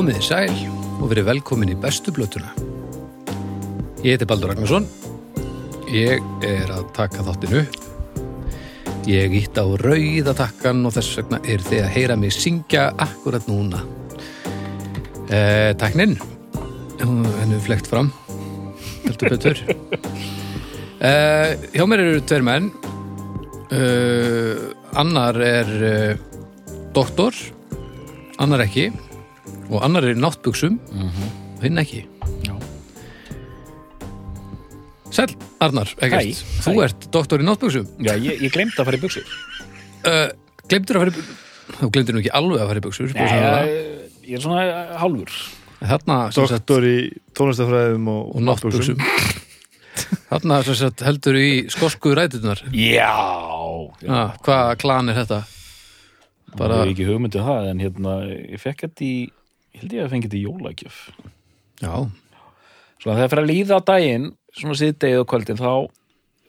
Komið í sæl og verið velkomin í bestu blötuna. Ég heiti Baldur Ragnarsson. Ég er að taka þáttinu. Ég ítt á rauða takkan og þess vegna er þið að heyra mig syngja akkurat núna. Eh, Taknin, hennu flekt fram, heldur betur. Eh, hjá mér eru tveir menn. Eh, annar er eh, doktor, annar ekki og annar er í náttbuxum og hinn ekki. Já. Sæl, Arnar, ekkert. Hæ, Þú hæ. ert doktor í náttbuxum. Já, ég, ég glemd að fara í buksur. Uh, glemdur að fara í buxur? Þú glemdur nú ekki alveg að fara í buxur. Nei, ég, ég er svona hálfur. Þarna, sem sagt, Doktor í tónlistafræðum og, og náttbuxum. Þarna, sem sagt, heldur í skosku rætunar. Já. já. Ah, hvað klan er þetta? Bara... Bara, Ég hef ekki hugmyndið það, en hérna, ég fekk þetta í, ég held ég að fengi þetta í jólagjöf. já, Svona þegar fyrir að líða á daginn, svona síðdegið og kvöldin, þá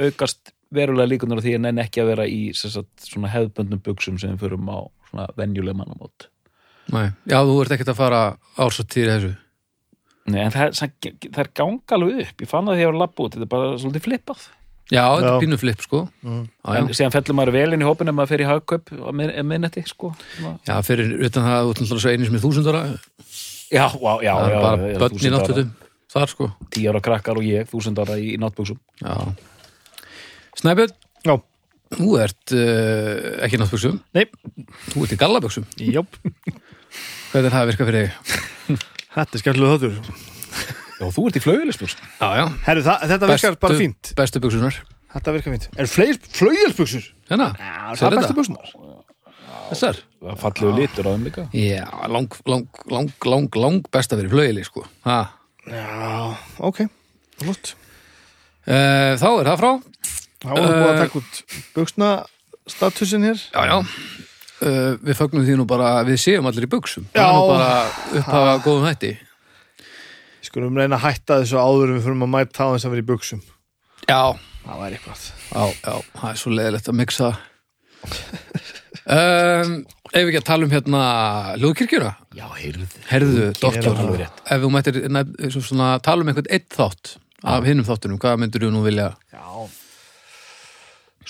aukast verulega líkunar því að nenn ekki að vera í sagt, svona hefðböndnum buksum sem við förum á svona venjuleg mannamót. næ. Já, þú ert ekkert að fara ársatýri þessu. Nei, en það, það, það er ganga alveg upp. Ég fann það því að ég var labb út, þetta er bara svolítið flippað. Já, þetta er pínu flip, sko. Mm. Já. En síðan fellur maður vel inn í hópin ef maður fer í hagkaup á mið- miðnætti, sko. Já, fyrir utan það, þú ert náttúrulega svo einu sem er þúsundara. Já, já, já. Það er já, bara börn í náttutum. Þar, sko. Tíu ára krakkar og ég, þúsund ára í, í náttbuksum. Já. Snæbjörn, Já, þú ert uh, ekki í náttbuxum. nei, Þú ert í gallabuxum. jöp Hvernig er það að virka fyrir þig? Þetta er skemmtilega þáttur Já, þú ert í flaugilisbuksum. Já, já. Herru, það, þetta virkar bara fínt Bestu buxunar. Þetta virkar fínt Er flaugjelsbuxur? Hérna, Það er bestu buxunar Þessar? Það fallegu litur á þeim líka. Já, lang, lang, lang, lang, lang besta fyrir flögili, sko. Ha. Já, ok Flott Uh, þá er það frá. Þá erum við búin að Eh. taka út buxna statusin hér Já, já. Uh, við fögnum því nú bara að við séum allir í buxum. Já. Það er nú bara upphafa góðum hætti. Skulum reyna að hætta þessu áður en við fyrir að mæta á þess að vera í buxum Já, Það væri eitthvað já, já, það er svo leiðilegt að mixa. um, ef við ekki að tala um hérna hljóðkirkjuna. Já, heyrðu. Herðu, doktor, alveg rétt. ef þú mættir svona, tala um einhvern eitt þátt af hinnum þáttunum, hvað myndir þú nú vilja? Já.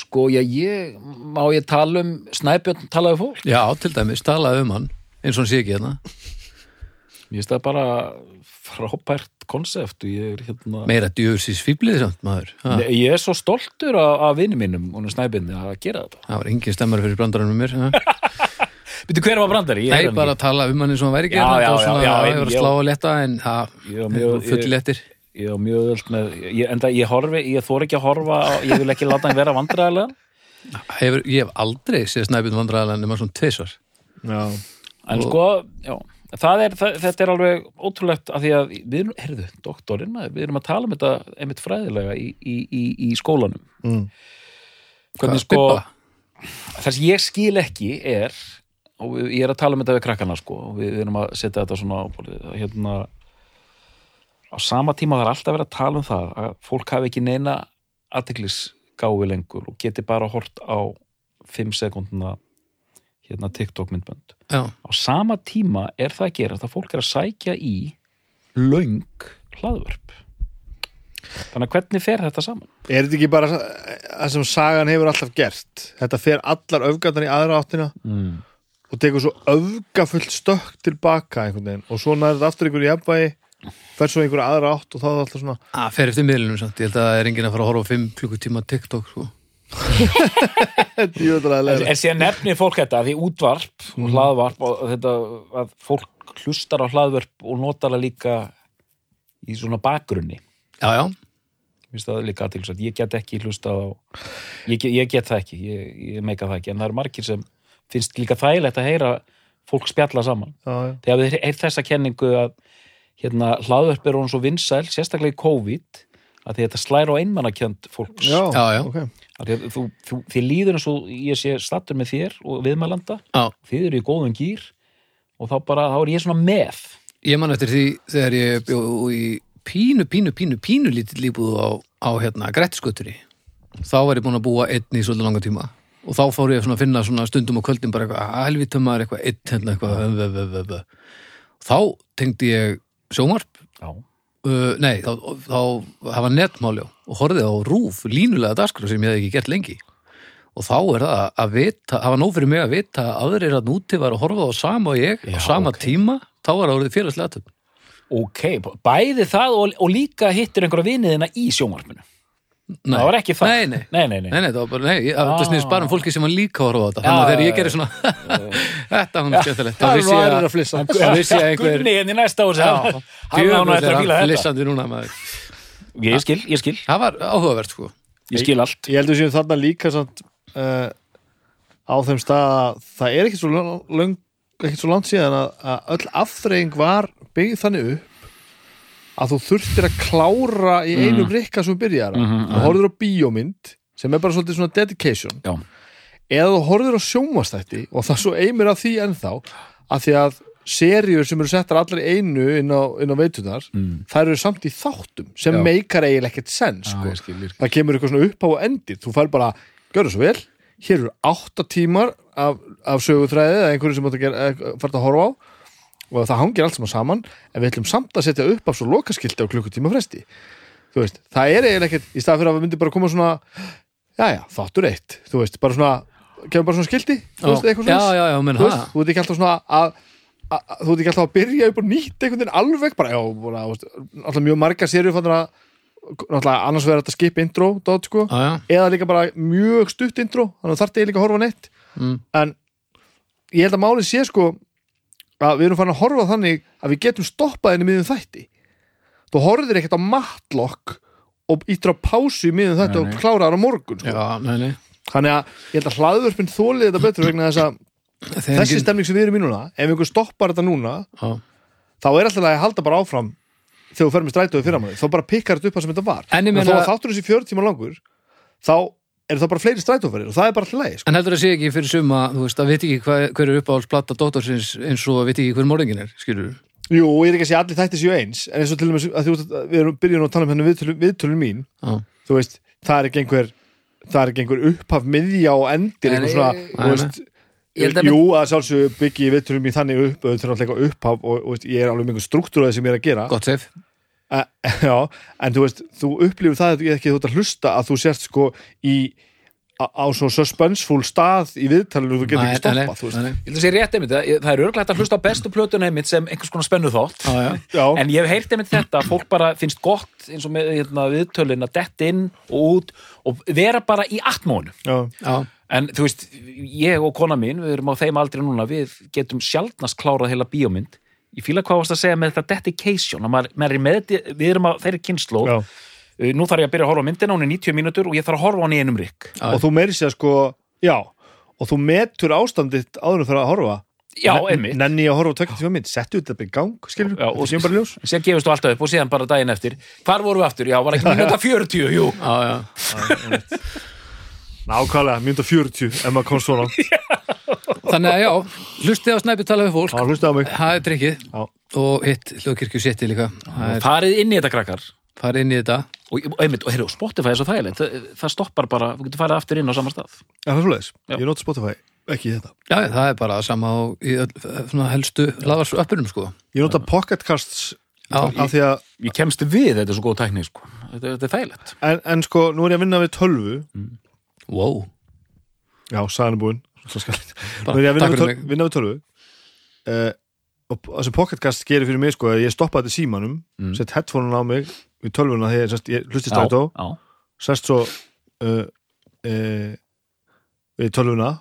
Sko, já, ég, má ég tala um Snæbjörn talaði fólk? Já, til dæmis, talaði um hann, eins og hann sé ekki hérna. Ég veist það bara frábært konsept og ég er hérna... Meira djöfusís fýblið samt, maður. Nei, Ég er svo stoltur af, vinni mínum og Snæbjörni að gera þetta. það var engin stemmar fyrir brandarann með mér. Býttu hver var brandari? Nei, hann bara að tala um hann eins og hann væri ekki Já, já, svona, já, já, ég var að slá að leta, en það, Ég var mjög- full ég- letir. Ég var mjög öll með... Ég, enda ég horfi, ég þór ekki að horfa ég vil ekki láta hann vera vandræðilega. Hefur, ég hef aldrei séð snæpinn vandræðalega nema svona tvisvar. Já, En Og- sko, já, það er, það, þetta er alveg ótrúlegt af því að við erum, heyrðu, doktorinn, maður, við erum að tala um þetta einmitt fræðilega í, í, í, í skólanum. mm. Hvernig sko, það sem ég skil ekki er, og við- ég er að tala um þetta við krakkana sko, og við, erum að setja þetta svona á að hérna, á sama tíma er alltaf verið að tala um það að fólk hafi ekki neina aðtiklisgáfi lengur og geti bara hort á 5 sekundna hérna TikTok myndbönd Já, á sama tíma er það að gera að fólk er að sækja í löng hlaðvörp þannig að hvernig fer þetta saman? Er þetta ekki bara það sem sagan hefur alltaf gert Þetta fer allar öfgarnar í aðra áttina Mm. og tekur svo öfgafullt stökk tilbaka einhvern veginn og svo nærið aftur einhverju jafnvægi fer svo einhverju aðra átt og þá er það alltaf svona að fer eftir miðlunum samt. Ég held að það er enginn að fara að horfa á 5 klukkutíma TikTok, sko. En, síðan nefnir fólk þetta því útvarp og hlaðvarp og þetta að fólk hlustar á hlaðvörp og notar það líka í svona bakgrunni. Já, já, Mér finnst það líka aðtilsvægt, ég get ekki hlustað á ég, get- ég get það ekki, ég, ég meika það ekki. En það eru margir sem finnst líka þægilegt að heyra fólk spjalla saman. Já, já. þegar við heyrt þessa kenningu að hérna, hlaðvörp er hún svo vinsæl sérstaklega í COVID að því þetta slæra á einmannakjönd fólks. Já, Já, þú, þú, þið líður eins og ég sé stattur með þér og viðmælanda já. þið eru í góðum gýr og þá bara, þá er ég svona með Ég man eftir því þegar ég bjó í pínu, pínu, pínu, pínu lítið líbúð á, á hérna, grættisköturi. Þá var ég búin að búa einn í svolítið langa tíma. Og þá fór ég að finna svona stundum á kvöldin bara eitthvað, að helvítum maður eitthvað, einn hérna eitthvað, þá tengdi ég sjónvarp Já. Uh, nei, þá, þá hafa netmáli og horfði á rúf línulega dagskrá sem ég hef ekki gert lengi og þá er það að vita hafa nóg fyrir mig að vita að aðrir að núti var að horfa á sama og ég Já, á sama ok. tíma, þá var það orðið félagslega aðtöfn Ok, bæði það og, og líka hittir einhverja viniðina í sjónvarpinu. Nei. Það var ekki það. Nei, nei. Nei, nei, nei. Nei, nei, það var bara, nei, ég- það Ah. snýðist bara um fólki sem var líka að horfa á þetta þannig að þegar ég gerir svona þetta hún er skemmtilegt Það er vissi ég að flissa þá vissi ég að einhver Gunni henni næsta árs. Hann hann nú eftir að fíla þetta. flissandi núna maður. Ég skil, ég skil. það var áhugavert sko Ég skil allt. Ég heldur séum þarna líka samt, uh, á þeim stað að það er ekkit svo, löng, ekkit svo langt síðan að, að öll afþreying var byggð þannig upp að þú þurftir að klára í einum rikka sem byrjar mm Mhm, þú horfður á bíómynd sem er bara svolítið svona dedication Já. eða þú horfður á sjónvastætti og það svo eimir af því ennþá að því að seríur sem eru settar allar einu inn á, á veitunar Mm. þær eru samt í þáttum sem Já. meikar eiginlega ekkert sens sko. skil. það kemur eitthvað svona upp á og endir þú fær bara, gjörðu svo vel hér eru átta tímar af, af sögutræði eða einhverju sem þú fært að horfa á og það hangir allt saman en við ætlum samt að setja upp af svo lokaskilti á klukkutíma fresti. Þú veist, það er eiginlega ekkert í stað fyrir að við myndi bara koma svona jæja, þáttur eitt, þú veist, bara svona kemur bara svona skilti, þú veist, eitthvað já, svona já, já, menn þú, það. veist, þú ert ekki alltaf svona að, að, að þú ert ekki alltaf að byrja upp og nýtt einhvern veginn alveg bara, já, bara, veist, alltaf mjög marga serið fannir að náttúrulega annars verður þetta skip intro dot, sko, já, já, eða líka bara mjög stutt intro, þannig að þarf þetta líka að horfa neitt. Mm. en ég held að málið sé sko að við erum farin að horfa þannig að við getum stoppað henni miðum þætti. Þú horfðir ekkert á matlock og ítur á pásu miðum þætti og nei. kláraðar á morgun sko. já, nei, nei. Þannig að ég held að hlaðvörpinn þólið þetta betur vegna þess að Þegar þessi engin- stemning sem við erum í núna ef einhver stoppar þetta núna já, þá er alltaf að halda bara áfram þegar þú fer með strætóðu fyrir að þá bara pikkar þetta upp það sem þetta var. En ég en meina- að þáttur þessi 40 tíma langur þá er það bara fleiri strætóferðir og það er bara alltaf leið sko. En heldur það sé ekki fyrir suma, þú veist, að veit ekki hva, hver er uppáhaldsplata dóttorsins eins og að veit ekki hver morðingin er, skilur Jú, ég er ekki að segja allir þætti séu eins en eins og til dæmis að þú, veist, við erum byrjun að tala um henni viðtölun, viðtölun mín. Já, þú veist, það er ekki einhver það er ekki einhver upphaf miðja og endir Nei, einhver svona, þú veist. Að- Jú, að sjálfsög byggi viðtölun mín þannig upp og náttúrulega eitthvað upphaf og, og veist, ég er alveg með einhver struktúr á því sem ég er að gera Eh, Já, en þú veist, þú upplifir það að þú ekki þú ert að hlusta að þú sért sko í á, á svo suspenseful stað í viðtalinu og þú getur ekki stoppað, þú veist. Ég held að sé rétt einmitt, það það er örglægt að hlusta á bestu plötuna einmitt sem einhvers konar spennu þátt. En ég hef heyrt einmitt þetta fólk bara finnst gott eins og með hérna, viðtölin að dett inn og út og vera bara í atmónu. En þú veist, ég og kona mín, við erum á þeim aldrei núna, við getum sjaldnast klárað heila bíómynd. Ég fíla hvað varst að segja með þetta dedication, að maður, maður er með, við erum á þeirri kynnslóð. já. Uh, Nú þarf ég að byrja að horfa á myndina, hún er 90 mínútur og ég þarf að horfa á hann í einum. Já. og þú meiri sér sko, já og þú metur ástandið áður fyrir að horfa Já, einmitt. Nenni ég að horfa á 25 mynd, settu þetta bara í gang skilur, Já, og séum bara ljós Sér gefist þú alltaf upp og síðan bara daginn eftir. Hvar vorum við aftur? Já, var ekki mínúta 40, jú. já, já. Nákvæmlega, mynda 40 ef maður komst svona Þannig að já, hlustið á snæpi tala við fólk Já, hlusta á mig Það er trikkið Já. og hitt hljóðkirkju setti líka er Farið inn í þetta krakkar. farið inn í þetta Og, einmitt, og heyrðu, Spotify er svo þægilegt. Það, það stoppar bara, þú getur farið aftur inn á sama stað. Já, það er Já. ég nota Spotify ekki í þetta Já, það er bara sama á í öll, svona helstu laðarsöppurum sko Ég nota Pocket Casts Já. af því að, Ég kemst við, þetta er svo góð tækni, sko. Þetta, þetta er þægilegt. en, en sko, nú er ég að vinna við tölvu Wow, Já, sagan er búin Svo skal- Bara, Nú ég að vinna takk við, við tölvu uh, og það sem Pocket Cast gerir fyrir mig sko, að ég stoppa þetta í símanum Mm. sett headphone á mig við tölvuna þegar ég, sest, ég hlusti strætó já. sest svo uh, uh, við tölvuna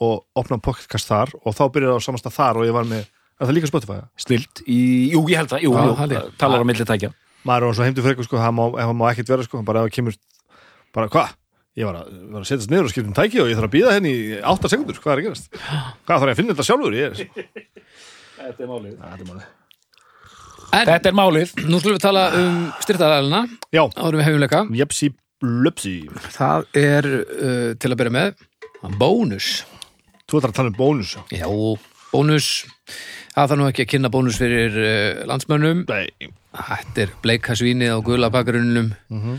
og opna podcastcast þar og þá byrjar það á samasta þar og ég var með er það líka Spotify? Stilt í, jú, ég held það, jú, jú, er- talar á milli tækja. maður er svo heimdu fyrir eitthvað sko, ef það má ekkert vera sko, bara ef það kemur bara hvað? Ég var að, var að setjast niður og skipta um tæki og ég þarf að býða henni í 8 sekundur, hvað er að gerast? Hvað þarf ég að finna þetta sjálfur? Ég er, Þetta er málið. Æ, þetta er málið. en Þetta er málið. nú skulum við tala um styrtaðalina Já, árum við hefumleika jepsi blöpsi Það er uh, til að byrja með bónus Þú ætlar að tala um bónus Já, bónus Það þarf nú ekki að kynna bónus fyrir uh, landsmönnum Nei, Þetta er bleika svínið á gula bakgrunnum mm -hmm.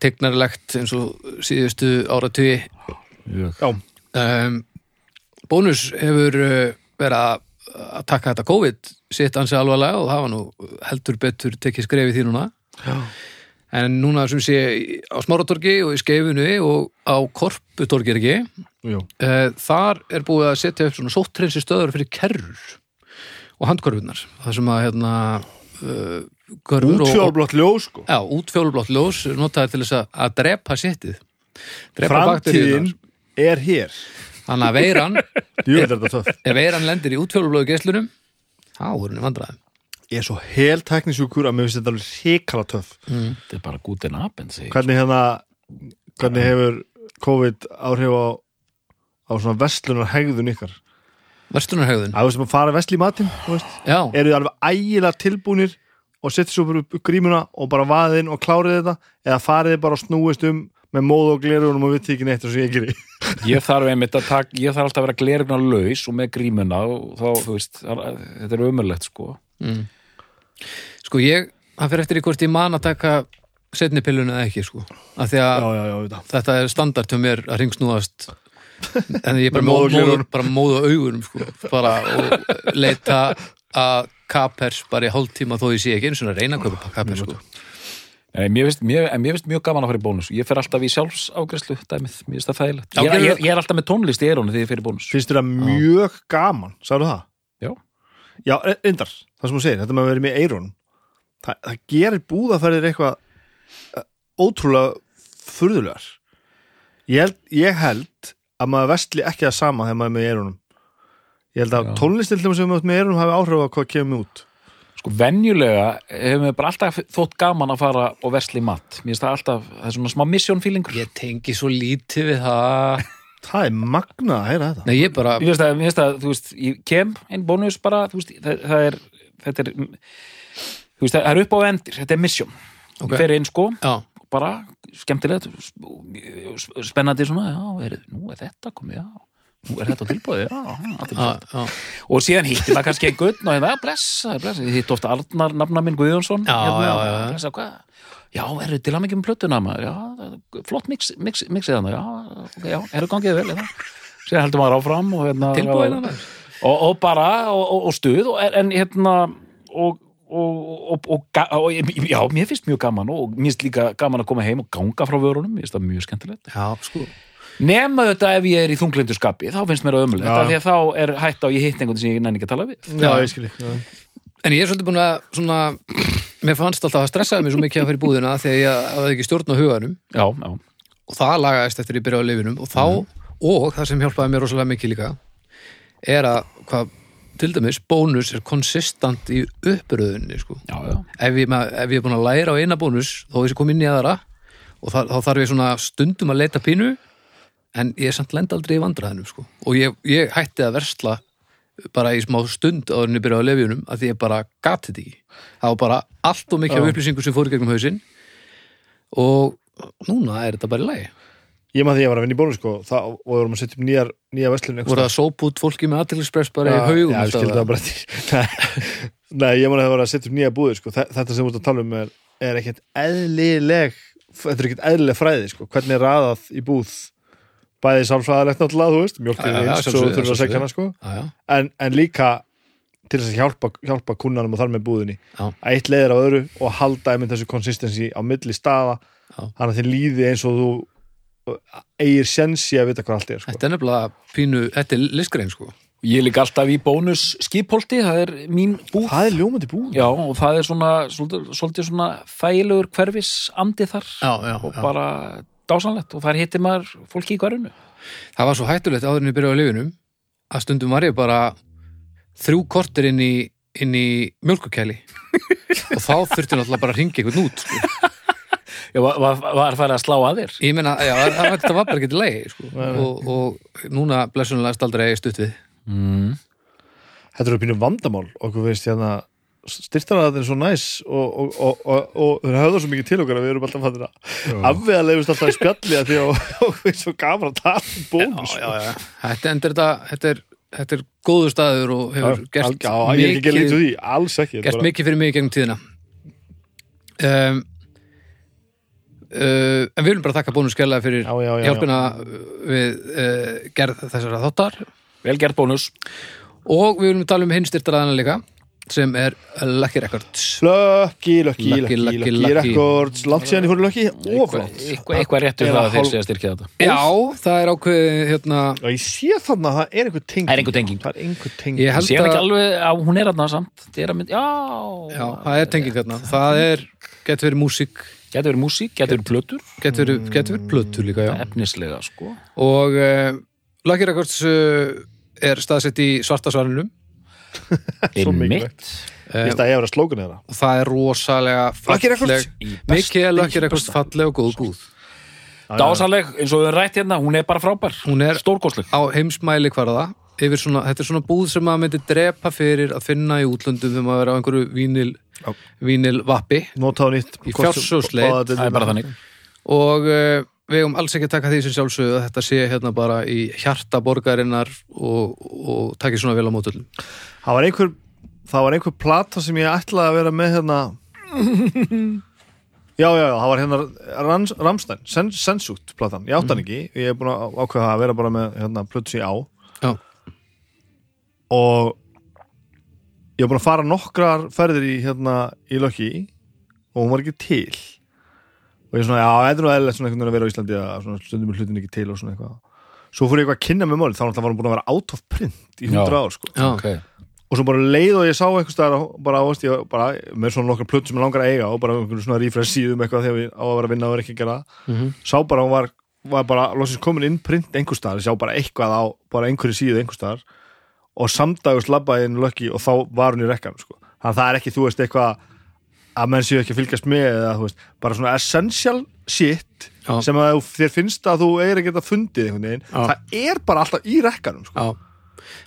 Tegnarlegt eins og síðustu áratugi. Já, um, Bónus hefur uh, verið að taka þetta COVID sitt ansi alvarlega og það var nú heldur betur tekið skrefið því núna. Já. en núna sem sé á Smáratorgi og í Skeifinu og á Korputorgi er ekki? Jú. Eh, þar er búið að setja upp svona sóttrensi stöður fyrir kerrur og handkorfunar það sem að hérna uh, Útfjólblott ljós sko. Já, útfjólublátt ljós notaði til þess að, að drepa sittið. Drepa Framtíðin er hér. Þannig að veiran, Jú, þetta er töff ef veiran lendir í útfjólublóðu geislunum þá er henni vandræðum. Ég er svo hel teknisjúkur að mér finnst þetta alveg hrikala töff. Þetta er bara apinn sig Hvernig hérna Hvernig hefur COVID áhrif á á svona vestlunar hegðun ykkar Vestunarhegðun, að þú sem að fara vestl í matinn þú veist, já, eru þið alveg ægilega tilbúnir og setja svo bara upp grímuna og bara vaðið inn og klárið þetta eða farið þið bara og snúist um með móð og glerunum og við tekið neitt og svo ég geri. Ég þarf einmitt að taka, ég þarf alltaf að vera glerugna laus og með grímuna og þá, þú veist, það- þetta er ömurlegt sko. Mm. sko ég það fyrir eftir í hvort ég man að taka setni pilluna eða ekki sko. Af því Já, að já, já, þetta þetta er standart hjá mér að ringsnúast en ég bara Með móð og móð, móð, gleraugum. bara móða augunum sko. Bara og leita að kapers bara í hálftíma þó ég sé ekki eins og reyna að kaupa kapers sko. Nei, mér finnst, mér, en mér finnst mjög gaman að fara í bónus. Ég fer alltaf í sjálfsafgræslu dæmið, mér finnst það þægilegt. Já, ég, ég, ég er alltaf með tónlist í erónu þegar ég fer í bónus. Finnst þér það mjög gaman, sagðu það? Já. Já, reyndar, það sem þú segir, þetta með að vera með eirunum það, það gerir búðaferðir eitthvað eh, ótrúlega furðulegar. Ég held, ég held að maður vestli ekki það sama þegar maður er með eirunum ég held að tónlistildum sem maður er með eirunum hafi áhrif á hvað kemur út. Sko, venjulega hefur mér bara alltaf þótt gaman að fara og í mat. Mér finnst það alltaf, það er svona smá mission feelingur ég tengi svo lítið við það. Það er magnað að heyra þetta. Nei ég bara, Mér finnst finnst það, þú veist, ég kem einn bónus bara, þú veist, það, það er þetta er, þú veist, það er upp á endir þetta er mission, Ok. okay. fer inn sko já, bara skemmtilegt spennandi svona, já, er, nú er þetta komið, já. Nú er þetta tilbúið, já, já, já, já. já, og síðan hitti maður kannski einhvern og hérna, blessa, blessa, ég hitti ofta Arnar nafna minn Guðjónsson Já, hérna, já, já, já. blessa, hvað? Já, eru til að mikið um plötuna maður já, flott mix, mix, mixið hann já, ok, já, eru gangið vel hérna. síðan heldur maður áfram og hérna og, og, bara, og, og, og stuð og, en hérna og Og, og, og, já, mér finnst mjög gaman og mér finnst líka gaman að koma heim og ganga frá vörunum, mér finnst það mjög skemmtilegt. Já, sko. Nema þetta ef ég er í þunglindu skapi þá finnst mér það ömulegt, Já. af því að þá er hætt á að ég hitt einhvern sem ég nenni ekki að tala við. Já, ég skil ekki En ég er svolítið búin að svona, mér fannst alltaf að stressaði mig svo mikið að fyrir búðina þegar ég hafði ekki stjórn á huganum. Já, já, og það lagaðist eftir ég byrjaði á lifinum og þá, og það sem hjálpaði mér rosalega mikið líka er að hvað, til dæmis, bónus er konsistant í uppröðunni sko. já, já. ef, ég, ma- ef ég er búin að læra á eina bónus þó ég sé kom inn í aðra og það, þá þarf ég svona stundum að leita pínu en ég er samt lend aldrei í vandræðinum sko. og ég, ég hætti að versla bara í smá stund áður en ég byrjaði á lefjunum að því ég bara gati þetta ekki það var bara allt og Já. upplýsingur sem fóru gegnum hausinn og núna er þetta bara í lagi ég maður því að ég var að vinna í bónu sko það, og við vorum að setja upp nýjar, nýja vestlun voru það sóp út fólki með aðtilspress bara í haugum bara til Nei, ég man að það var að setja upp nýja búðir sko. Þe- Þetta sem þú ert að tala um er, er ekkert eðlileg Þetta er ekkert eðlileg fræði sko. Hvernig er raðað í búð? Bæði sálfræðalegt náttúrulega, þú veist já, eins, svo sjálfsögðu, þurfum að segja hana sko. Já, já. en, en líka til þess að hjálpa, hjálpa kunnanum og þar með búðinni. Að eitt leiðir á öðru og halda þessu konsistensi á milli staða. Þannig að þið líði eins og þú eigir sensi að vita hvað allt er sko. Þetta er nefnilega pínu, þetta er listgrein sko. Ég líka alltaf í bónus skipholti, það er mín búð. Það er ljómandi búð. Já, og það er svona svolítið, svona þægilegur hverfis andi þar. Já, já, og bara dásanlegt og þar hittir maður fólki í hverjunu Það var svo hættulegt áður en ég byrjaði á lifinum að stundum var ég bara þrjú kortir inn í, í mjölkukæli og þá þurfti náttúrulega bara að ringa einhvern út sko. Já, var, var, var farið að slá að þér? Ég meina, já, það- þetta var bara ekki til leið sko. og, og núna blessunlega staldra ég stutt við. Mm. Þetta eru pínu vandamál. Okkur veist hérna styrtaraðin er svo næs og, og, og, og, og þau höfðu svo mikið til okkar að við erum alltaf að afvega leifust alltaf í spjalli því að okkur er svo gaman að tala um bónus já, já. Þetta, en þetta, þetta, er, þetta er góður staður og hefur gert já, er mikið fyrir mig gegnum tíðina. Um, uh, en við viljum bara þakka bónus skella fyrir Já, já, já, já. hjálpina við uh, gerð þessara þáttar. Vel gert bónus. Og við viljum tala um hinn styrtaraðana líka sem er Lucky Records. Lucky, Lucky, Lucky, Lucky, Lucky, Lucky Lucky. Records. Langt síðan ég fór Lucky? Óflátt eitthvað, eitthvað réttur Eða það að þeir sé að styrkja þetta. Já, það er ákveðið hérna, ég sé þannig að það er einhver tenging. Það er einhver tenging. Ég Sér ekki alveg að hún er aðna samt. Þetta er að mynd, já, já, það er tenging hérna það er, getur verið músík Getur verið músík, getur verið plötur. Getur verið, getur verið plötu líka, já. Efnislega, sko. Og uh, Lucky Records uh, er staðsett í svartasvarinum Svo mikilvægt. uh, Vist að ég var að slókun þeirra og það er rosalega falleg mikið er Lucky Records falleg og góð búð. Dásaleg, eins og við erum rætt hérna, hún er bara frábær. Hún er- Stórkostleg. á heimsmæli hvarða yfir svona, þetta er svona búð sem maður myndi drepa fyrir að finna í útlöndum þegar maður er á einhverju vínil, Já. vínil vappi. Í er bara þannig. Og uh, við hefum alls ekki að taka því sem sjálfsögðu að þetta sé hérna bara í hjarta borgarinnar og, og takið svona vel á mótullum Það var einhver Það var einhver plata sem ég ætlaði að vera með hérna. Já, já, já, það var hérna Rans, Ramstein, Sen, Sensút platan, ég átti hann ekki. Ég er búin að ákveða að vera bara með hérna plötsi á og ég er búin að fara nokkrar ferðir í hérna í Lucky og hún var ekki til og ég er svona, já, þetta er nú eðlilegt svona einhvern veginn að vera á Íslandi að svona stundum er hlutin ekki til og svona eitthvað svo fór ég eitthvað að kynna með málið, þá var hún búin að vera out of print í 100 Já. ár sko já, okay. og svo bara leið og ég sá eitthvað staðar bara, veist, ég, bara með svona nokkar plötu sem ég langar að eiga og bara svona refresh síðum eitthvað þegar ég á að vera að vinna og er ekki að gera það Mhm. sá bara hún var, var bara loksins komin inn print einhver staðar, ég sá bara eitthvað á bara einhverju síðu einhver staðar og samdagust labbaði inn lökki og þá var hún í rekkan sko. þannig að það er ekki, þú veist, eitthvað að menn séu ekki að fylgjast með eða, veist, bara svona essential shit Já. sem að þér finnst að þú eigir að geta fundið einhvern veginn, Já. það er bara alltaf í rekkanum sko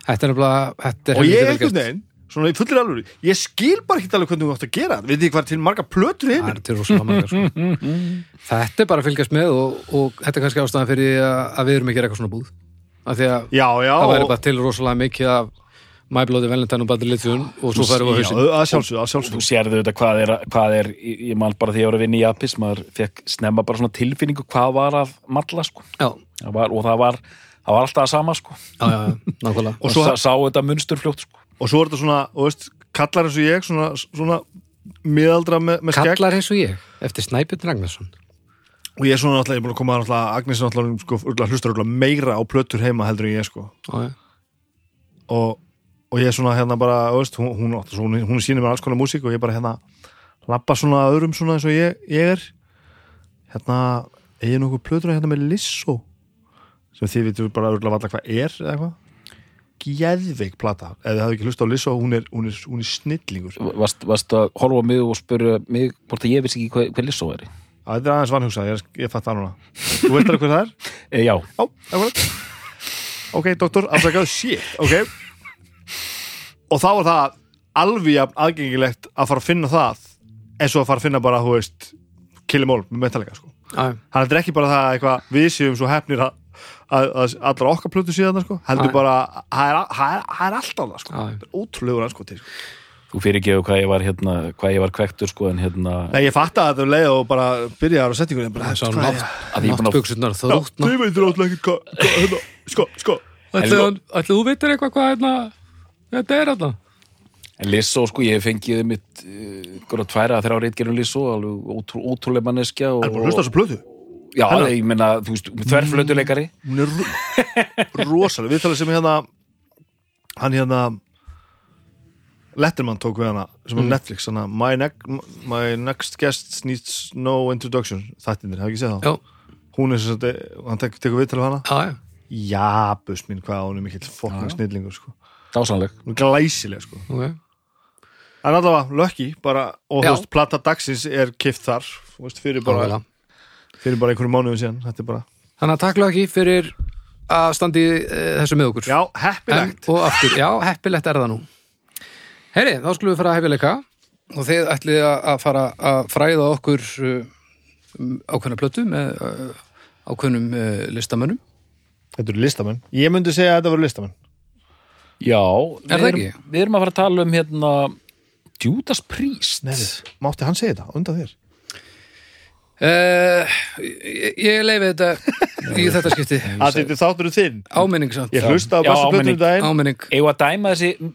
Þetta er er og ég vel einhvern veginn, svona í fullir alvöru ég skil bara ekki alveg hvernig þú átt að gera þetta veit ég hvað er til marga plötur í Það er til rosalega margar, sko. Þetta er bara að fylgjast með og, og þetta er kannski ástæðan fyrir að, að við erum ekki eitthvað svona búð af því að já, já, það væri og- bara til rosalega mikið af My Bloody Valentine og Bad Religion og svo færum við hausinn. að sjálfsögðu, að Þú sjálfsögðu sérðu þetta hvað er, hvað er ég ég man bara því að ég var að vinna í Apis maður fekk snemma bara svona tilfinningu hvað var að malla sko. Já, það var, og það var, það var alltaf að sama sko. Já, já, já, nákvæmlega. Og og svo- sá þetta munstur fljótt sko. Og svo er þetta svona, þú veist, kallar eins og ég svona, svona miðaldra með, með skegg. Kallar eins og ég, eftir Snæbjörn Ragnarsson og ég er svona náttúrulega, ég er búin að koma náttúrulega Agnes er náttúrulega, sko, hlustar örugglega meira á plötur heima heldur en ég, sko. Já, já. og, og ég er svona hérna bara, þú veist, hún, hún, hún, hún sýnir mér alls konar músík og ég bara hérna lappa svona að öðrum svona eins og ég, ég er. Hérna, eigin nokkuð plötur hérna með Lissó sem þið vitum bara örugglega valla hvað er eða eitthvað? Geðveik plata, ef þið hafði ekki hlust á Lissó hún er, hún er, hún er snillingur. Varst, varst að horfa mig og spyrja mig hvort að ég vissi ekki hvað, hvað lissó er Á, þetta er aðeins vanhugsað, ég, ég fatt það núna. Þú veit það hvað það er? e, já, akkurat Ok, doktor, afsakaðu, shit, ok. Og þá er það alveg aðgengilegt að fara að finna það eins og að fara að finna bara, þú veist Killimól með Metallica, sko. Þannig að þetta er ekki bara það eitthvað við séum svo hefnir að, að, að allar okkar plötu síðan, sko. Heldur bara, það er, það er, það er alltaf það, sko. Er ótrúlegur ansko til, sko þú fyrir ekki hvað ég var hérna, hvað ég var kvektur sko en hérna Nei, ég fatt að þetta er leið og bara byrjaði á setningunni bara, Sá hvað er- að ég búin að náttbuksunar Já, þrótna. þið veitur alltaf ekki hvað, hérna, sko, sko. Ætli þú veitir eitthvað hvað hérna þetta er hérna En Lissó, sko, ég hef fengið mitt uh, tværa að þrjá reitgerum Lissó alveg ótrú, ótrúlega manneskja og, Það er bara að hlusta á þessu plötu? Já, ég meina, þú veist, þverflötuleikari. Hún er ro- rosaleg. Við talað sem hérna Hann hérna Letterman tók við hana sem er Netflix hana, my, ne my next guest needs no introduction Þættinir, hafði ekki séð það? Já, Hún er sem sagt, hann tek, tekur við talað hana. Já, já, Já, bus mín, hvað hún er mikill fokking snillingur sko. Dásanleg Hún er glæsileg sko. ok. En allavega, Lucky bara, og þú veist, plata dagsins er kipt þar þú veist, fyrir bara, Nákvæmlega. fyrir bara einhverjum mánuðum síðan Þetta er bara, Þannig að takk ekki fyrir að standi e, þessu með okkur. Já, en, heppilegt og aftur, já, heppilegt er það nú Heyri, þá skulum við fara að hefileika og þið ætlið að að fara að fræða okkur uh, um ákveðna plötu með uh, ákveðnum uh, listamönnum. Þetta eru listamenn. Ég myndi segja að þetta voru listamenn. Já, Er við erum, við erum að fara að tala um hérna Judas Priest. Nei, mátti hann segja þetta, undan þér? Uh, ég, ég leifi þetta í þetta skipti. Þetta er þátturinn þinn. Áminning samt. Ég hlusta á áminning. daginn. Áminning. Að dæma þessi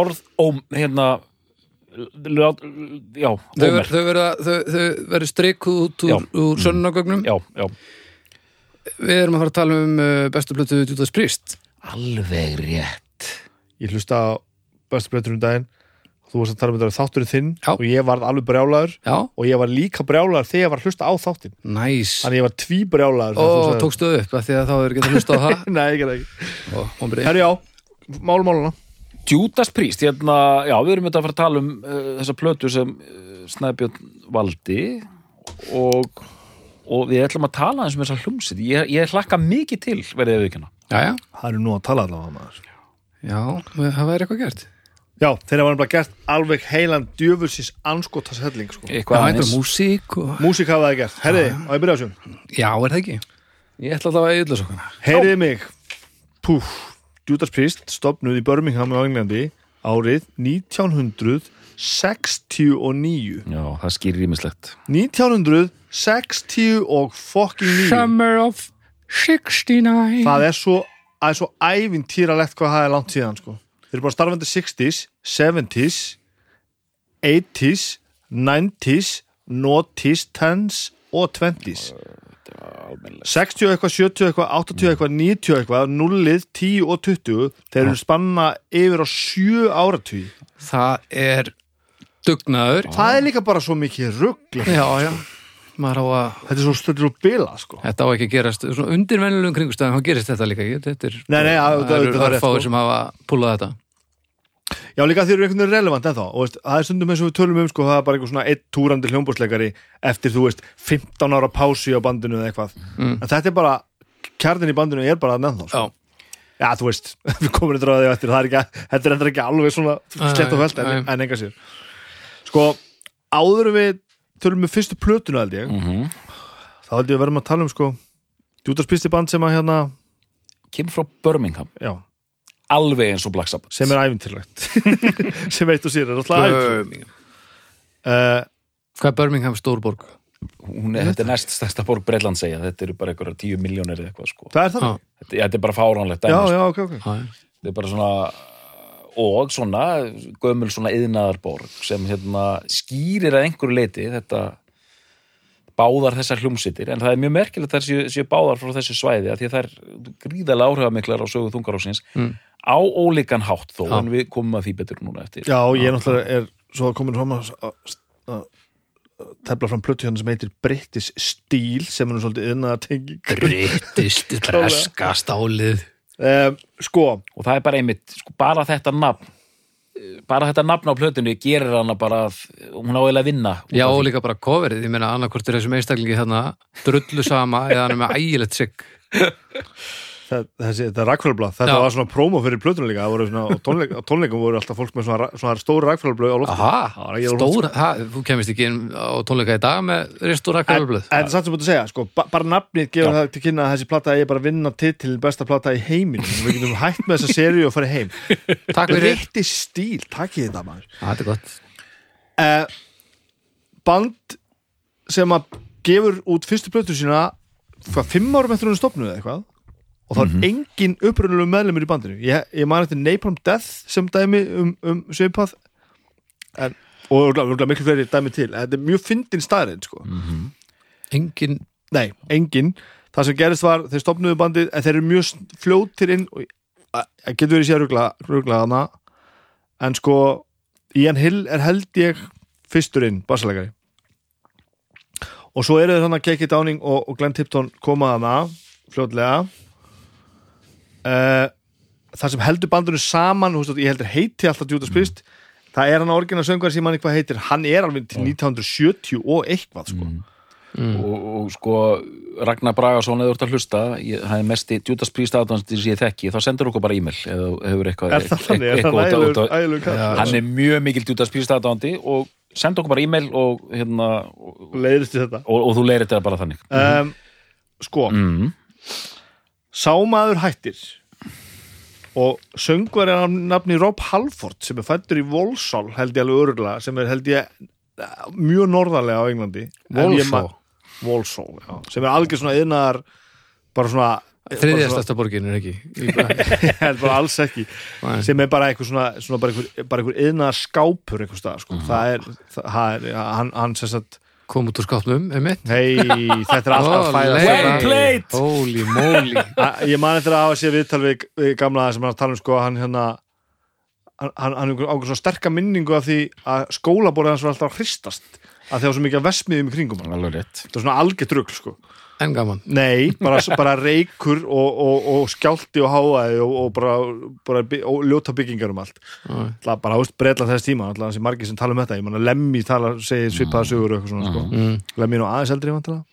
orð óm, hérna lát, já, þau ómer. ver- þau verða þau, þau verður streikuð út úr, úr sönnunagögnum já, já, við erum að fara að tala um uh, bestu plötu Judas Priest. Alveg rétt. Ég hlusta á bestu plötunum daginn. Þú varst að tala um þetta þátturinn þinn Já. og ég varð alveg brjálaður. Já, og ég var líka brjálaður þegar ég var að hlusta á þáttin næs þannig ég var tví brjálaður og tókstu upp af því að þá er ekki að hlusta á það. Nei, ekki ekki. Og vonbrigði. Herri já, málum máluna Judas Priest, hérna, já, við erum þetta að fara að tala um uh, þessa plötu sem uh, Snæbjörn valdi og, og við ætlum að tala eins um þessa hlumsið ég, ég hlakka mikið til, verðið við ekki Jæja, Það eru nú að tala allavega maður. Já, það væri eitthvað gert. Já, þeirra var nefnilega gert alveg heilan djöfulsins anskotas helling sko. Já, eitthvað aðeins. músík og... Músík hafa það gert. Herri, á ég byrja á þessum Já, er það ekki? Ég ætla að eitthvað svo Heyriði mig. Púf, Judas Priest stopnuð í Birmingham á Englandi árið 1969 Já, það skýrir ímislegt 1960 og fucking 9 Summer of 69 Það er svo, það er svo ævintýralegt hvað það er langt síðan sko. Þeir eru bara starfandi 60s, 70s 80s 90s, noughties 10s og 20s 60 eitthvað, 70 eitthvað, 80 eitthvað 90 eitthvað, 0, 10 og 20 þeir eru spanna yfir á 7 áratví Það er dugnaður. Það er líka bara svo mikið ruggl Já, já. Maður á að þetta er svo stöður og bila sko. Þetta á ekki að gerast. Svona undir venjulegum kringustæðum þá gerist þetta líka ekki. Þetta er Nei, nei, það er örfáir sko. sem hafa púlað þetta já líka þeir eru einhvern veginn relevant ennþá og veist, það er stundum eins og við tölum um sko, það er bara einhver svona eitt túrandi hljómbúrsleikari eftir þú veist 15 ára pási á bandinu eða eitthvað Mm. en þetta er bara, kjarnin í bandinu er bara ennþá sko. Já, Já, þú veist, við komum að því eftir, það er ekki, þetta er endur ekki alveg svona slett og fælt, en, en enga sér. Sko, áður við tölum með fyrstu plötuna, held ég, mm þá held ég að verðum að tala um, sko, Judas Priest er band sem að hérna, Kemur frá Birmingham, já, alveg eins og Black Sabbath sem er æfintilvægt, sem eitt og sér er alltaf æfintilvægt. Birmingham Uh, Hvað er Birmingham stórborg? Hún er, Þetta er næst stærsta borg Breitland segja Þetta eru bara einhverja tíu miljónir eða eitthvað sko. það er það? Þetta, ja, þetta er bara fáránlegt Já, sko. já, ok, ok. Þetta er bara svona og svona gömul svona yðnaðarborg sem hérna skýrir að einhverju leiti þetta báðar þessar hljómsittir en það er mjög merkilegt að þær séu, séu báðar frá þessu svæði af því að það er gríðarlega áhrifamiklar á sögu þungarósins Mm. Á ólíkan hátt þó Já. en við komum að því betur núna eftir. Já, ég náttúrulega er svo komin fram að að- að tefla fram plötu hérna sem heitir British Steel sem er nú svolítið yðnaðar tenging Brittist, breska stálið. Um, Sko, og það er bara einmitt, sko, bara þetta nafn bara þetta nafn á plötunni gerir hana bara að hún á eiginlega að vinna Já, og líka bara coverið, ég meina annarkvort er þessum einstaklingi þarna drullu sama eða hann er með ægilegt sigg það, þessi, þetta er rakfælablað þetta Já. var svona prómo fyrir plötuna líka það voru svona, á, tónleik, tónleikum voru alltaf fólk með svona, svona stór rakfælablöð á loftu Aha, Það stór, ha, þú kemist ekki inn á tónleika í dag með En rakkaröfluð en þetta er samt sem búin að segja, sko, ba bara nafnið gefur Já. það til kynna að þessi plata er bara að vinna titil besta plata í heiminum. Og við getum hægt með þessa seríu og farið heim. Takk fyrir, Rétti stíl, takkið þetta maður. Það er gott. Uh, Band sem að gefur út fyrstu plötu sína hvað, fimm árum eftir hún stopnuð eða eitthvað og það er engin upprunalegu meðlumur í bandinu. Ég, ég man eftir Napalm Death sem dæmi um, um svipað. En, og miklu fleiri dæmi til. Þetta er mjög fyndin staðreind sko. Engin, Nei, engin Það sem gerist var, þeir stopnuðu bandið en þeir eru mjög fljótir inn og það getur verið sér hana. En sko Ian Hill er held ég fyrstur inn, bassalegari og svo eru þeir þannig að Keki Downing og, og Glenn Tipton koma hana fljótlega uh, það sem heldur bandinu saman þú veist, ég heldur heiti alltaf Judas Priest. Það er hann orginal söngar sem hann eitthvað heitir. Hann er alveg til 1970 og eitthvað sko. mm. og, og sko Ragnar Bragason eða þú ert að hlusta ég- hann er mest í Judas Priest aðdáðan sem ég þekki þá sendur okkur bara e-mail eða hefur eitthvað það það hann er mjög mikil Judas Priest aðdáðandi og senda okkur bara e-mail og, hérna, og, og, og þú leirir þetta bara þannig. Um, sko, mm. Sámaður hættir. Og söngvar er nafni Rob Halford sem er fættur í Volsál held ég alveg örgulega sem er held ég mjög norðarlega á Englandi. Já, sem er algjör svona yðnar bara svona Þriðja bara svona- stærsta borgin er ekki? Alls ekki. Nei. sem er bara eitthvað svona, svona bara einhver yðnaðar skápur eitthvað stað, sko. það er, það er hann, hann sem sagt kom út úr skápnum, einmitt. Hei, þetta er alltaf að fæða Well played! Holy moly. Ég man eftir að hafa séð viðtal við, við gamla sem hann tala um sko að hann hérna hann, hann, hann á einhver svona sterka minningu af því að skólaborðið hans var alltaf að hristast að það var svo mikið af vesmiðum í kringum hann. Alveg rétt. Þetta var svona algjört rugl sko En gaman. Nei, bara, bara reykur og, og, og skjálti og háaði og, og bara, bara by, og ljóta byggingar um allt. Það bara ást breyla þess tíma alltaf þessi margir sem tala um þetta. Ég manna Lemmi tala, segir svipaða sögur og eitthvað svona sko. mm. Lemmi er nú aðeins eldri vantala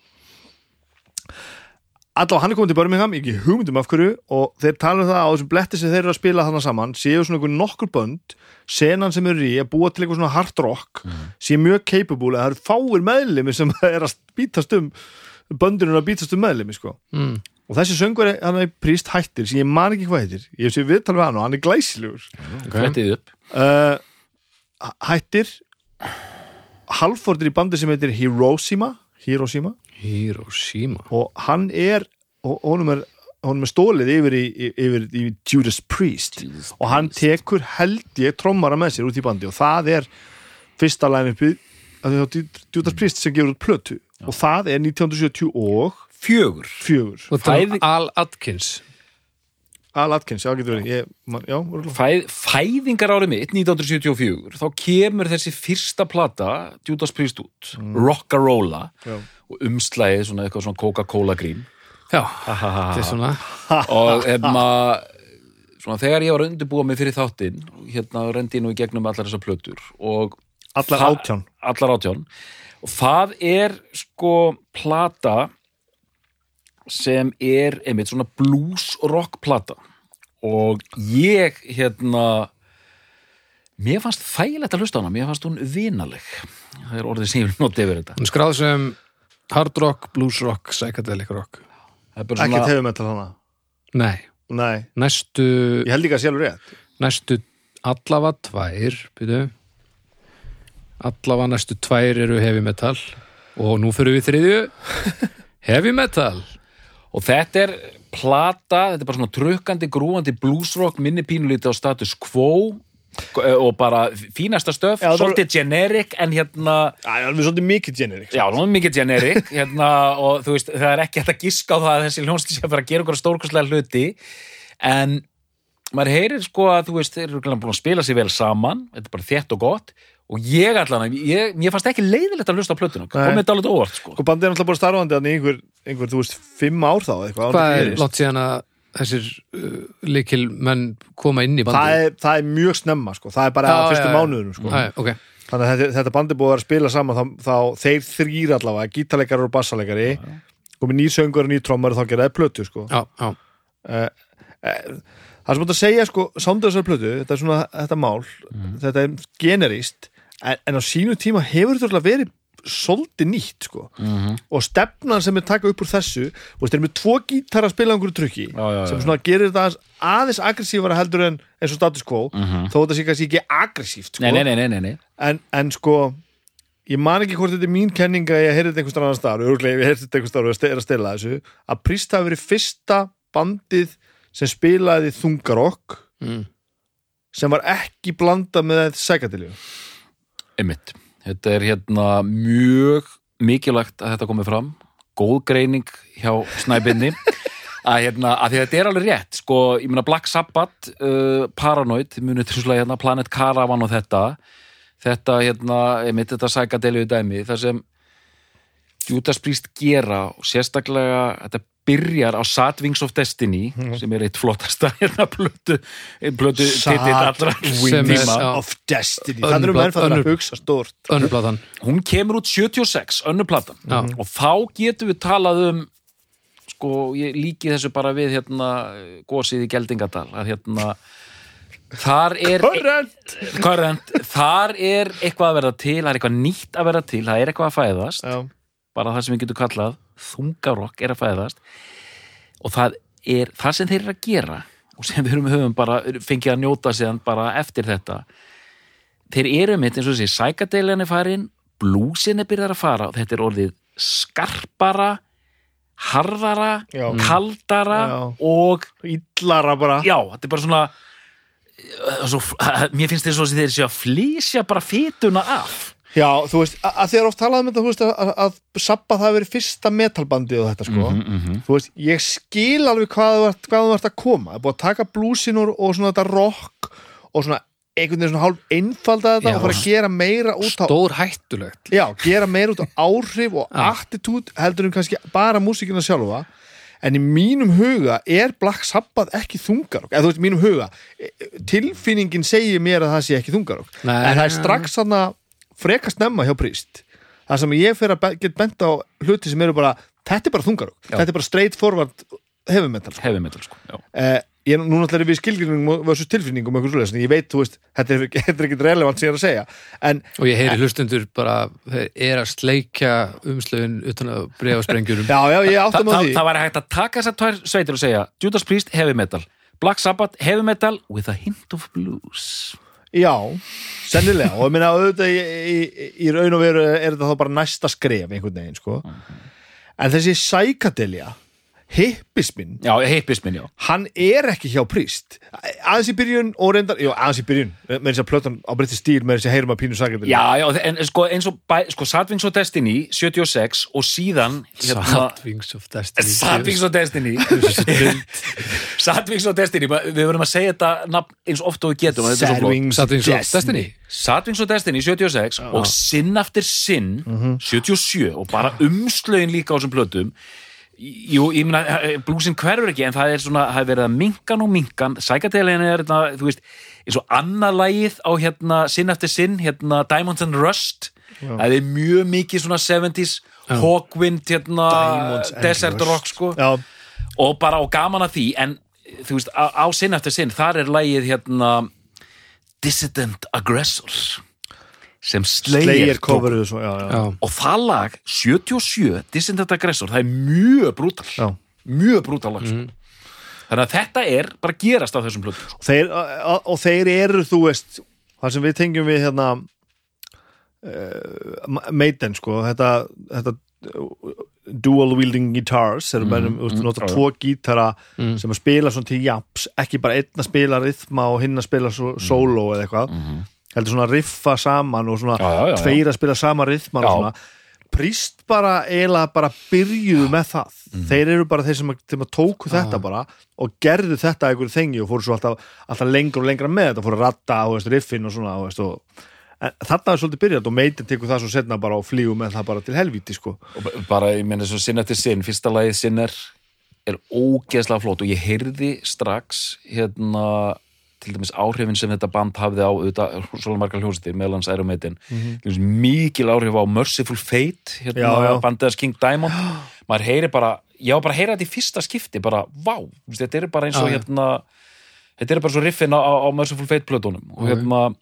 Allá hann er komin til Birmingham, ekki hugmyndum af hverju og þeir tala um það á þessum bletti sem þeir eru að spila þarna saman, séu svona einhver nokkur bönd senan sem eru í að búa til eitthvað svona hard rock, séu mjög capable að það eru fáir meðlimi sem er að bítast um böndurinn að bítast um meðlimi sko. Mm. og þessi söngur hann er príst hættir sem ég man ekki hvað heitir. Ég sé viðtal við hann og hann er glæsilegur. Upp. Uh, hættir halffordir í bandi sem heitir Hiroshima Hiroshima. Hiroshima. Og hann er og honum er, honum er stólið yfir í, yfir í Judas Priest. Jesus og hann tekur held ég trommara með sér út í bandi. Og það er fyrsta læn uppið að það er Judas Priest sem gefur út plötu og það er 1970 og Fjögur. fjögur. Og Fæði- Al Atkins. Al Atkins, já, getur verið. Ég, já. Fæð, Fæðingar árið mitt 1974 þá kemur þessi fyrsta plata Judas Priest út. Rockarola. Já. og umslæðið svona eitthvað svona Coca-Cola grín. Já, þetta er svona og hérna svona þegar ég var að undirbúa mig fyrir þáttinn hérna rendi ég nú í gegnum allar þessar plötur og allar átján. allar átján og það er sko plata sem er einmitt svona blues rock plata. Og ég hérna mér fannst þægilegt að hlusta á hana. Mér fannst hún vinaleg. Það er orðið sem ég vil nota yfir þetta. Hún skráð sem hard rock, blues rock, psychedelic rock. Bara ekki svona tegum þetta hana? Nei, nei, næstu ég held líka að sjálfur rétt. Næstu allavega tvær byrju allavega næstu tvær eru heavy metal. Og nú fyrir við þriðju. Heavy metal. Og þetta er plata, þetta er bara svona trukkandi, grúandi bluesrock, minni pínulítið á status quo. Eh, og bara fínasta stöf, Já, það var- svolítið generic en hérna, Já, svolítið mikið generic já, nú er mikið generic hérna, og þú veist, það er ekki hægt að giska á það að þessi hljónst sé að fara að gera okkur stórkostlega hluti. En maður heyrir sko að þú veist, þeir eru búin að spila sér vel saman. Þetta er bara þétt og gott og ég allan, ég, ég fannst ekki leiðilegt að hlusta á plötuna, komið þetta alveg óvart sko. Sko bandið er náttúrulega bara starfandi þannig einhver, einhver, þú veist, fimm ár þá eitthvað, Hvað er látt síðan að þessir uh, líkil menn koma inn í það bandi er, það er mjög snemma, sko, það er bara á fyrstu mánuðunum, sko. Já, já, ok, Þannig að þetta, þetta bandið búið að að spila saman þá, þá þeir þrýr allavega, gítarleikari og bassalegari komið nýr söngur og nýr trommar þá geraði plötu, sko. Já, já. Uh, uh, Það sem búið að segja, sko, sándu þessar plötu, þetta er svona þetta mál, þetta er generist en, en á sínu tíma hefur þetta verið svolítið nýtt, sko og stefnan sem er taka upp úr þessu og þeir eru með tvo gítar að spila einhverju trukki Já, já, já. sem svona gerir þetta aðeins, aggressífara heldur en eins og status quo þó þetta sé kannski ekki aggressíft sko. nei, nei, nei, nei, nei, nei. En, en sko ég man ekki hvort þetta er mín kenning að ég heyrði þetta einhvers annan staðar, örgulega ég heyrði þetta einhvers staðar og er að stela þessu, að Priest hafi verið fyrsta bandið sem spilaði þungarokk mm. sem var ekki blanda með sækadilju Einmitt. Þetta er hérna mjög mikilvægt að þetta komi fram. Góð greining hjá snæbinni að hérna, að þetta er alveg rétt sko, ég meina Black Sabbath uh, Paranoid, munið svona hérna Planet Caravan og þetta. Þetta hérna, einmitt þetta sækadeliðu dæmi þar sem Judas Priest gera og sérstaklega þetta byrjar á Sad Wings of Destiny sem er eitt flottasta hérna allra Sem er- tíma. Já. of Destiny, það eru menn blad- fyrir að hugsa stórt. önnur platan. Hún kemur út 76, önnur platan. Já. og þá getum við talað um sko, ég líki þessu bara við hérna, gósið í Geldingadal að hérna þar er Current! Current, þar er eitthvað að verða til það er eitthvað nýtt að verða til, það er eitthvað að fæðast. Já, bara það sem við getum kallað þungarokk er að fæðast og það er það sem þeir eru að gera og sem við höfum, höfum bara fengið að njóta síðan bara eftir þetta þeir eru mitt eins og þessi sækadeiljan er farin blúsin er byrjað að fara og þetta er orðið skarpara harðara, Já. kaldara Já. og Illara bara já, þetta er bara svona eh, svo, mér finnst þess að þeir séu að flýsja bara fytuna af Já, þú veist, að, þér oft talað um þetta, þú veist, að, að, Sabba það verið fyrsta metalbandið og þetta, sko. -hmm. Þú veist, ég skil alveg hvað þú ert að koma. Það er búið að taka blúsin og, og svona þetta rock og svona einhvern veginn svona hálf einfalda þetta Já. og fara að gera meira út á Stór hættulegt Já, gera meira út á áhrif og attitút heldur en kannski bara músíkina sjálfa en í mínum huga er Black Sabbath ekki þungarokk eða þú veist, í mínum huga e- e- tilfinningin segir mér að það sé ekki þungarokk en það er strax þarna frekast nefna hjá Príst það sem ég fer að be- get bent á hluti sem eru bara, þetta er bara þungarokk þetta er bara straight forward heavy metal heavy metal sko já. eh, ég, nú náttúrulega er við skilgjörnum versus tilfinningum og eitthvað en ég veit, þú veist, þetta er, þetta er ekki relevant sem ég er að segja. En Og ég heyri hlustundur bara þeir er að sleikja umslögin utan að bregða sprengjunum já, já, ég áttum á því. það væri hægt að taka þessar tvær sveitir og segja Judas Priest, heavy metal. Black Sabbath, heavy metal with a hint of blues Já, sennilega. Og ég meina auðvitað í, í, í raun og veru er þetta þá bara næsta skref einhvern veginn, sko. En þessi sækadelja hippismin, já, heipismin, já. hann er ekki hjá príst aðeins í byrjun og reyndar já, aðeins í byrjun, með þess að plötan á breytti stíl með þess að heyrum að pínu sækadelja Já, já, en sko eins og bæ, sko, Sadwings og Destiny 76 og síðan hérna, Sadwings of Destiny Sadwings og Destiny Sadwings og Destiny við verðum að segja þetta nafn eins oft og við getum. Þetta er svo flott. Sadwings of Destiny. Sadwings og Destiny 76 og Sinn eftir Sinn 77 og bara umslögin líka á þessum plötum. Jú, ég meina, blúsin hverfur ekki en það er svona, það er verið að minkan og minkan sækatelegin er þetta, þú veist eins og annað lagið á hérna Sinn eftir Sinn, hérna Diamonds and Rust. Það er mjög mikið svona 70s Hawkwind, hérna Diamonds Desert. Rock, sko. Já, og bara á gaman að því en þú veist, á, á sinn eftir sinn þar er lagið hérna Dissident Aggressor sem Slayer, coveruðu svo, já, já, Já, og það lag 77, Dissident Aggressor það er mjög brútal Já. mjög brútal lag mm. þannig að þetta er bara gerast á þessum plötum sko. Og þeir, og, þeir eru, þú veist það sem við tengjum við hérna uh, Maiden, sko þetta, þetta dual wielding guitars þeir eru mm, mm, já, nota já. tvo gítara sem að spila svona til japs ekki bara einn að spila rithma og hinn að spila svo, solo eða eitthvað. Heldur svona riffa saman og svona tveir að spila sama rithman Já. og svona. Príst bara eiginlega bara byrjuðu með það. Þeir eru bara þeir sem, að, sem að tóku þetta bara og gerðu þetta að einhverju þengi og fóru svo alltaf, alltaf lengra og lengra með þetta. Fóru að ratta veist, riffin og svona og, og, en þarna er svolítið byrjað og meitin tekur það svo setna bara og flýgu með það bara til helvíti sko. og bara, ég meina svo sinn eftir sinn. Fyrsta lagið sinn er, ógeðslega flott og ég heyrði strax hérna til dæmis áhrifin sem þetta band hafði á svolítið margar hljósitir, meðlans Iron Maiden. Mm mikil áhrif á Merciful Fate hérna, Já, já. bandið hans King Diamond. Maður heyri bara, ég var bara að heyra þetta í fyrsta skipti, bara, vá, þetta er bara eins og já. hérna þetta er bara svo riffin á, á Merciful Fate plötunum. Og hérna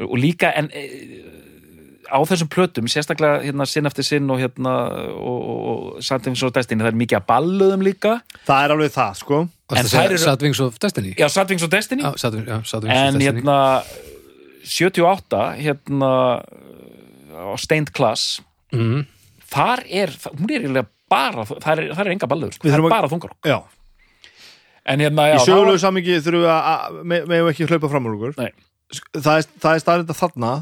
og líka en e, á þessum plötum, sérstaklega hérna sinn eftir sinn og hérna og, og, og Sadwings og Destiny, það er mikið að balluðum líka það er alveg það sko. Sadwings of Destiny já, Sadwings og Destiny Já, Sadwings, já, Sadwings of en Destiny hérna 78 hérna á Stained Class Mhm. þar er, hún er eiginlega bara það er, er enga balluður, það er bara þungar Já. en hérna, já, í sögulegu var- samingi þurfum við að me- megum ekki hlaupa fram úr okkur Nei. Það er, það er staðrinda þarna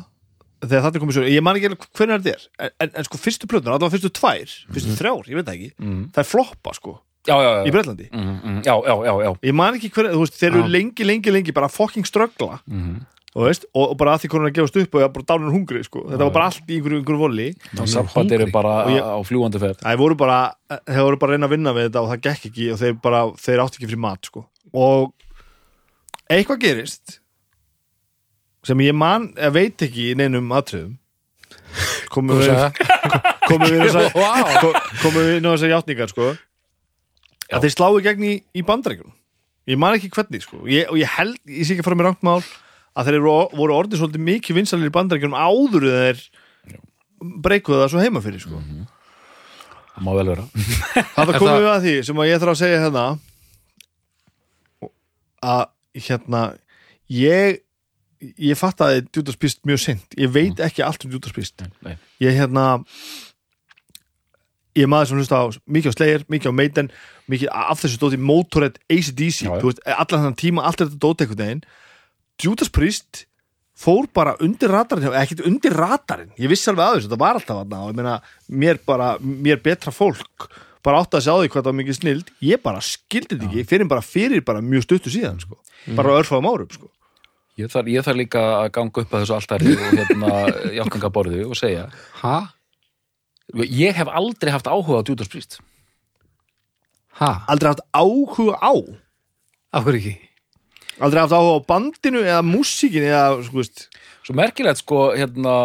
þegar þetta er komið sögur, ég man ekki hvernig þetta er en, en, en sko fyrstu plötunar, allavega fyrstu tvær fyrstu þrjár, ég veit ekki Mhm. það er floppa sko, já, já, já, í Breitlandi Mhm, mhm, ég man ekki hvernig, þú veist, þeir eru lengi, lengi, lengi bara fucking ströggla Mhm. veist, og, og bara að því að gefast upp og ég var bara dánur hungri, sko, þetta var bara allt í einhverju, einhverju voli, Sabbat eru bara Og ég- á fljúandi ferð. Það voru bara þeir voru bara að reyna að vinna við þetta og það gekk ekki og þeir bara, þeir átti ekki fyrir mat, sko. Og eitthvað gerist sem ég man, ég veit ekki í neinum atriðum. Komum við komum við komum við inn á þessar játningar sko. Að þeir slái í gegn í, í bandarækjum ég man ekki hvernig sko. Ég, og ég held, ég sé ekki að fara með rangt mál að þeir voru orðið svolítið mikið vinsalir í bandarækjum áður en þeir breykuðu það svo heima fyrir sko. Það má vel vera. Það komum við að því sem að ég þarf að segja hérna. Að hérna ég ég fatt að Judas Priest mjög sent ég veit ekki allt um Judas Priest. Nei. ég hérna ég er maður sem hlusta á mikið á Slayer, mikið á Maiden mikið af þessu dóti Motorhead, ACDC allan þann tíma, allt er þetta dóti einhvern veginn. Judas Priest fór bara undir radarinn hjá- ekkert undir radarinn, ég vissi alveg að þessu þetta var alltaf þarna og ég meina mér bara mér betra fólk bara átti að sjá því hvað það var mikið snild. Ég bara skildi þetta ekki, fyrir bara fyrir bara mjög stuttu síðan sko. bara örfáðum árum sko. Ég þarf, ég þarf líka að ganga upp að þessu altari og hérna játningaborðu og segja Ha? ég hef aldrei haft áhuga á Judas Priest Ha? aldrei haft áhuga á Af hverju ekki? aldrei haft áhuga á bandinu eða músíkin eða sko veist svo merkilegt sko hérna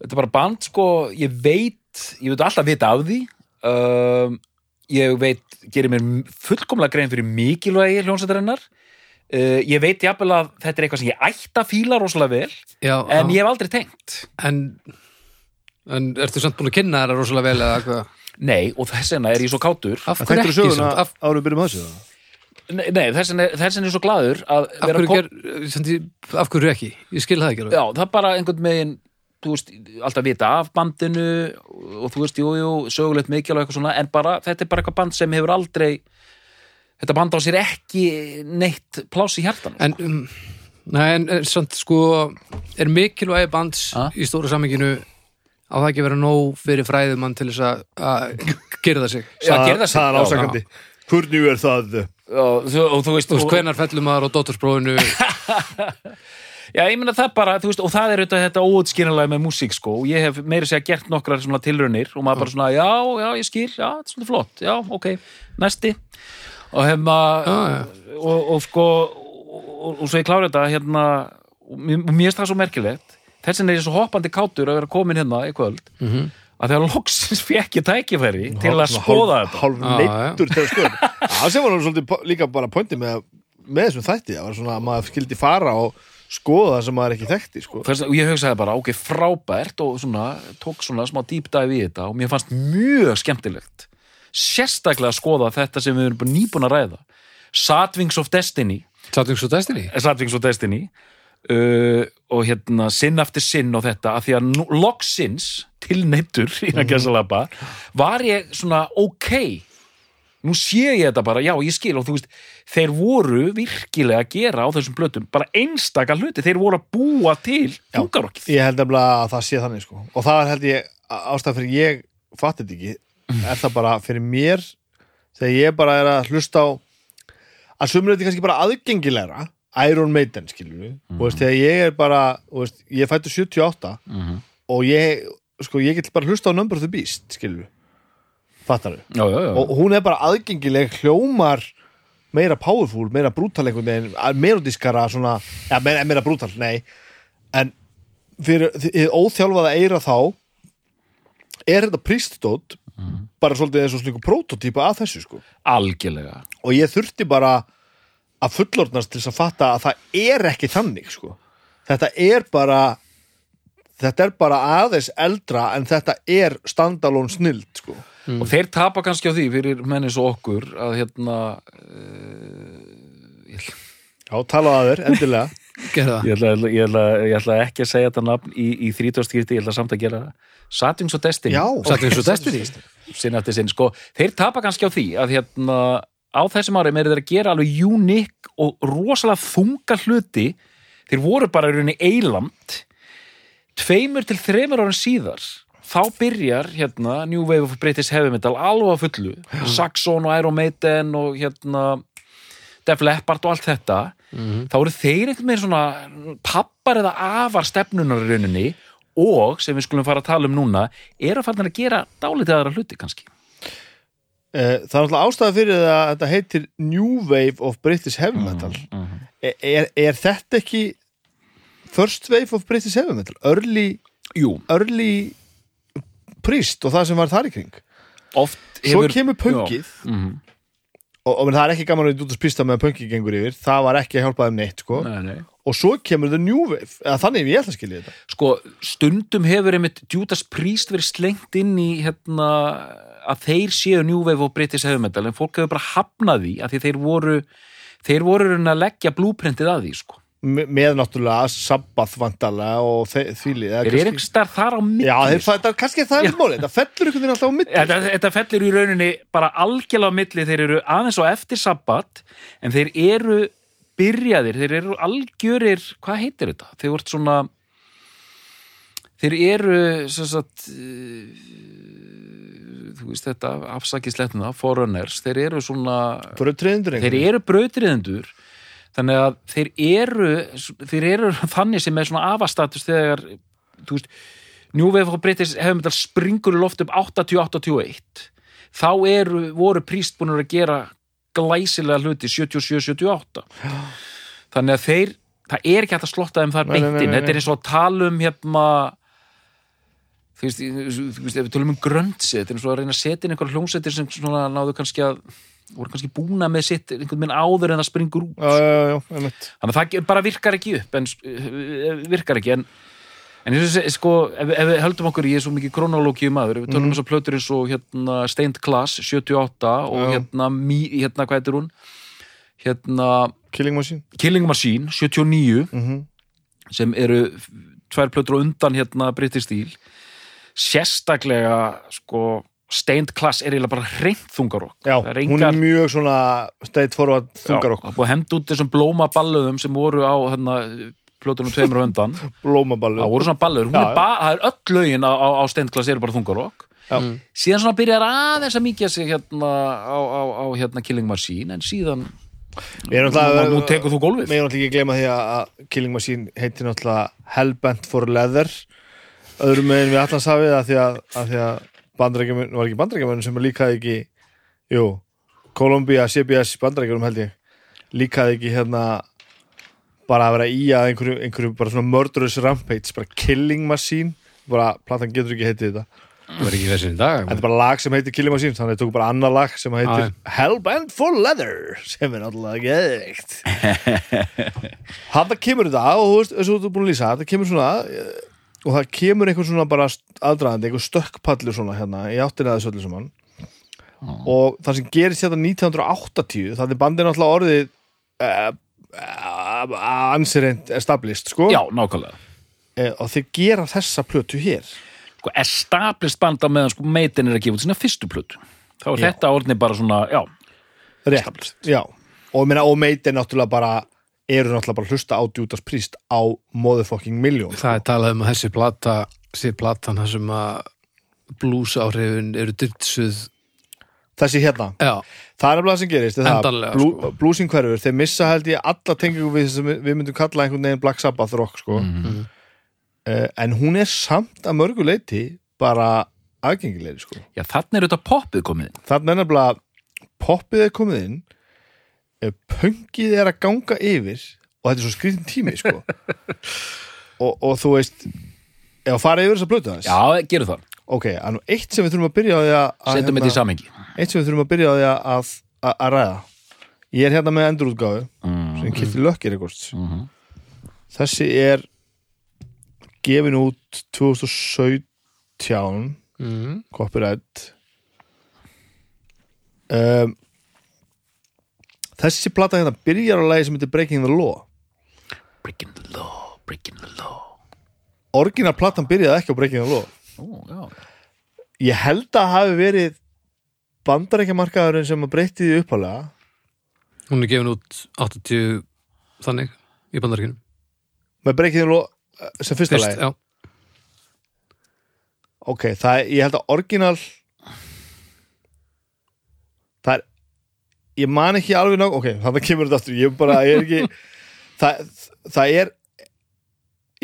þetta er bara band sko ég veit, ég veit alltaf vita af því um, ég veit gerir mér fullkomlega grein fyrir mikilvægi hljónsættarinnar uh, ég veit jafnvel að þetta er eitthvað sem ég ætti að fíla rosalega vel Já, en já. ég hef aldrei tengt En, en ertu samt búin að kynna þeirra rosalega vel eða hvað? nei, og þess vegna er ég svo kátur Af Það hverju ekki söguna samt? Af, árum byrjum að þessu það? nei, nei þess vegna er ég svo glaður að af, vera hverju kom- ger, af hverju ekki? Ég skil það ekki alveg. Já, það er bara einhvern megin þú veist, alltaf vita af bandinu og þú veist, jú, jú, sögulegt mikilvæg eitthvað svona, en bara, þetta er bara eitthvað band sem hefur aldrei þetta band á sér ekki neitt pláss í hjartan En, um, nei, en er, samt sko er mikilvægi bands Ha? í stóra samminginu á það ekki að vera nóg fyrir fræðumann til þess að- að það sig? Það sig. það er ásakandi. Hvernig er það? og, þú, og þú veist, veist, og, hvenar fellum maður á dóttursprófinu? Já, ég meina það bara, veist, og það er auðvitað þetta óutskýranlega með músík, sko, og ég hef meiri segja gert nokkrar svona tilraunir og maður bara svona, já, já, ég skil, já, þetta er svona flott, já, ok, næsti og hef maður Já, já. og, og sko og, og, og svo ég klára þetta hérna og mér finnst það svo merkilegt þess vegna er ég svo hoppandi kátur að vera komin hérna í kvöld Mhm. að þegar loksins fekk ég tækifæri til að skoða þetta Hálf neittur til að skoða Það sem var nú svolítið líka bara pointið með, með þessum þætti Það var svona að maður skildi fara og skoða það sem maður ekki þekkti sko. Og ég hugsaði bara, ok, frábært og svona, tók svona smá deep dive í þetta og mér fannst mjög skemmtilegt sérstaklega að skoða þetta sem við erum nýbúin að ræða. Satwings of Destiny. Satings og Destiny? Satwings of Destiny. Uh, og hérna sinn eftir sinn og þetta að því að loksins tilneittur í að gæsa labba var ég svona ok. Nú sé ég þetta bara, já ég skil og þú veist, þeir voru virkilega að gera á þessum blötum, bara einstaka hluti þeir voru að búa til hungarokkið Ég held að það sé þannig sko. Og það held ég ástæð fyrir ég fatti þetta ekki Er það bara fyrir mér? Þegar ég bara er að hlusta á Að sumröndi kannski bara aðgengilegra Iron Maiden skilur við Og veist, þegar ég er bara og veist, Ég fættu 78 Mhm. Og ég, sko, ég get bara hlusta á Number of the Beast skilur við Fattar við og hún er bara aðgengileg hljómar meira powerful, meira brútal melodiskara svona, ja, meira, meira brútal, nei. En fyrir óþjálfaða eira þá er þetta prístótt bara svolítið eins og slíku prototýpa að þessu sko. Algjörlega. Og ég þurfti bara að fullorðnast til að fatta að það er ekki þannig sko. Þetta er bara þetta er bara aðeins eldra en þetta er standalone snild sko. Og þeir tapa kannski á því fyrir menni svo okkur að hérna uh, ég, Já, tala að þér, endilega Gerða ég, ætla, ég, ætla, ég ætla ekki að segja þetta nafn í, í 30 skipti, ég ætla samt að gera Satins og Destiny. Já, Satings og Destiny. Sinn eftir sinn, sko, þeir tapa kannski á því að hérna, á þessum ári meiri þeir að gera alveg unik og rosalega þunga hluti. Þeir voru bara í rauninni eiland tveimur til þreimur árin síðar þá byrjar hérna New Wave of British Heavy Metal alveg fullu. Saxon og Iron Maiden og hérna Def Leppard og allt þetta þá eru þeir einhvern veginn svona pappar eða afar stefnunar í rauninni og sem við skulum fara að tala um núna er að fara að gera dálítið aðra hluti kannski. Eh, Það er náttúrulega ástæða fyrir það að þetta heitir New Wave of British Heavy Metal. Mhm. er, er, er þetta ekki First Wave of British Heavy Metal? Early, Jú, early Priest og það sem var þar í kring. Oft Svo hefur kemur pöngið. Mhm. Og, og það er ekki gaman að út að spista með að pöngið gengur yfir það var ekki að hjálpa þeim neitt sko. nei, nei. og svo kemur Wave eða þannig ef ég ætla að skilja þetta Sko, stundum hefur einmitt Judas Priest verið slengt inn í hérna, að þeir séu New Wave og British Heavy Metal en fólk hefur bara hafnað því að því þeir voru þeir voru að leggja blúprintið að því sko. Me- með náttúrulega Sabbath vandalega og eða er kannski- Eriks þar á milli? Já, það, það, kannski það er málið, það fellur einhvern veginn alltaf á milli. Þetta, þetta fellur í rauninni bara algjörlega á milli, þeir eru aðeins og eftir sabbat, en þeir eru byrjaðir, þeir eru algjörir hvað heitir þetta? Þeir vart svona þeir eru sagt eh, þú veist þetta afsakisletna, foreigners, þeir eru svona Bröðtriðindur þeir eru brautriðendur þannig að þeir eru þeir eru þannig sem er svona afastatus þegar, þú veist New Wave of British hefum þetta springur loft upp 80-81 þá eru, voru prístbúnur að gera glæsilega hluti 77-78 þannig að þeir það er ekki hægt að slotta þeim þar beintin þetta er eins og að tala um hérna þú veist, ef við tölum um gröntsi þetta er eins og að reyna að setja inn einhver hljómsættir sem svona náðu kannski að voru kannski búna með sitt einhvern minn áður en það springur út. Já, já, já, þannig að það bara virkar ekki upp en eh, virkar ekki. En, en og þessi, sko, ef, ef við höldum okkur ég er svo mikið kronológíu maður, við tölum mm. þess að plötur eins og hérna Stained Glass 78 og hérna, mí, hérna hvað heitir hún? Hérna Killing Machine. Killing Machine 79 mm sem eru tvær plötur á undan hérna British Steel. Sérstaklega sko Stained Glass er eiginlega bara hreint þungarokk. Já, er hún er engar- mjög svona state forward þungar Já, það er búið að henda út þessum blóma balluðum sem voru á hérna, plötunum tveimur á undan. Blómaballu það voru svona ballur, hún Já, er bara, það er öll lögin á, á, á steindglas eru bara þungarokk. Já. síðan svona byrjar aðeins að mikið sig hérna á, á, á hérna Killing Machine en síðan, erum nú, tekur þú gólfið. Við erum náttúrulega ekki að gleyma því að Killing Machine heitir náttúrulega Hellbent for Leather. Öðrum meginn við allans hafið að því að, að, bandarækjumun, var ekki bandarækjumun sem líkaði ekki jú, Columbia, CBS bandarækjunum held ég. Líkaði ekki hérna bara að vera í að einhverju, einhverju bara svona murderous rampage, bara Killing Machine. Bara, platan getur ekki heitið þetta. Það var ekki þessin í dag Þetta er bara lag sem heitir Killing Machine þannig að það tók bara annar lag sem heitir Hellbent for Leather sem er náttúrulega geðvikt Þarna kemur þetta og þú veist, eins og þú er búin að lýsa þetta kemur svona og það kemur einhver svona bara aðdraðandi, einhver stökkpallur svona hérna í áttina þessu öllu saman. Og það sem gerist þetta 1980 það er bandið náttúrulega orðið uh, uh, ansirent established sko. Já, nákvæmlega. Uh, og þeir gera þessa plötu hér. Sko, established banda meðan sko meitin er að gefa út sína fyrstu plötu. Þá er Já. þetta orðni bara svona, já, Rétt, Established. já. Og, og meit er náttúrulega bara eru náttúrulega bara að hlusta á Judas Priest á motherfucking miljón Það er talað um að þessi plata sé platan þar sem að blues áhrifin eru dyrtsuð þessi hérna, Já, það er nefnilega það sem gerist er blú, sko. bluesing hverfur, þeir missa held ég alla tengingu við sem við myndum kalla einhvern veginn Black Sabbath rock sko. Mhm. uh, en hún er samt að mörgu leiti bara aðgengilegri sko. já þannig er þetta poppið komið inn. þannig er nefnilega poppið er komið inn pöngið er að ganga yfir og þetta er svo skrýtin tími sko. og, og þú veist ef að fara yfir þess að blötu þess já, gerum það, ok, en eitt sem við þurfum að byrja á því að, setjum þetta í samhengi eitt sem við þurfum að byrja á því að, að, að, að ræða ég er hérna með endurútgáfu mm. sem kipti lökkir rekords Mhm. þessi er gefin út 2017 mm. copyright um, þessi plata hérna byrjar á lagi sem heitir Breaking the Law. Breaking the law, breaking the law. Orginal platan byrjaði ekki á Breaking the Law. Ó, ég held að hafi verið bandarækjamarkaðurinn sem að breytti því uppalega Hún er gefin út 80 þannig í bandaríkunum með Breaking the Law eh, sem fyrsta Fyrst, lagi já, ok, það er, ég held að orginal það er ég man ekki alveg ná ok, þannig kemur þetta aftur, ég bara, ég er ekki það, það er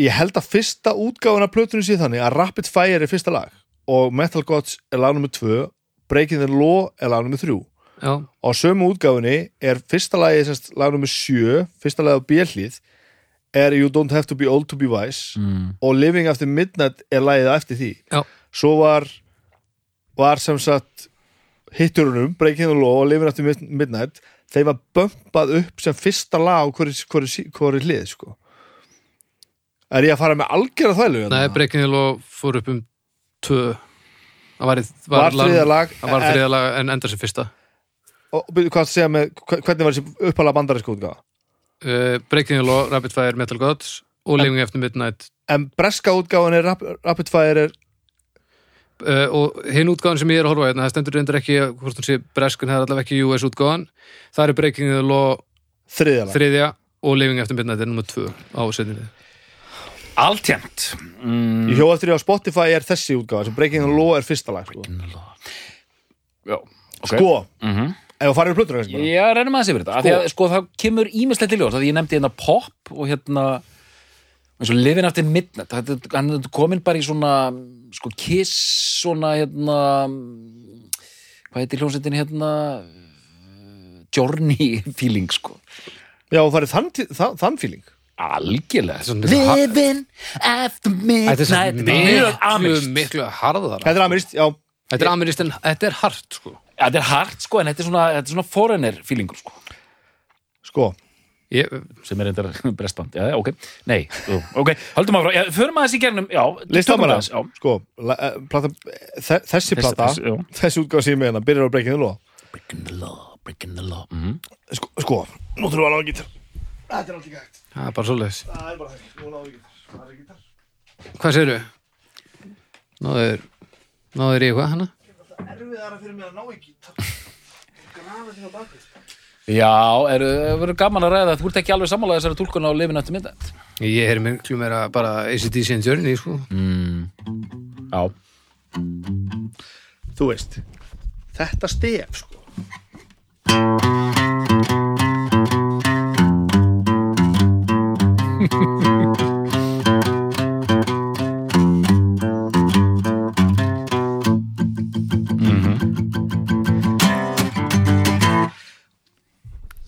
ég held að fyrsta útgáfuna plötunum sé þannig að Rapid Fire er fyrsta lag og Metal Gods er lag nummer 2 Breaking the Law er lag nummer 3 já, og sömu útgáfunni er fyrsta lagi sérst, lag nummer 7 fyrsta lagi á björlið er You Don't Have to Be Old to Be Wise Mm. og Living After Midnight er lagið eftir því Já. svo var var sem sagt hitturunum, Breaking the Law og Living After Mid- Midnight. Þeim var bömpað upp sem fyrsta lag á hverju, hlið sko. er ég að fara með algjörða þvælu hérna? nei, Breaking the Law fór upp um tvö. Það var, var þriða lag var en- lag en endar sem fyrsta. Og með, hve- hvernig var þessi uppalega útgáfa? Uh, Breaking the Law, Rapid Fire, Metal Gods og Living After Midnight. En breska útgáfan er Rap Rapid Fire er uh, og hinn útgáðan sem ég er að horfa á hérna, það stendur reyndar ekki hvort hún sé breskun, það er allavega ekki US útgáðan það er Breaking the Law þriðjala þriðja og Living After Midnight er nummer tvö á setjunni Altjent mm, Ég hjó eftir því á Spotify er þessi útgáfa sem Breaking the Law er fyrsta lag sko, Já, ok. Sko Mhm. ef þú farir í plötur. Já, reynum aðeins yfir þetta. Sko. að, sko, það kemur ímislegt til ljós. Að ég nefndi hérna pop og hérna eins og Living After Midnight þetta, hann er komin bara í svona sko kiss svona hérna hvað heitir hljómsveitin hérna Journey feeling sko. Já, þú farir þann, tí- þann, þann feeling. Algjörlega. Er Living After Midnight. Þetta er er mjög amirist miklu harðara. Þetta er amirist, já. Þetta er amirist en þetta er hart sko. Þetta er hart sko en þetta er svona, þetta er svona foreigner feelingur sko. Sko, Ég, sem er reyndar brestband, já, ok. Nei, ok, haldum áfram, já, förum að sko, eh, þessi gernum, já, listamara, sko plata, þessi plata þessi, þessi útgáð sem ég meina, hérna, byrjar á Breaking the Law. Breaking the Law, Breaking the Law. Mm -hmm. sko, sko, nú þurfum við að lága gítar. Þetta er alltaf gætt það er bara svo leiðis hvað segir þau? náður náður ég hvað hana? erfiðara fyrir mig að ná ekki grafa því á bakvið. Já, eru, verður gaman að ræða. Þú ert ekki alveg sammála þessari túlkun á lifin eftir middag Ég er miklu meira bara ACDC and Journey sko. Mm. Já, Þú veist Þetta stef, sko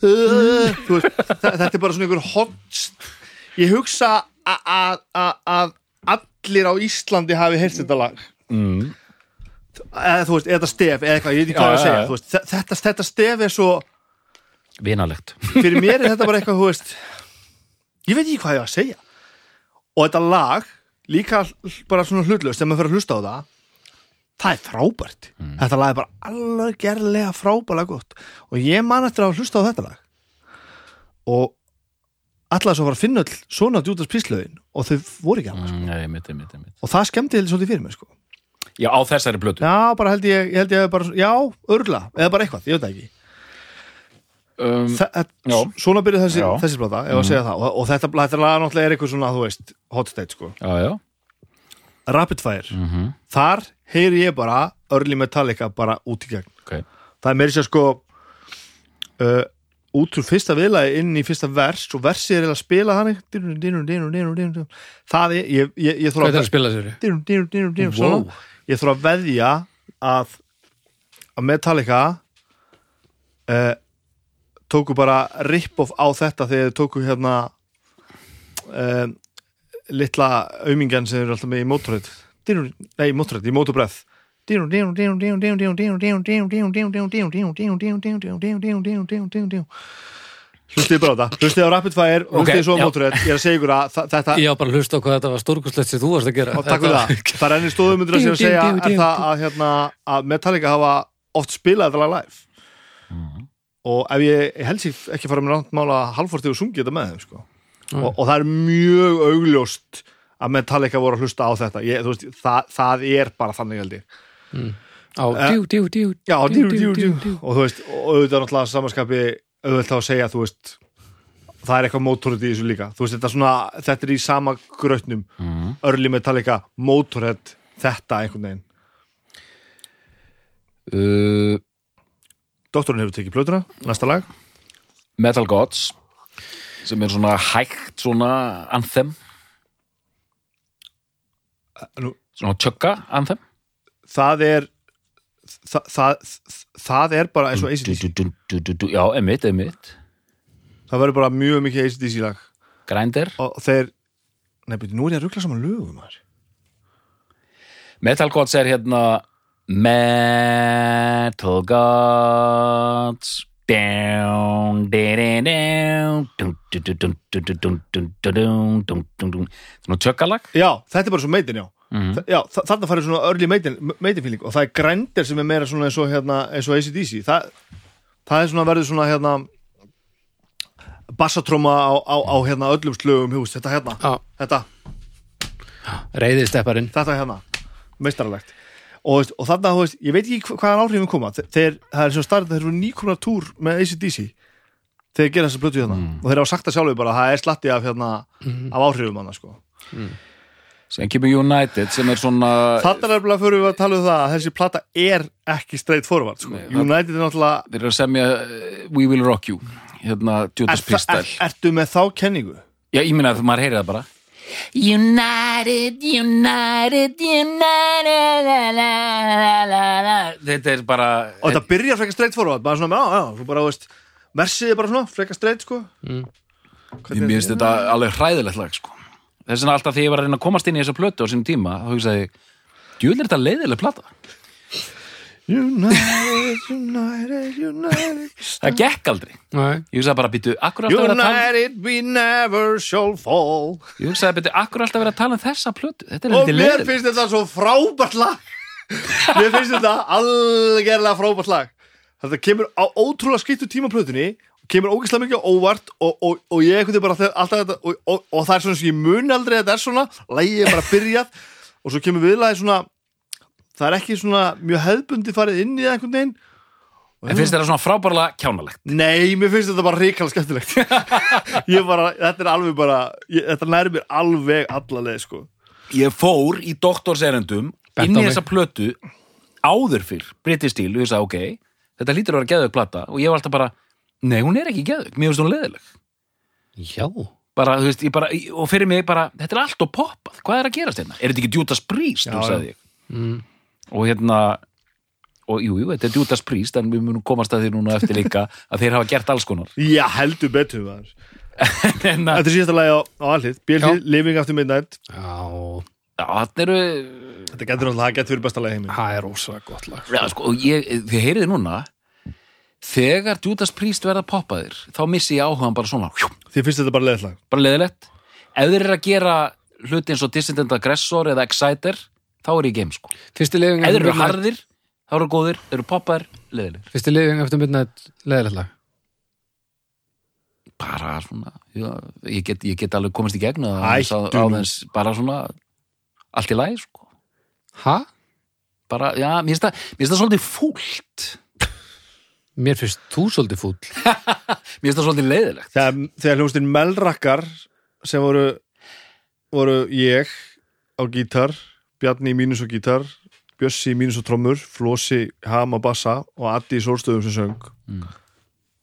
veist, þetta er bara svona einhver hot ég hugsa að allir á Íslandi hafi heyrst þetta lag. Mm. eða þú veist, eða stef eða eitthvað, ég veit ekki hvað að segja veist, þe- þetta, þetta stef er svo vinalegt. Fyrir mér er þetta bara eitthvað, þú veist ég veit ekki hvað ég á að segja. Og þetta lag líka bara svona hlutlaust þegar maður fyrir að hlusta á það það er frábært. Þetta lag er bara alveg gerlega frábælega gott. Og ég man eftir að hlusta á þetta lag. Og allar svo var að finna all svona djútast píslöðin og þau voru ekki annars mm, Nei, mitt, mitt, mitt. Og það skemmti heldur svolítið fyrir mig sko. Já, á þessari blötu já, bara held ég, ég held ég bara, já, örla eða bara eitthvað, ég veit það ekki. Um, Þa, Já. svona byrjuð þessi, þessi segja það, og, og þetta, þetta lag náttúrulega er eitthvað svona, þú veist, hot state sko. Já, já Rapid Fire, mm þar heyri ég bara Early Metallica bara út í gegn. Ok, það er meiri sér sko uh, út úr fyrsta viðlagi inn í fyrsta vers og versið er að spila dýrum. það er, ég, ég, ég þarf að Wow. að veðja að að Metallica uh, tóku bara rip-off á þetta þegar þau tóku hérna uh, litla auðmingan sem eru alltaf með í mótorhætt nei, í mótorhætt, í mótorbreð hlustið bara á það hlustið á Rapid Fire, hlustið svo á mótorhætt ég er að segja ykkur að þetta ég á bara að hlusta á hvað þetta var stórkustlegt sem þú varst að gera það er ennig stóðum undir að segja er það að Metallica hafa oft spilað þetta live og ef ég helsi ekki fara með náttmála halvfórtið og sungið þetta með þeim sko og, og það er mjög augljóst að Metallica voru að hlusta á þetta. Ég, veist, það, það er bara þannig held ég. Á djú, djú, djú Já, djú, djú, djú. og þú veist, og auðvitað náttúrulega samanskapi auðvitað að segja, þú veist það er eitthvað mótorhead í þessu líka. Þú veist, þetta er svona, þetta er í sama grötnum mm. Early Metallica, Motorhead þetta einhvern veginn. Uh, Doktorinn hefur tekið plötuna, næsta lag. Metal Gods sem er svona hægt svona anthem. Nú, svona tjögga anthem. það er það, það, það er bara eins og ACDC Já, emitt, emitt það verður bara mjög mikið ACDC lag. Grændir og þeir, byrju, nú er ég að ruggla saman lögum. Metal Gods er hérna Metal Gods Svona tjökkalag Já, þetta er bara svo meitin, já Mm -hmm. Já, þarna farið svona örli meitinfíling og það er grændir sem er meira svona eins og, hérna, eins og ACDC það, það er svona verður svona hérna, bassatróma á, á, á hérna, öllum slögum hús þetta hérna ah. þetta reyðistepparinn þetta hérna, meistarlegt og, og þarna, þú veist, ég veit ekki hva- hvaðan áhrifin koma. Þe- þeir, það er svo starf, þeir eru nýkomna túr með ACDC þeir gera þessa plötu hérna. Og þeir hafa sagt það sjálfur bara að það er slatti af hérna af áhrifum hana sko. Sem kemur United sem er svona Þarna er bara fyrir við að tala um það að þessi plata er ekki straight forward sko. Nei, það- United er náttúrulega þeir eru að semja uh, We Will Rock You hérna Judas Priest er, Ertu með þá kenningu? Já, ég minna að maður heyri það bara United, United, United la, la, la, la, la. Þetta er bara Og þetta byrjar frekar straight forward bara svona, já, já, svo bara, veist Versið er bara svona, frekar straight, sko Mm. Ég mér finnst þetta alveg hræðilegt lag sko. Þess vegna alltaf þegar ég var að reyna að komast inn í þessa plötu á sínum tíma, þá hugsaði ég djúvel er þetta leiðileg plata United, United, United. Það gekk aldrei. Nei, Ég hugsaði bara, býtu, akkur alltaf verið að tala United we never shall fall. Ég hugsaði, býtu, akkur alltaf verið að tala um þessa plötu? Þetta er Og mér leiðileg finnst þetta svo frábært lag. Mér finnst þetta algerlega frábært lag. Þetta kemur á ótrúlega skýttu tímaplötunni kemur ógeðslega mikið óvart og, og, og ég einhvern veginn bara alltaf þetta og, og, það er svona sem ég mun aldrei að þetta er svona. Lægið er bara byrjað og svo kemur viðlagið svona það er ekki svona mjög hefðbundi farið inn í einhvern veginn. En finnst þetta svona frábærlega kjánalegt? Nei, mér finnst þetta bara ríkala skemmtilegt. Ég bara, þetta er alveg bara ég, þetta næri mér alveg allaleg sko. Ég fór í doktorserendum inn í þessa plötu áður fyrr, British Steel og ég sagði, ok, þetta lítur að vera geðveik plata. Og ég var alltaf bara, nei, hún er ekki geðveik mér finnst hún leiðileg já. Bara, veist, ég bara, og fyrir mig bara þetta er allt og poppað, hvað er að gerast hérna? Er þetta ekki Priest, Já, þú sagði ég. Mm. Og hérna og jú, jú, þetta er Judas Priest en við munum komast að því núna eftir líka að þeir hafa gert alls konar. Já, heldur betur en að, Þetta er síðasta lagi á, á allið Björnlið, Living After Midnight. Já, já, þannig eru Þetta getur alltaf, það getur verið besta lagi heimi. Það er ósvað gott lag já, sko, og ég, þið heyriði núna þegar Judas Priest verða poppaðir þá missi ég áhugan bara svona. Þið finnst þetta bara leðislag bara leðilegt ef þeir eru að gera hluti eins og Dissident Aggressor eða Exciter þá er ég game, sko ef þeir eru harðir, þá eru góðir þeir eru poppaðir, leðilegir Fyrsti lifing eftir midnight leðilegt lag bara svona já, ég, get, ég get alveg komist í gegn að Hættu á nú. þess bara svona allt í lagi sko. Ha? bara, já, mér finnst það mér finnst það svolítið fúlt Mér finnst þú svolítið fúll mér finnst það svolítið leiðilegt Þegar, þegar hljómsdyn Melrakkar sem voru voru ég á gítar Bjarni í mínus og gítar Bjössi í mínus og trommur Flósi, Ham og Bassa og Addi í sólstöðum sem söng. Mm.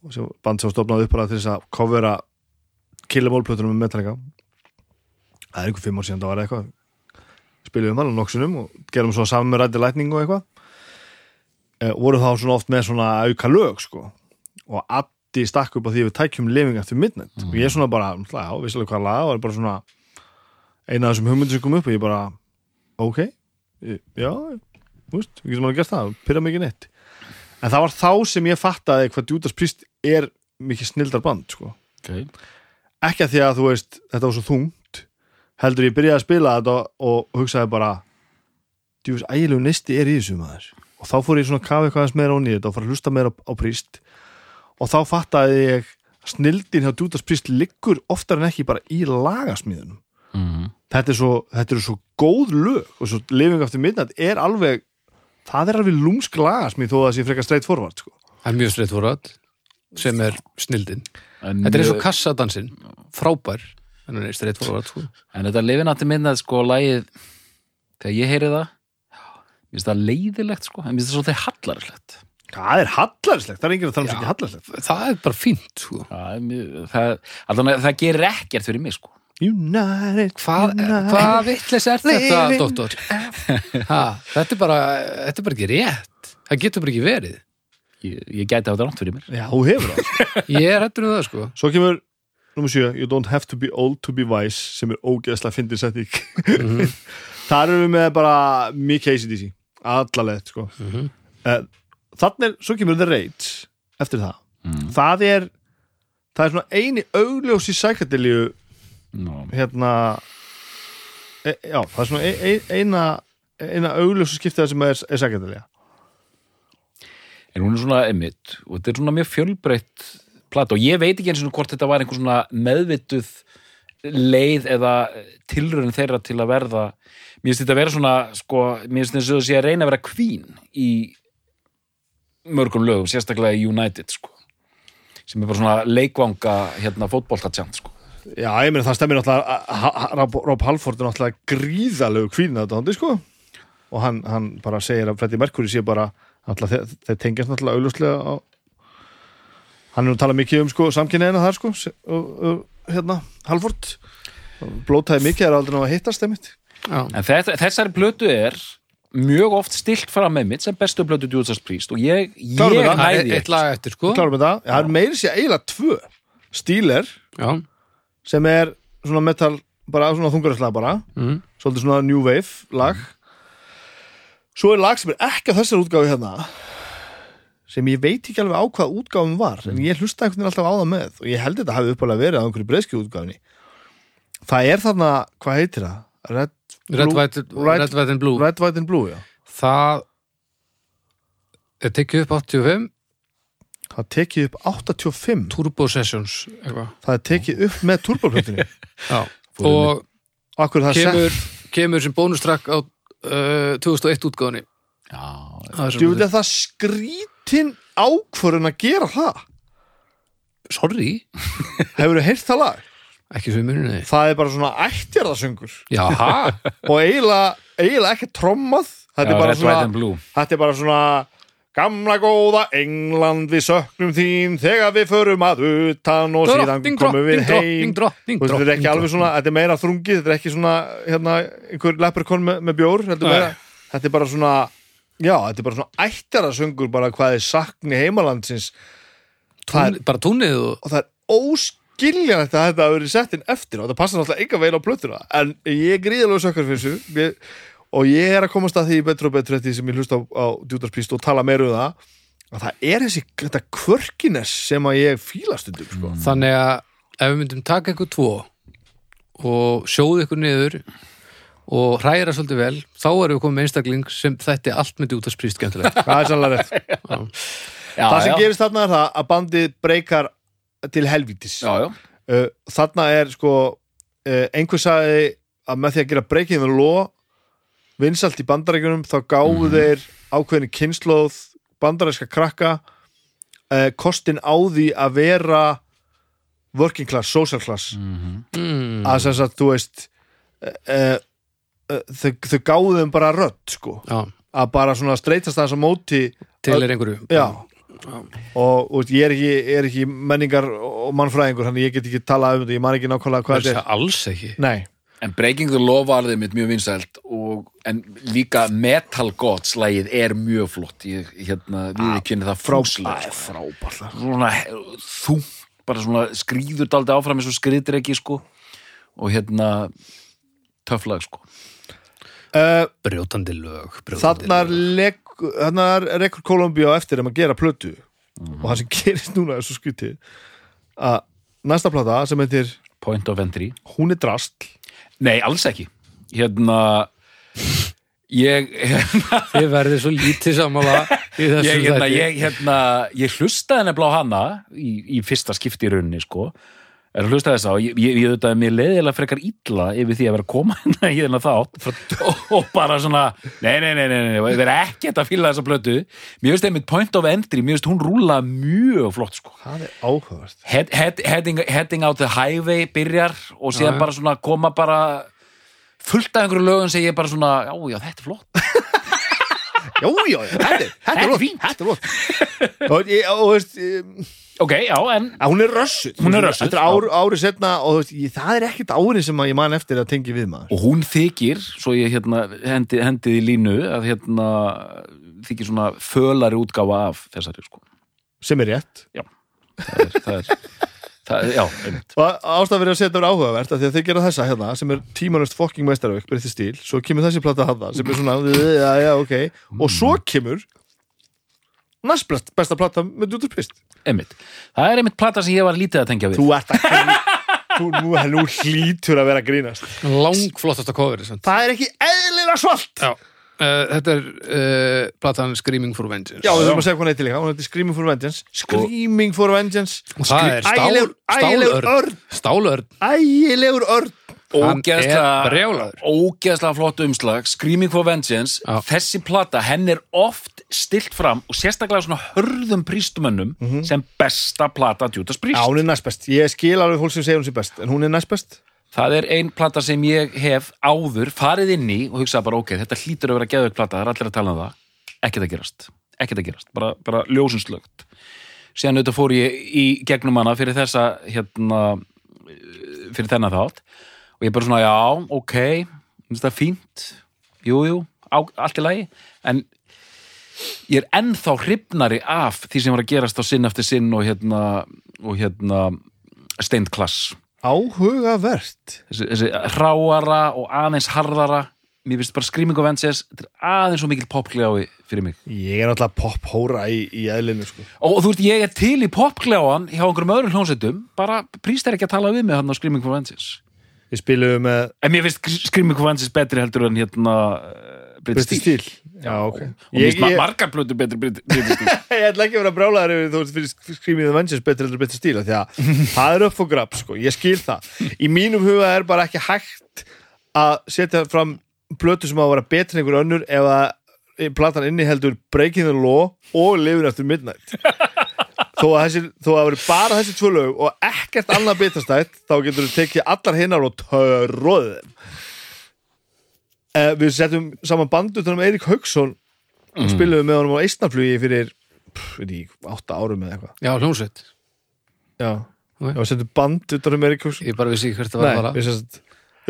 sem band sem var stofnað upp bara til þess að covera killamólplötunum með Metallica. Það er einhver fimm ár síðan það var eitthvað. Spilum hann á nokksunum og gerum svo saman með rætti lætning og eitthvað. E, voru þá svona oft með svona auka lög sko. Og Addi stakk upp á því við tækjum Living After Midnight. Og ég svona bara, já, vissilega hvað lag og er bara svona eina af þessum hugmyndir sem kom upp og ég bara, ok. Já, þú veist, sem hann að gert það. Pyrra mikið neitt en það var þá sem ég fattaði hvað Judas Priest er mikið snildar band sko. okay. ekki að því að þú veist þetta var svo þungt heldur ég byrjaði að spila þetta og hugsaði bara djúvis ægilegu nesti er í þessu maður. Og þá fór ég svona að kafa eitthvað aðeins meira í þetta og fara að hlusta meira á, á Priest. Og þá fattaði ég snildin hjá Judas Priest liggur oftar en ekki bara í lagasmíðunum mm. þetta er svo, þetta er svo góð lög og svo Living After Midnight er alveg það er alveg lúmsk lagasmíð þó að það sé frekar straight forward sko. Það er mjög streitt fórhald sem er snildin en, Þetta er eins og eh, kassadansin frábær en hann er streitt fórhald sko. en þetta lifin átti minna sko lagið þegar ég heyri það mér finnst það leiðilegt sko en mér finnst það svolítið hallarslegt það er hallarslegt, það er enginn að tala um sem ekki hallarslegt Það er bara fínt sko. það, það, það, það gerir ekkert fyrir mig sko United Hvað hva vittlis er þetta? Ha, þetta, er bara, þetta er bara ekki rétt Það getur bara ekki verið ég, ég gæti á þetta rátt fyrir mér Já, þú hefur það Ég er hættur um það sko Svo kemur nummer 7 You don't have to be old to be wise sem er ógeðslega fyndin setting Mhm. Þar erum við með bara mikið ACDC alla leið sko. Mhm. Eh, Þannig er, svo kemur The Rage eftir það mm. Það er það er svona eini augljósi sækardilju no. hérna e, já, það er svona e, e, eina eina augljósi skiptið sem er, er sækardilja en hún er svona emitt og þetta er svona mjög fjölbreytt plata og ég veit ekki eins og hvort þetta var einhver svona meðvituð leið eða tilröðin þeirra til að verða mér finnst þetta að vera svona sko, mér finnst þess að sé að reyna að vera kvín í mörgum lögum, sérstaklega í United sko sem er bara svona leikvanga hérna fótboltatjant sko Já, ég meina það stemmir náttúrulega að- að- að- Rob, Halford er náttúrulega gríðalegu kvíðin að þetta hóndi, sko. Og hann, hann bara segir að Freddie Mercury sé bara náttúrulega, þeir, þeir tengjast náttúrulega augljóslega á hann er nú talað mikið um sko samkynniðina þar sko og, og, hérna, Halford. Blótaði mikið er aldrei ná að hittast einmitt. Já. En þetta, þessari plötu er mjög oft stilt fram með mitt sem bestu plötu Judas Priest og ég, ég það? Það. næði eitt lag eftir, sko. Klárum við það, það er meiri sér eiginlega tvö Steeler Já, sem er svona metal bara svona þungaraslega bara. Mm. svolítið svona new wave lag. Svo er lag sem er ekki á þessar útgáfi hérna sem ég veit ekki alveg á hvað útgáfum var en ég hlusta einhvern veginn alltaf á það með og ég held þetta hafi uppalega verið á einhverju breyski útgáfinni það er þarna, hvað heitir það? Red, Red, White, Red- Red, White and Blue. Red, White and Blue, já. Það er tekið upp 85 það tekið upp 85 Turbo Sessions eitthvað. það er tekið upp með turboplötunni. Já. og það kemur, kemur sem bónustrakk á uh, 2001 útgáðunni Já, Þú vil það skrítin ákvörun að gera það? Sorry, Hefur þú heyrt það lag? ekki svo munið Það er bara svona ættjarðasöngur Jaha, og eiginlega, eiginlega ekki trommað. Þetta Já, er bara svona Þetta gamla góða England við söknum þín þegar við förum að utan og síðan komum við heim. þetta er ekki alveg svona, þetta er meira þrungið þetta er ekki svona, hérna, einhver leprechaun með, með bjór, þetta er, þetta er bara svona já, þetta er bara svona ættarasöngur bara hvað er sakni heimalandsins. Það er, Tún, bara túnið og og það er óskiljanlegt að þetta hafi verið sett inn eftir og það passar náttúrulega enga veginn á plötuna. En ég er gríðalegu sökkar fyrir þessu. Ég, og ég er að komast að því betur og betur eftir því sem ég hlusta á, á Priest og tala meira um það að það er þessi, þetta kvörkines sem að ég fíla stundum sko. þannig að ef við myndum taka ykkur tvo og sjóðu ykkur niður og hræra svolítið vel þá erum við komið með einstakling sem þetta allt myndi út að sprýst skemmtilegt. Það er sannlega rétt. Já, það sem já. gerist þarna er það að bandið breykar til helvítis. Já, já, uh, þarna er sko uh, einhver sagði að með því að gera breykið með ló vinsalt í bandarækjunum þá gáfu þeir ákveðinu kynnslóð bandaræska krakka uh, kostin á því að vera working class, social class. Mm. að sem sagt, þú veist uh, uh, þau, þau gáðu þeim bara rödd sko. Já, að bara svona streytast þess að móti til er einhverju. Já. Og, og ég er ekki, er ekki menningar og mannfræðingur þannig ég get ekki talað um þetta, ég man ekki nákvæmlega hvað Það þetta er. alls ekki. Nei, En Breaking the Law var þeim mitt mjög vinsælt og, en líka Metal Gods lagið er mjög flott. Ég hérna, við ekki það fúslega sko. frábært svona þú bara svona skrýður daldi áfram eins og skriðir ekki sko. Og hérna töfflag sko. Uh, brjótandi lög Þarna er, er Kolumbíu á eftir um að gera plötu. Og það sem gerist núna er svo skutið að næsta plata sem heitir Point of Entry. Hún er drastl Nei, alls ekki hérna ég hérna, Þið verðið svo lítið samála í þessu ég, hérna, þætti. ég, hérna, ég hlustaði nefnilega á hana í, í fyrsta skipti í rauninni sko er að þess á, ég, ég, ég auðvitað mér leiðilega frekar illa yfir því að vera að koma hérna í þennan þátt. Og, bara svona, nei, nei, nei, nei, nei, nei vera ekkert að fíla þessa plötu. Mér finnst einmitt point of entry, mér finnst hún rúla mjög flott sko. Það er áhugavert. Head, head, heading, heading out the highway byrjar og síðan já. bara svona koma bara fullt af einhverju lögum sem ég bara svona, já, já, þetta er flott Já, já, já, þetta er, er lótt Þetta er lótt Og, þú veist, ok, já, en hún er rössuð Hún er rössuð, Þetta er ár, ári setna og þú veist, það er ekkert ári sem ég man eftir að tengi við maður. Og hún þykir, svo ég hérna hendi, hendið í línu að hérna þykir svona fölari útgáfa af þessari sko. Sem er rétt. Það er, það er, það já, einmitt. Og ástæða fyrir að setja verið áhugavert að því að þeir gera þessa hérna sem er tímanust fokking meistarverk breytti stíl, svo kemur þessi plata hana sem er svona, já, já, ok. Og svo kemur næst best- besta plata með Judas Priest. Einmitt, það er einmitt plata sem ég var lítið að tengja við. Þú ert að þú, nú, nú hlýtur að vera að grínast. Langflottasta cover samt. það er ekki eðlilega svalt. Já. Uh, þetta er uh, platan Screaming for Vengeance. Já, við þurfum að segja hvað hann heitir líka, hún heitir Screaming for Vengeance. Screaming for Vengeance. Og það er stál, Ægilegur- örn. stálörn, Ægilegur örn. Ógeðslega flott umslag. Screaming for Vengeance. Já. þessi plata, henn er oft stilt fram og sérstaklega svona hörðum prístumönnum sem besta plata Judas Mhm. Já, Priest hún er næst best, ég skil alveg fólk sem segir hún sé best En hún er næst best það er ein plata sem ég hef áður farið inn í og hugsað bara ok, þetta hlýtur að vera geðveik plata, það er allir að tala um það. Ekkert að gerast, ekkert að gerast bara, bara ljósinslögt síðan auðvitað fór ég í gegnum hana fyrir þessa hérna fyrir þennan þátt og ég bara svona, já, ok finnst það fínt. Jú, jú, allt í lagi. En ég er ennþá hrifnari af því sem var að gerast á sinn eftir sinn og hérna og hérna steind klass Áhugavert. Þessi, þessi hráara og aðeins harðara. Mér finnst bara Screaming of Vengeance þetta er aðeins svo mikil popgljáði fyrir mig. Ég er náttúrulega pop-hóra í, í eðlinu sko. og, þú veist, ég er til í popgljáðan hjá einhverjum öðrum hljónsettum bara príst er ekki að tala við mig hann á Screaming of Vengeance Við spilum með en mér finnst Screaming of Vengeance betri heldur en hérna uh, British Steel Já, ok. og mér finnst margar plötur betri British Steel ég ætla ekki að vera brálaður yfir þú veist fyrir skrýmið the Vengeance betur heldur betur stíla því að það er upp og grab sko, ég skil það. Í mínum huga er bara ekki hægt að setja fram plötu sem á að vera betri en einhver önnur ef að platan inni heldur Breaking the Law og Living After Midnight. Þó að, þessi, þó að veri bara þessi tvö lög og ekkert annað bitastætt þá getur þú tekið allar hinnar og törróðið eh, við setjum saman bandu þannig um Eirík Hauksson. Og spilum með honum á Eistnaflugi fyrir pff, veit ég, átta árum eða eitthvað. Já, hljómsveit. Já, Ok. og setjum band utan um Eirík Hauksson. Ég bara vissi hvert það var að við sérst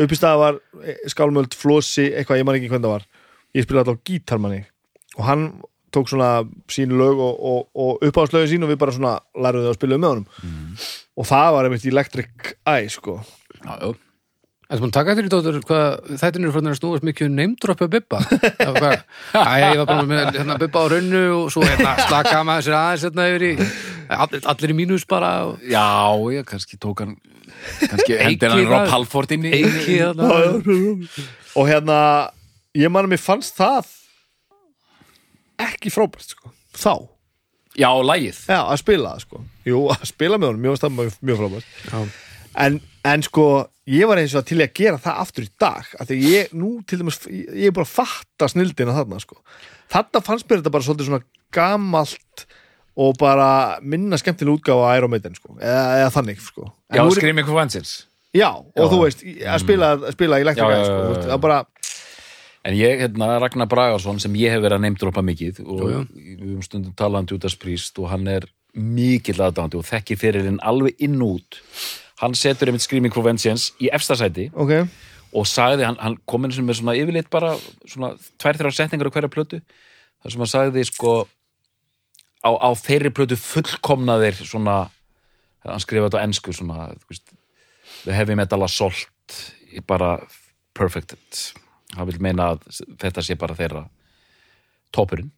upp í stað var eh, skálmöld, flósi, eitthvað, ég man ekki hvernig það var. Ég spilaði alltaf á gítar manni og hann tók svona sín lög og, og, og uppáðslögin sín og við bara svona lærum við að spila um með honum. Og það var einmitt Electric Eye sko. Já, já. Það er búin að taka eftir í dóttur hvað þættin eru fyrir að snúast mikið um neymdroppa Bibba. Það var hvað, Æ, ég var bara með hérna, Bibba á raunnu og svo hérna, slaka maður sér aðeins hérna yfir í allir, allir í mínus bara og já, ég kannski tók hann kannski Eiki hendur hann Rob Halford inn í eiki hérna. Og hérna ég man að mér fannst það ekki frábært sko. Þá, já, lægið já, að spila það sko. Jú, að spila með honum, mjög, mjög frábært. Já. en, en sko ég var eins og til að gera það aftur í dag af því að ég, nú til dæmis ég, er bara að fatta snildina þarna sko þarna fannst mér þetta bara svolítið svona gamalt og bara minna skemmtileg útgáfa á Iron Maiden sko eða, eða þannig sko En já, Screaming of Vengeance já, og Já. þú veist, að spila, að spila í Já, já, sko, já, þú veist, já. það bara En ég, hérna, Ragnar Bragarsson sem ég hef verið að neymdropa mikið og jú. við höfum stundum talað um Judas Priest og hann er mikill aðdándi og þekki fyrir hinn alveg inn og út hann setur einmitt Screaming Vengeance í efstasæti ok, og sagði, hann, hann kom inn með svona yfirleitt bara svona tvær, þrjár setningar á hverja plötu. Þar sem hann sagði sko á, á þeirri plötu fullkomnaðir svona, hann skrifaði þetta á ensku svona, þú veist the heavy metal assault bara perfected hann vil meina að þetta sé bara þeirra toppurinn.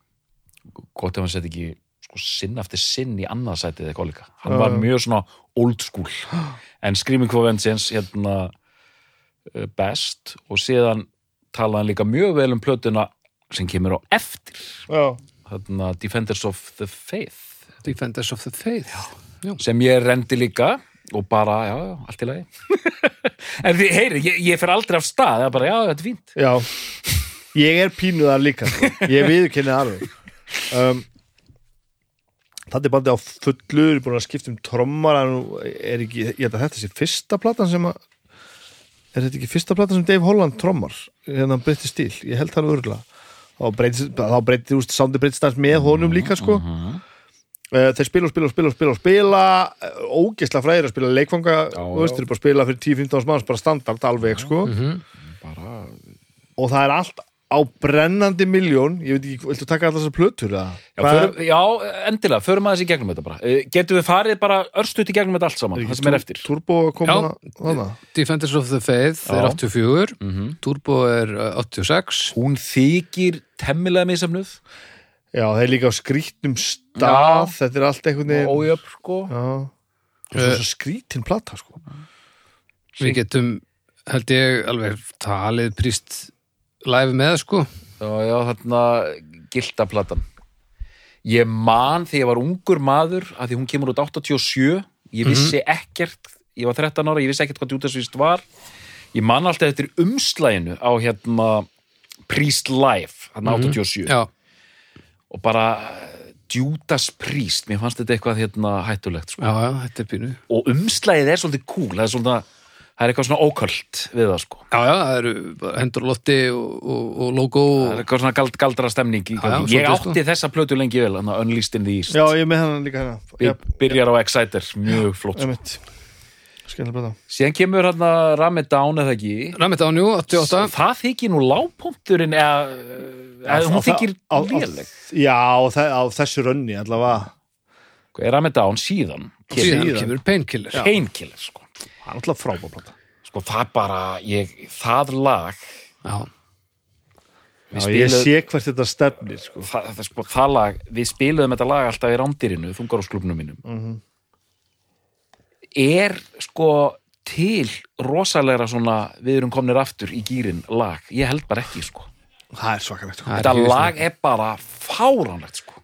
Gott ef hann seti ekki sko, sinn eftir sinn í annað sætið eða líka. Hann var mjög svona old school. En Screaming for Vengeance hérna uh, best. Og síðan talaði hann líka mjög vel um plötuna sem kemur á eftir. Já. Hérna Defenders of the Faith. Defenders of the Faith. Já. sem ég rendi líka og bara, já, já, allt í lagi. En því, heyri, ég, ég fer aldrei af stað það er bara, já, þetta er fínt. Já, ég er pínuðar líka sko. ég viðurkenni alveg. Um, Þetta er bandið á fullu er búin að skipta um trommar er ekki, ég held að þetta sé fyrsta platan sem að er þetta ekki fyrsta platan sem Dave Holland trommar? Hérna breytti stíl, ég held það örgulega þá breytti, þá breytti úst, soundi breytti stans með honum líka sko. Uh, þeir spila og spila og spila og spila og spila uh, ógeðslega fræðir að spila leikfanga já. þeir eru bara að spila fyrir 10-15 manns bara standard alveg sko. Bara, og það er allt á brennandi miljón ég veit ekki, viltu taka allar þessar plötur eða? já, förum, já, endilega, förum aðeins í gegnum þetta bara Eh, getum við farið bara örstutt í gegnum þetta allt saman, það sem er eftir Turbo kom Já. hana. Defenders of the Faith er Já. 84 Mhm. Turbo er uh, 86 hún þykir temmilega misamnuð já, þeir líka á skrítnum stað þetta er allt einhvern veginn ójöfn, sko já, og svo, svo skrítin plata sko. við getum held ég alveg talið príst live með sko. Já, já, þarna gildaplatan ég man þegar ég var ungur maður að því hún kemur út 87 ég vissi ekkert, ég var 13 ára ég vissi ekkert hvað Júdasvist var. Ég man alltaf eftir umslæginu á hérna Priest Live hérna 87 Já, og bara Judas Priest, mér fannst þetta eitthvað hérna hættulegt sko. já, já, þetta og umslægið er svolítið cool það er, svona, það er eitthvað svona óköld við það sko. Já, já, það eru hendur á lofti og, og, og logo það og, er eitthvað svona gald, galdra stemning í Já, já, gangi. ég svolítið, átti þessa plötu lengi vel Unleashed in the East. Já, ég með hann líka hérna. Já, By- byrjar á Exciter, mjög flott sko. síðan kemur hann að Ram It Down eða ekki Ramit Ánjú, 88 það þykir nú lágpunkturinn eða, eða hún þykir léleg. Já, á, þe- á þessu rönni allavega. Er Ram It Down síðan Síðan síðan. kemur Painkiller. Painkiller sko. Það er alltaf frábárplata sko það bara ég, það lag Já, við Já, ég spiluðum- sé hvert þetta stefnir sko. það, það, sko, það lag, við spiluðum þetta lag alltaf í rándirinu, þungarásklubnum mínum. Mhm. er sko til rosalega svona við erum komnir aftur í gýrin lag? Ég held bara ekki sko. Það er svakalegt sko. Er þetta ekki lag er bara fáránlegt sko.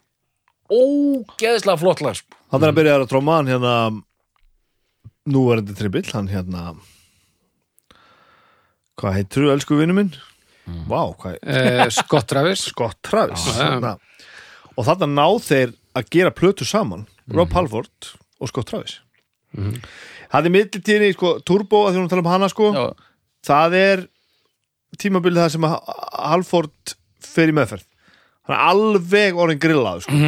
Ógeðslega flott lag sko. Hann er að byrja að tróma hann hérna núverandi tribill, hann hérna hvað heitir þú, elsku vinnu minn? Vá, hvað er eh, Scott Travis. Scott Travis Já, já. Þarna. og þarna ná þeir að gera plötu saman Rob Halford og Scott Travis. Það er millitíðinni sko, Turbo, að því hún tala um hana sko. Það er tímabilið það sem Halford fer í meðferð. Hann er alveg orðin grillað sko.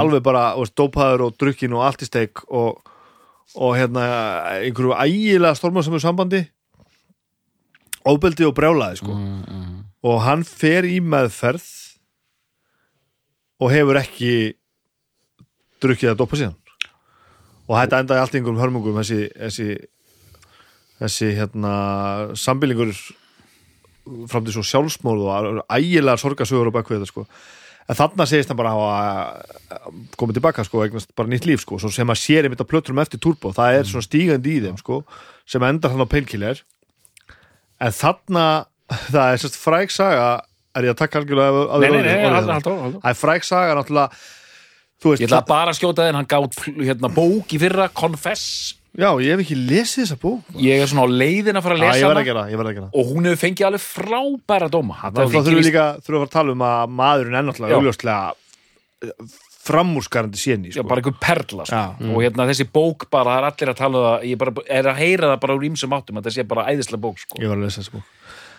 alveg bara dópaður og drukkin og allt í steik og, og hérna einhverju ægilega stormasamur sambandi. Óbeldi og brjálaði sko. og hann fer í meðferð og hefur ekki drukkið að dopa síðan. Og þetta endaði allt einhverjum hörmungum þessi þessi, þessi hérna sambilingur fram til svo sjálfsmóð og ægilega sorgasögur bakvið þetta sko en þarna segist hann bara að koma tilbaka sko, eignast bara nýtt líf sko svo sem að sér einmitt á plöturum eftir turbo. Það er svona stígandi í þeim sko sem endar hann á painkiller. En þarna það er sérst fræg saga er ég að taka algjörlega halda. það er fræg saga náttúrulega veist, ég ætla bara að skjóta þenn hann gátt hérna, bók í fyrra, Confess já, ég hef ekki lesið þessa bók ég er svona á leiðin að fara að Já, lesa hana gera, og hún hefur fengið alveg frábæra dóma þá þurfum við líka að fara að tala um að maðurinn er náttúrulega Já. augljóslega framúrskarandi séni Já, sko. bara einhver perla sko. Já. og hérna þessi bók bara, það er allir að tala um það ég bara, er að heyra það bara úr ímsum áttum það sé bara æðislega bók sko. ég var að lesa þessa bók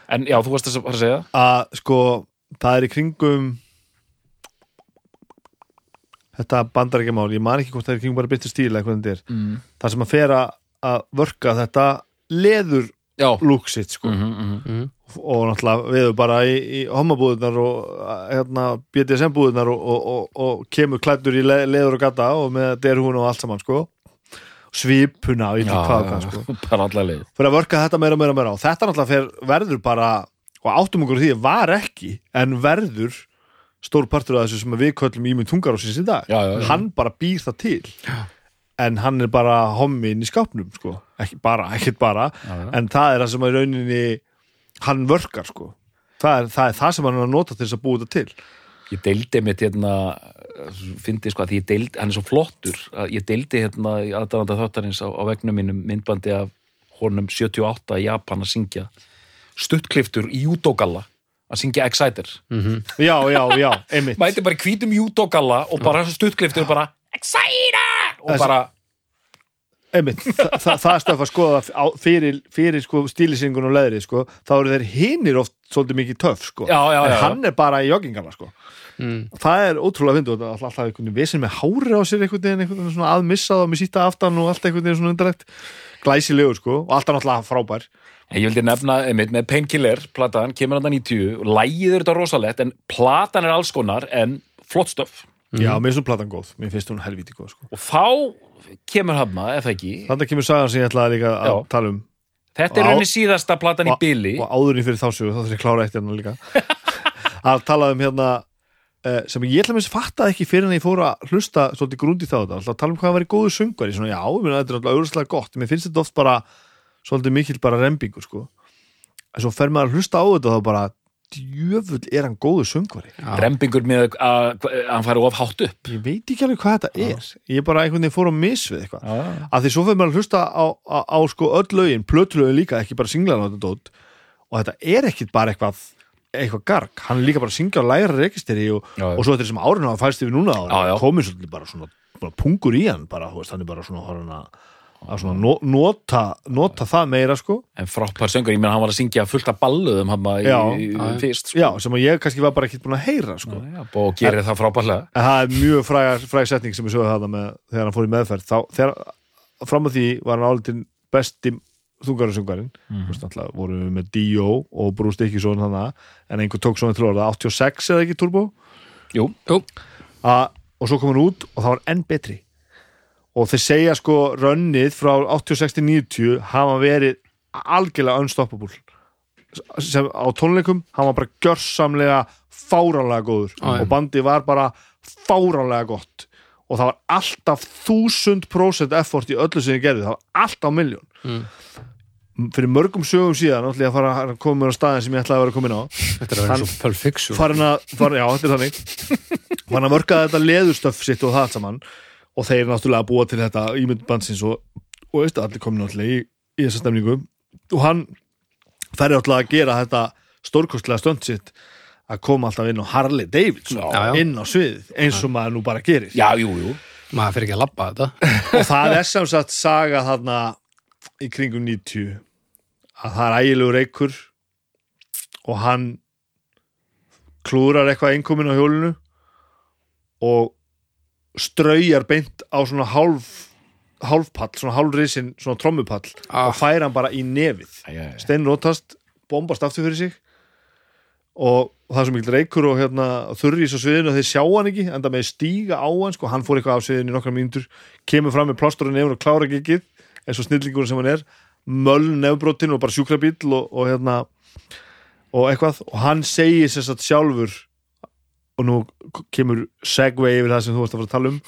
en já, þú varst að að segja að sko, það er í kringum þetta bandarækjamál, ég man ekki hvort það er í kringum bara byrtu stíla eitthvað þetta er, mm. það sem að fera að vörka þetta leður já, lúk sitt sko. Mm -hmm, mm. og náttúrulega við erum bara í, í homabúðunar og hérna, BDSM búðunar og, og, og, og kemur klættur í le, leður og gata og með derhún og allt saman sko. Svipuna og eitthvað hvað, sko. Bara allar leið. Fyrir að vörka þetta meira og meira og meira og þetta náttúrulega fer, verður bara og áttum okkur því var ekki en verður stór partur af þessu sem við köllum ímynd tungarósins í dag. Já, já, hann bara býr það til. En hann er bara hommi inn í skápnum sko. ekki bara, ekkert bara. En það er það sem að rauninni hann vörkar sko. Það er það, er það sem hann er að nota til þess að búa þetta til. Ég deildi mitt hérna fyndi sko að ég deildi, hann er svo flottur ég deildi hérna í aðdæðanda þáttarins á, á vegnum mínum myndbandi af honum 78 í Japan að syngja stuttkliftur í júdógalla að syngja Exciter já, já, já, einmitt mæti bara í hvítum júdógalla og bara stuttkliftur bara Exciter og bara einmitt, Þa, það, það er stöf að skoða á, fyrir, fyrir sko, stílisingun og leðri sko, þá eru þeir hinir oft svolítið mikið töff sko. Já, já, en já. hann er bara í joggingana sko. Mm. það er ótrúlega vindu alltaf, alltaf einhvern veginn vissin með hári á sér einhvern veginn, einhvern veginn svona aðmissað og með síta aftan og allt einhvern veginn svona undarlegt glæsilegur sko og alltaf náttúrulega frábær En ég vildi nefna einmitt með Painkiller platan, kemur hann 90 og lægið er þetta rosalegt en platan er alls konar en flott stöf. Já, mér finnst hún platan góð, mér finnst hún helvíti góð sko. og þá kemur hann eða ekki þannig kemur sagan sem ég ætlaði líka að Já. tala um. Þetta er raunin síðasta platan í bili. og áðurinn fyrir þá sögu, þá þarf ég að klára eitt hérna líka. Að tala um hérna eh, sem ég ætla að minnst fattaði ekki fyrir en ég fór að hlusta svolítið grúndi þá þetta. Alltaf að tala um hvað að vera góðu söngvari. Svona, já, ég meina, þetta er alltaf auðvitað gott. Mér finnst þetta oft bara svolítið mikill bara rembingur sko. en svo fer maður að hlusta á þetta þá bara djöfull er hann góður söngvari. Rembingur með að að hann færi of hátt upp. Ég veit ekki alveg hvað þetta er. Ég bara einhvern veginn fór að miss við eitthvað. Að því svo fyrir maður að hlusta á, á, á sko öll lögin, plötlögin líka, ekki bara singlan á þetta dót. Og þetta er ekkit bara eitthvað eitthvað garg, hann er líka bara að syngja á læra rekisteri og, og svo þetta sem árinu hafa fæst yfir núna á komið svolítið bara svona bara pungur í hann, bara, veist, hann er bara svona að svona no, nota nota það meira sko en frábær söngur, ég meina hann var að syngja fullt af balluðum hann í, Já. í, Já, já. fyrst sko. já, sem að ég kannski var bara ekkit búin að heyra sko. Já, og gerir það frábærlega en það er mjög fræg, fræg setning sem ég sögði það með þegar hann fór í meðferð þá, þegar, fram að því var hann álitin besti þungarasöngarinn mm. náttúrulega voru við með Dio og Bruce Dickinson þannig en einhver tók svona til orða 86 eða ekki Turbo Jú, Jú, að, og svo kom hann út og það var enn betri og þeir segja sko rönnið frá 86-90 hafa verið algjörlega unstoppable. Sem á tónleikum var bara gjörsamlega fáranlega góður. Já. og bandi var bara fáranlega gott. Og það var alltaf þúsund prósent effort í öllu sem ég gerði, það var alltaf miljón Mm. fyrir mörgum sögum síðan ætla ég að fara að koma mér á staðin sem ég ætlaði að vera komin á. Þetta er að vera farin að, farin, já þetta er þannig. Farin að mörka þetta leðustöf sitt og það allt saman og þeir náttúrulega búa til þetta ímyndbandsins og, og veistu, allir komin náttúrulega í, í þessa stemningu. Og hann færi náttúrulega að gera þetta stórkostlega stönd sitt að koma alltaf inn á Harley Davidson Já, já. inn á sviðið eins og maður nú bara gerir. Já, jú, jú. Maður fyrir ekki að labba þetta. Og það er sem sagt saga þarna í kringum 90 að það er ægilegu reykur og hann klúrar eitthvað einkomin á hjólinu og straujar beint á svona hálf hálfpall, svona hálfrisin svona trommupall Ah. og fær hann bara í nefið æ. steinrótast, bombast aftur fyrir sig og það er svo mikil reykur og hérna þurrís á sviðinu og þeir sjá hann ekki, enda með stíga á hann sko, hann fór eitthvað af sviðinu í nokkra mínútur kemur fram með plástur og nefn og klára ekki ekki eins og snillingur sem hann er möll nefnbrotin og bara sjúkrabíll og, og hérna og eitthvað og hann segir sér satt sjálfur og nú kemur segway yfir það sem þú varst að fara að tala um.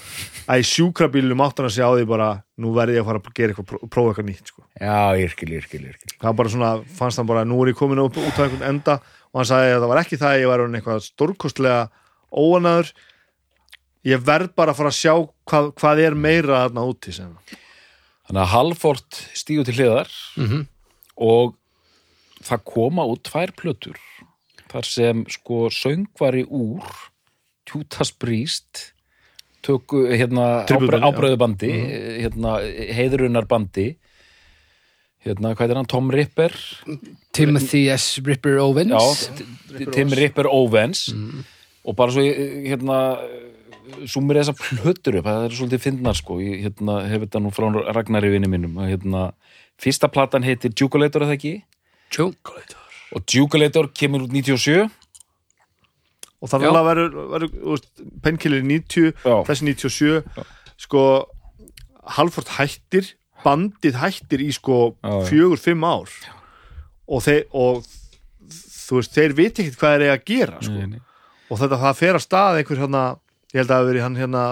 Að í sjúkrabílum áttan að segja á því bara nú verði ég að fara að gera eitthvað, pró- prófa eitthvað nýtt sko. Já, yrkil, yrkil, yrkil það bara svona, fannst hann bara nú er ég komin út, út á einhvern enda. Og hann sagði að það var ekki það að ég var eitthvað stórkostlega óanaður ég verð bara að fara að sjá hvað, hvað er meira þarna úti sem Þannig að Halford stígu til hliðar mm og það koma út tvær plötur þar sem sko söngvari úr Judas Priest töku hérna ábröðubandi hérna heiðrunar bandi hérna hvað er hann? Tom Ripper? Timothy S. Ripper Owens. Já, T- Tim Ripper Owens. Og bara svo hérna sumir þessa plötur upp það er svolítið fyndnar sko. Ég hérna, hef þetta nú frá Ragnari vinni mínum. Að, hérna, fyrsta platan heitir Jugulator eða ekki? Jú, og Jugulator kemur út 97 og það Já. er verður, verður veist, Painkiller 90, Já. þessi 97 sko Halford hættir, bandið hættir í sko Já, já. fjögur, fimm ár og þeir og þú veist, þeir viti ekkert hvað eiga að gera sko. Nei, nei. og þetta það fer að stað einhver hérna, ég held að það hafi verið hann hérna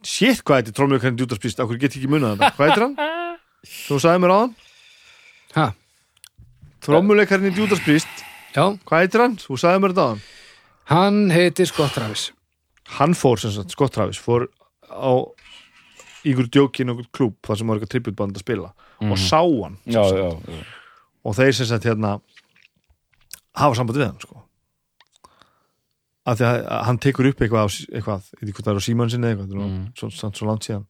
shit hvað þetta er trómjökarinn djútarspist, okkur get ekki munað þetta hvað heitir hann? Þú sagði mér á hann ha, trómjökarinn djútarspist, já, hvað heitir hann? Þú sagði mér þetta á hann hann heitir Scott Travis hann fór sem sagt, Scott Travis fór á ykkur djókin okkur klúb þar sem var eitthvað tributband að spila og sá hann sem já, sagt. já, já. og þeir sem sagt hérna hafa samband við hann sko af því að að hann tekur upp eitthvað, á, eitthvað eitthvað það er á síman sinni eitthvað mm. svo, svo, svo langt síðan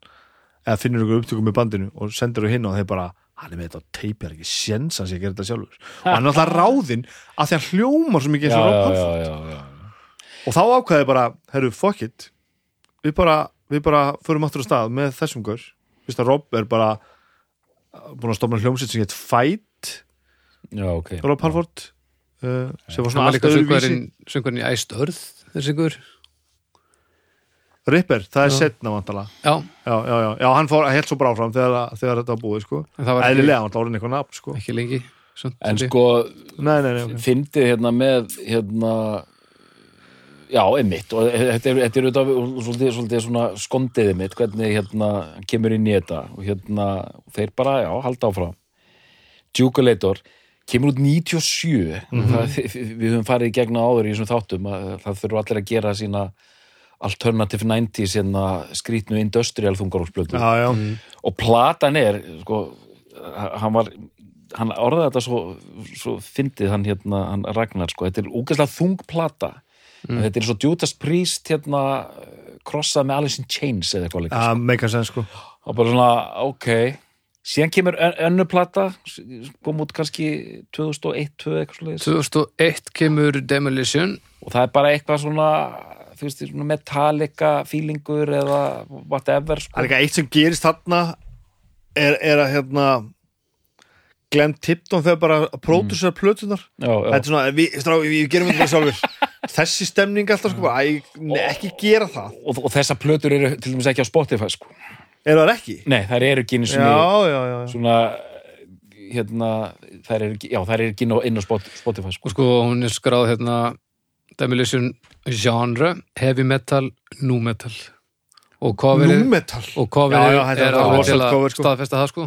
eða finnur ykkur upptökum með bandinu og sendur þau hinn og þeir bara hann er með þetta á teipi, það er ekki sjens að sé að gera þetta sjálfur? Og hann er alltaf ráðinn að því að hljómar svo mikið eins og Rob Halford og þá ákvæði bara, herru, fuck it. Við bara, við bara förum aftur á stað með þessum gaur. Fyrst að Rob er bara uh, búin að stofna hljómsitt sem heit Fight. Já, ok. Rob Halford uh, sem var hann svona var allt líka öðruvísi. söngvarinn í Æst Örð þessi ykkur Ripper, það er setna vantala já, já, já, já, já, hann fór helt svo bara áfram þegar, þegar þetta var búið, sko. En það var ekki, eðlilega, hann orðin eitthvað nafn, sko. Ekki lengi samt, en sko, nei, nei, nei, ok. fyndið hérna með hérna já, einmitt. Og þetta er, þetta er auðvitað svolítið, svolítið svona skondiðið mitt hvernig hérna kemur inn í þetta. Og hérna þeir bara, já, halda áfram. Jugulator kemur út 97 það, við höfum farið í gegna áður í þessum þáttum að það þurfa allir að gera sína alternative 90s hérna skrítnu industrial þungarúsblötu já, já, og platan er sko, hann var hann orðaði þetta svo, svo fyndið hann hérna, hann Ragnar sko, þetta er úgæslega þung plata. En þetta er svo Judas Priest hérna krossað með Alice in Chains eða eitthvað líka já, meika sen sko. Og bara svona, ok. Síðan kemur ön- önnur plata kom út kannski 2001 2000 eitthvað svoleiðis. 2001 kemur Demolition. Og það er bara eitthvað svona þú veist, svona Metallica feelingur eða whatever Það sko. er eitthvað eitt sem gerist þarna er, er að hérna Glenn Tipton þegar bara að pródusera plötunar. Þetta er svona, við, strá, við gerum þetta bara sjálfur Þessi stemning alltaf sko æ, ne, ekki gera það Og, og þessar plötur eru til dæmis ekki á Spotify sko. Er það ekki? nei, þær eru ekki í Já, svona, já, já, já. svona hérna, þær eru ekki já, þær eru ekki inn á, inn á Spot- Spotify sko. og sko hún er skráð hérna Demolition genre heavy metal, nu metal og coverið Númetal og coverið Já, já, þetta er alveg til að cover, sko. staðfesta það sko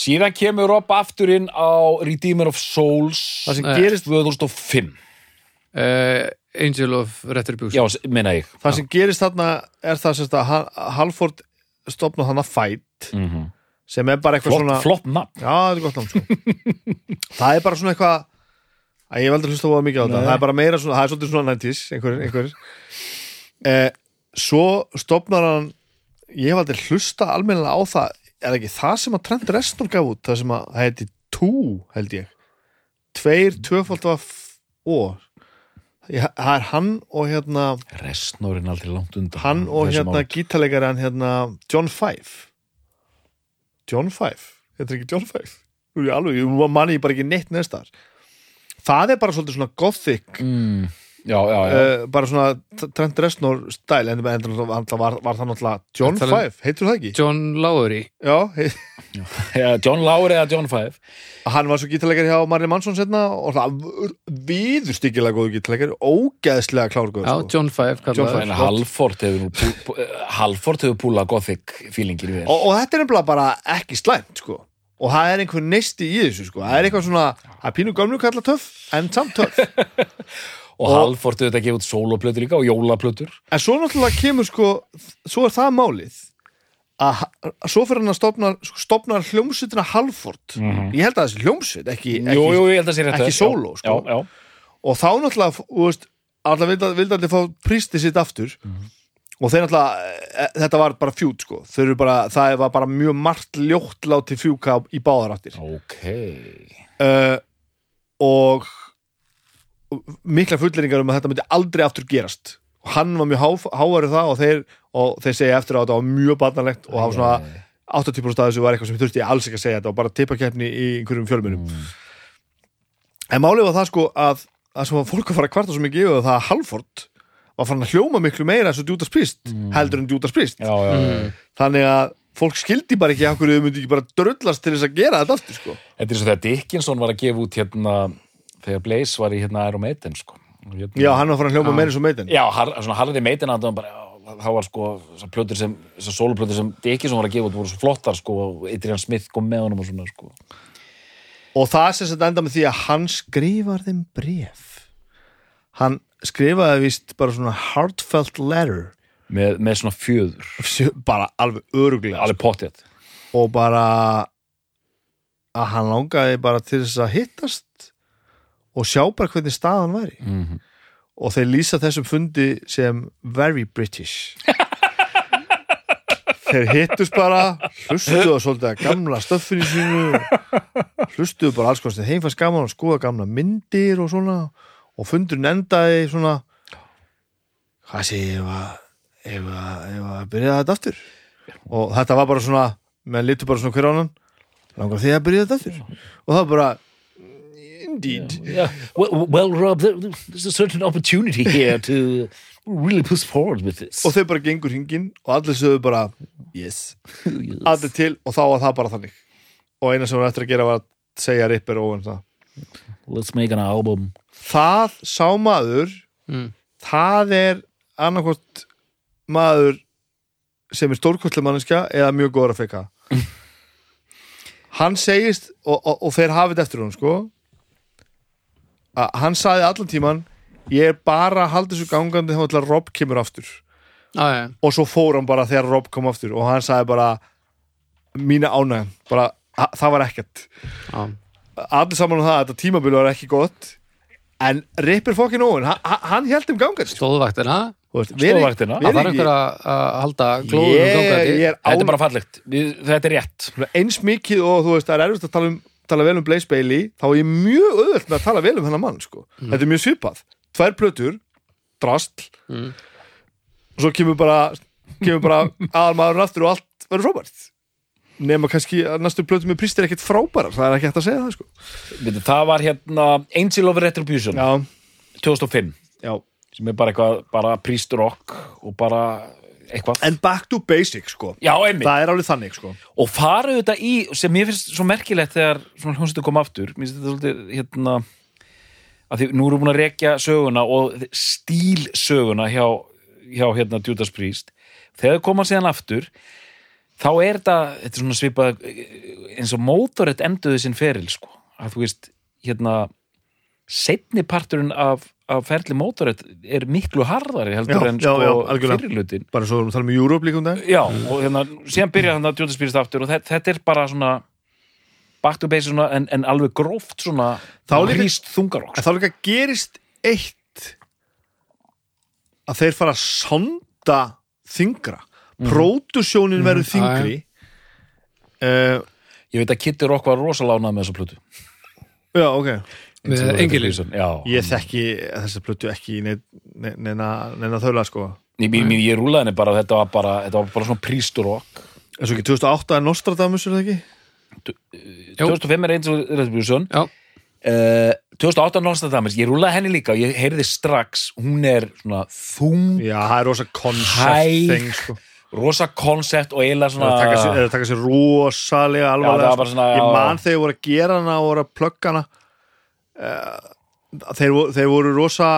síðan kemur Rob aftur inn á Redeemer of Souls Það sem Nei. gerist 2005 uh, Angel of Retribution já, minna ég Það sem gerist þarna er það sem að Ha- Halford stopnað hann að Fight mm -hmm. sem er bara eitthvað svona flott nafn Já, þetta er gott nátt sko. Það er bara svona eitthvað að ég hef aldrei hlusta á mikið á þetta. Nei. það er bara meira svona, það er svolítið svona 90s einhver, einhver. Eh, svo stopnar hann ég hef aldrei hlusta almennilega á það. Er ekki það sem að Trent Reznor gaf út? Það sem að það heiti Two held ég. Tveir, tvöfald var ó Ég- það er hann og hérna Resnorinn aldrei langt undan hann og hérna hann hérna John Five. John Five, þetta er ekki John Nú er ég alveg, manni ég bara ekki neitt neðstar það er bara svolítið svona gothic mm, já, já, já uh, bara svona Trent Reznor stæl en, en var, var, það náttúrulega John Það er- Five, heitir það ekki? John heit, Já, John Lowry eða John Five hann var svo gítarleikari hjá Marilyn Manson setna og það viðurstyggilega góðu gítarleikari ógeðslega klárgóð Já, sko. John Five John Five. Halford hefur eh, Halford hefur púlað gothic feelingir vel og, og þetta er nefnilega bara ekki slæmt sko. Og það er einhver neisti í þessu sko. það er eitthvað svona, það er pínu gömlu kalla töff en samt töff og Halford hefur þetta gefið út soloplötur líka og jólaplötur en svo náttúrulega kemur sko svo er það málið að svo fyrir hann að stopna, stopna hljómsveitina Halford ég held að þessi hljómsveit ekki, ekki jú, jú, ekki já, sóló, sko. já, já. og þá náttúrulega þú veist, alltaf vildi, allir fá prísti sitt aftur og þeir náttúrulega e, þetta var bara fjút sko. Bara, það var bara mjög margt ljótt láti fjúka í báðar áttir. Ok. Uh, og mikla fulleringar um að þetta myndi aldrei aftur gerast. Og hann var mjög há, hávaru það og þeir, og þeir segja eftir á að þetta var mjög barnalegt og var svona 80% af þessu var eitthvað sem þurfti ég alls ekki að segja. Þetta og bara tippakeppni í einhverjum fjölmunum en málið var það sko að var fólk að fara að kvarta svo mikið yfir það að Halford var farin að hljóma miklu meira eins og Judas Priest heldur en Judas Priest. Já, já, já. þannig að fólk skildi bara ekki okkur þau myndi ekki bara drullast til þess að gera þetta aftur sko. þetta er svo þegar Dickinson var að gefa út hérna þegar Blaze var í hérna Iron Maiden sko. Hérna, já, hann var farin að hljóma meira eins og meitin já har, svona harði Maiden að það bara það var sko þessar plötur sem þessar soloplötur sem Dickinson var að gefa út voru svo flottar sko og Adrian Smith kom með honum og svona sko. Og það sem þetta enda með því að hann skrifar þeim bref hann skrifaði vist bara svona heartfelt letter. Með, með svona fjöður. Bara alveg öruglega alveg pottið og bara að hann langaði bara til þess að hittast og sjá bara hvernig staðan væri. -hmm. og þeir lýsa þessum fundi sem very British. Þeir hittust bara hlustuðu á svolítið að gamla stöffinu sínu hlustuðu bara alls kostið heimfæst gaman og skoða gamla myndir og svona og fundurinn endaði svona hvað sé ég ef að byrja þetta aftur? Og þetta var bara svona menn litur bara svona hver á hann langar því að byrja þetta aftur? Og það var bara indeed. Yeah. well, well Rob there, there's a certain opportunity here to really push forward with this. Og þau bara gengur hringin og allir sögðu bara yes, yes. allir til og þá var það bara þannig. Og eina sem var eftir að gera var að segja Ripper og það. Let's make an album það sá maður Mm. það er annarkvort maður sem er stórkostlega manneskja eða mjög góður að feika hann segist og, og, og þeir hafið eftir hún sko að hann sagði allan tíman ég er bara að halda þessu gangandi þá ætla að Rob kemur aftur. Já, já, og svo fór hann bara þegar Rob kom aftur og hann sagði bara mína ánægum, bara "Ha- það var ekkert. Já. allir saman um það að þetta tímabil var ekki gott en Rippir fokkin Owen hann, hann held um gangandi Stóðvaktina Stóðvaktina. Það var einhver að halda glóðum ég, gangandi. er Þetta er án, bara fallegt, Við, þetta er rétt. Eins mikið og þú veist, það er erfitt að tala, um, tala vel um Blaze Bailey þá er ég mjög auðvöld með að tala vel um hennar mann sko. þetta er mjög svipað, tvær plötur drastl Mm. og svo kemur bara kemur bara aðalmaðurinn aftur og allt verður frábært nema kannski að næstu plötu með prístir ekkert frábærar það er ekki hægt að segja það sko. Við, Það var hérna Angel of Retribution já, 2005 já. sem er bara eitthvað, bara priest rock og bara eitthvað. En back to basic sko. Já, einmitt. Það er alveg þannig sko. Og farið þetta í, sem mér finnst svo merkilegt þegar svona hljómsveitur kom aftur mér finnst þetta svolítið hérna að því nú erum við búin að rekja söguna og stílsöguna hjá, hjá hérna Judas Priest. Þegar koma síðan aftur þá er þetta, þetta er svona svipað eins og mótorett enduði sinn feril sko, að þú veist hérna setni parturinn af, af ferli mótorett er miklu harðari heldur Já, en sko fyrirlutin bara svo erum við að tala um Europe líka um það Já, og hérna, síðan byrja þannig að Priest aftur og þetta, þetta er bara svona to base svona, en, en alveg gróft svona hríst þungarokk þá líka gerist eitt að þeir fara að sonda þingra pródusjónin verður Mhm, þingri uh, Ég veit að Kitty Rock var rosalánað með þessa plötu. Já, ok. Engilinn? Já, ég þekki þessa plötu ekki neina, neina, neina þaula sko. Ég, ég, ég rúlaði henni bara þetta var bara, þetta var bara svona príst rock. En svo ekki 2008 er Nostradamus er það ekki? Jú. 2005 er eins og Retribution. Já, uh, 2008 Nostradamus, ég rúlaði henni líka og ég heyrði strax, hún er svona þung, já, það er rosa concept Hæg. thing sko rosa koncept og eiginlega það svona er að taka sér- að taka sér rosalega það alvarlega var bara svona, ég já. man þegar ég voru að gera hana og voru að plugga hana. Uh, þeir, þeir voru rosa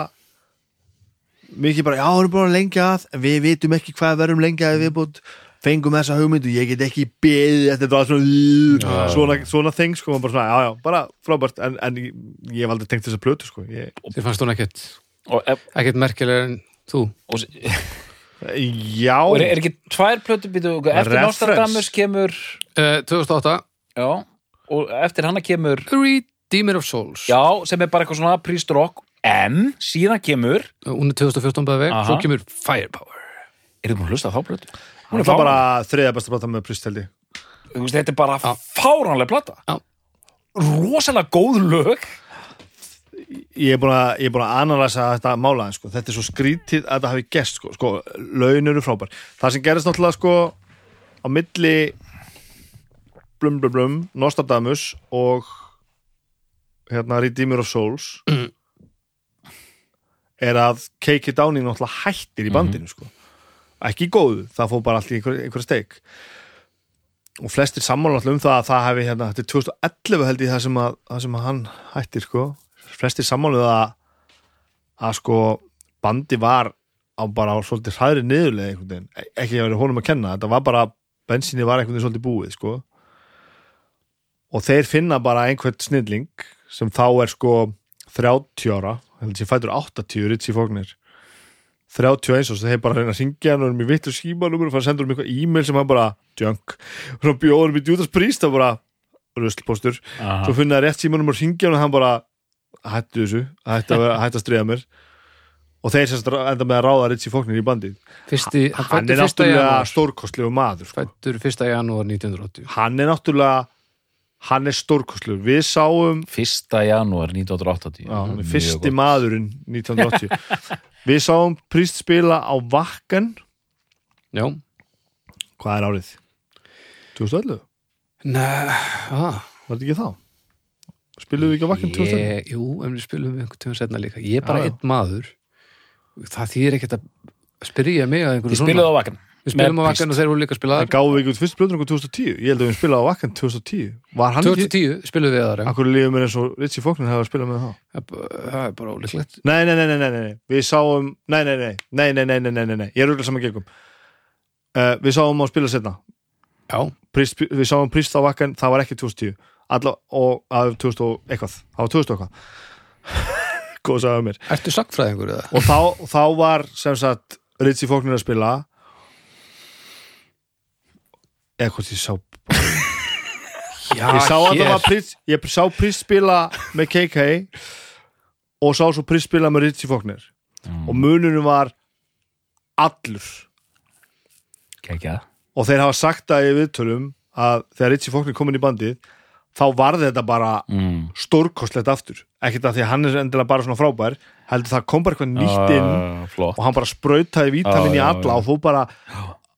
mikið bara, já, við erum bara lengi að en við vitum ekki hvað verðum lengi að viðbútt fengum þessa hugmyndu, ég get ekki beðið þetta bara svona svona, svona þing, sko, bara svona, já, já, bara frábært. En, en ég, ég hef aldrei tengt þessa plötu, sko. Ég, þér fannst hún ekkert ekkert merkilega en þú? Og, já, og er, er ekki tvær plötu býtu, eftir. Nostradamus kemur uh, 2008 já, og eftir hana kemur Redeemer of Souls. Já, sem er bara eitthvað svona príst rock en síðan kemur Hún er 2014 bæði veg, Aha. svo kemur Firepower. Er þið búin að hlusta á þá plötu? hún er bara þriða besta plata með Priest held ég. Þetta er bara fáránlega plata. Já. rosalega góð lög ég er búin að, að analysa þetta málaðin sko. þetta er svo skrítið að þetta hafi gest sko. sko, laun eru frábær það sem gerist náttúrulega sko á milli blum blum blum Nostradamus og hérna Redeemer of Souls er að Keiki Downing náttúrulega hættir í bandinu sko. ekki góðu, það fór bara allt í einhver, einhver steik og flestir sammála náttúrulega um það að það hefði hérna, þetta er 2011 held ég það sem að, það sem að hann hættir sko flestir sammáluð að að sko bandi var á bara á svolítið hræðri niðurlega einhvern veginn, E- ekki að vera honum að kenna þetta var bara, bensinni var einhvern veginn svolítið búið sko. Og þeir finna bara einhvern snilling sem þá er sko 30 ára, heldur sem fætur 80 Ritchie Fognir 31 og þeir bara reyna að syngja hann og erum í vittur skímanumur og fara að senda um eitthvað e-mail sem hann bara junk, og svo bjóðum í Judas Priest og bara ruslpostur. Svo finna það rétt símanum og ringja hann og hann bara hættu þessu, hættu að, að stríða mér og þeir sérst enda með að ráða Ritchie Faulkner í bandið Fyrsti, hann fæddur er 1. náttúrulega stórkostlegu maður sko. Fættur 1. janúar 1980 hann er náttúrulega hann er stórkostlegur, við sáum 1. janúar 1980 já, hann er fyrsti gott. maðurinn 1980 við sáum Priest spila á Vakken Já, hvað er árið? 2011? Nei, ah, var þetta ekki þá? Spiluðu við ekki á Vakken 2011? ég, jú, en við spilum við einhvern tíma setna líka. Ég er bara Já, já. einn maður. Það þýðir ekkert að spyrja mig að einhverju Þið spiluðu á vakkan Við spilum á vakkan og þeir voru líka að spila það þar gáðu við ekki út fyrstu blöðunum 2010 ég held að við spilaði á Vakken 2010 var hann ekki 2010 spilum við já. Akkur lífum mér eins og Ritchie Faulkner hefði að spila með þá. Það er bara ólíklegt. Nei, nei, nei, nei, nei, nei, nei, við alla, og af 2000 um og eitthvað. Á 2000 og eitthvað. Góð sagðið mér. Ertu sagfræðingur eða? og þá, þá var sem sagt Ritzi Fóknir að spila. Eitthvað ég sá Já, ég sá að það var prins ég sá prins spila með KK og sá svo prins spila með Ritzi Fóknir mm. og mununum var allur. KK og þeir hafa sagt að ég viðtölum að þegar Ritzi Fóknir kom inn í bandið þá var þetta bara mm. stórkostlegt aftur. Ekkert að því að hann er endilega bara svona frábær heldur það kom bara eitthvað nýtt inn uh, og hann bara sprautaði vítamin í Já, já, alla já. og þú bara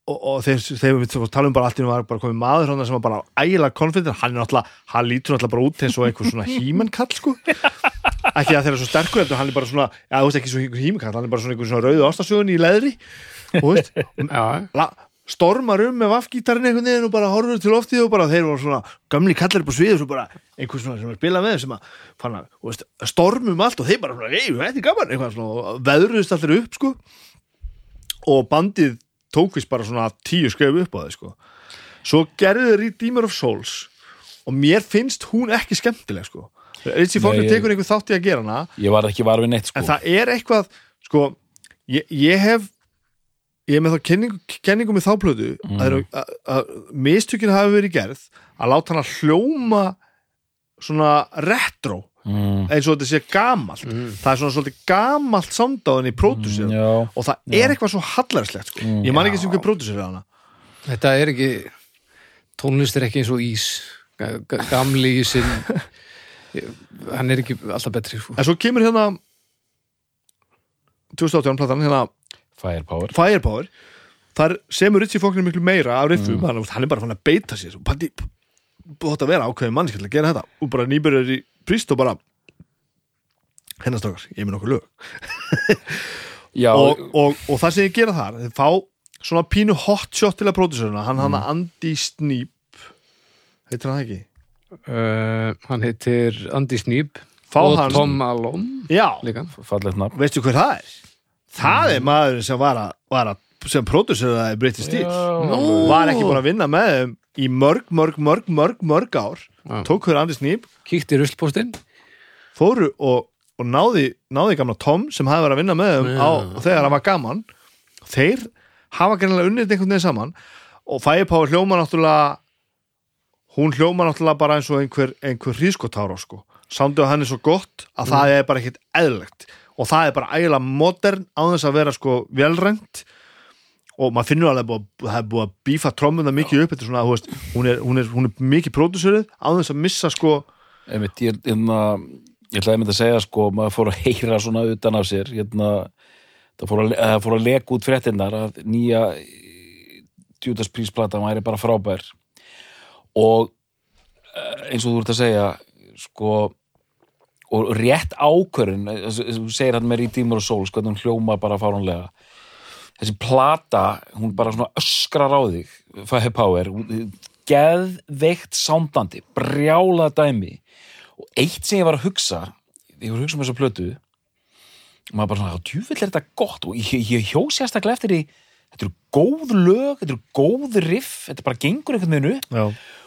og, og þeir, þeir við talum bara allt í nú var bara komið maður sem var bara ægilega konfident hann er hann lítur náttúrulega bara út eins og einhver svona hímenkall sko. Ekki að þeir eru svo sterkur hann er bara svona, já þú veist ekki svo einhver hímenkall hann er bara svona einhver svona rauðu ástasögun í leðri og veist, Já, la, stormar um með vaffgítarinn einhvern veginn og bara horfur til loftið og bara þeir voru svona gamli kallar upp á sviðu svo bara einhver svona sem er spilað með sem að fann að, þú veist, stormum allt og þeir bara svona, ei, þetta er gaman eitthvað svona, og veðruðist allir upp sko. Og bandið tókvist bara svona tíu skref upp á þeir sko. Svo gerði þeir Redeemer of Souls og mér finnst hún ekki skemmtileg sko. Faulkner ég- tekur einhver þátt í að gera hana. Ég var ekki var við neitt sko. En það er eitthvað sko, ég, ég hef ég er með þá kenningu, kenningum í þá plötu Mm. að, eru- að, að mistökin hafi verið gerð að láta hana hljóma svona retro mm. eins og þetta sé gamalt það er svona svolítið gamalt samdáðin í pródusir Já og það er eitthvað svo hallarslegt sko. Mm. ég man ekki sem hver pródusir er hana Þetta er ekki tónlist er ekki eins og ís Ga- ga- gamli ísinn hann er ekki alltaf betri sko. en svo kemur hérna 2018 platan hérna Firepower. Firepower. Þar semur Ritchie Faulkner miklu meira af riffum, Mm. hann, hann er bara fann að beita sér. Og patti, búið að vera ákveðin mannskjöld að gera þetta. Og bara nýbyrjar í príst og bara hennastakar, ég með nokkuð lög. Já, og, og, og það sem ég gera þar þeir fá svona pínu hotshot til að pródusöruna hann hann Andy Sneap. Heitir hann ekki? uh, hann heitir Andy Sneap Fá og hann- Tom Malone veistu hver það er? Það er maður sem var að, var að sem pródusöraði British Steel. Já. var ekki búin að vinna með þeim í mörg, mörg, mörg, mörg, mörg ár. Já. tók hver Andy Sneap kíkti í ruslpóstinn. Fóru og, og náði, náði gamla Tom sem hafi verið að vinna með þeim Já. á, þegar hann var gaman. Þeir hafa greinlega unnið einhvern veginn saman. Og Firepower hljóma náttúrulega hún hljóma náttúrulega bara eins og einhver, einhver hrískotára sko. sándið á henni svo gott að það er bara ekkit eðlilegt og það er bara ægilega modern á þess að vera sko velrænt og maður finnur alveg að- það er búið að bífa trommuna mikið upp. Þetta er svona, þú veist, hún er, hún er, hún er mikið pródúsurið á þess að missa sko Einmitt, ég, hérna, ég ætlaði einmitt að segja sko, maður fór að heyra svona utan af sér hérna, það fór að, fór að leka út fréttinnar að nýja Judas Priest plata væri bara frábær. Og eh, eins og þú ert að segja sko og rétt ákvörun þú segir hann með Redeemer og Souls hvernig hún hljóma bara fáránlega. Þessi plata, hún bara svona öskrar á þig Firepower, hún- geðveikt sándandi, brjála dæmi. Og eitt sem ég var að hugsa ég var að hugsa um þessa plötu og maður bara svona, djúvill er þetta gott? Og ég, ég hjó sérstaklega eftir því þetta eru góð lög, þetta eru góð riff þetta bara gengur einhvern veginn upp.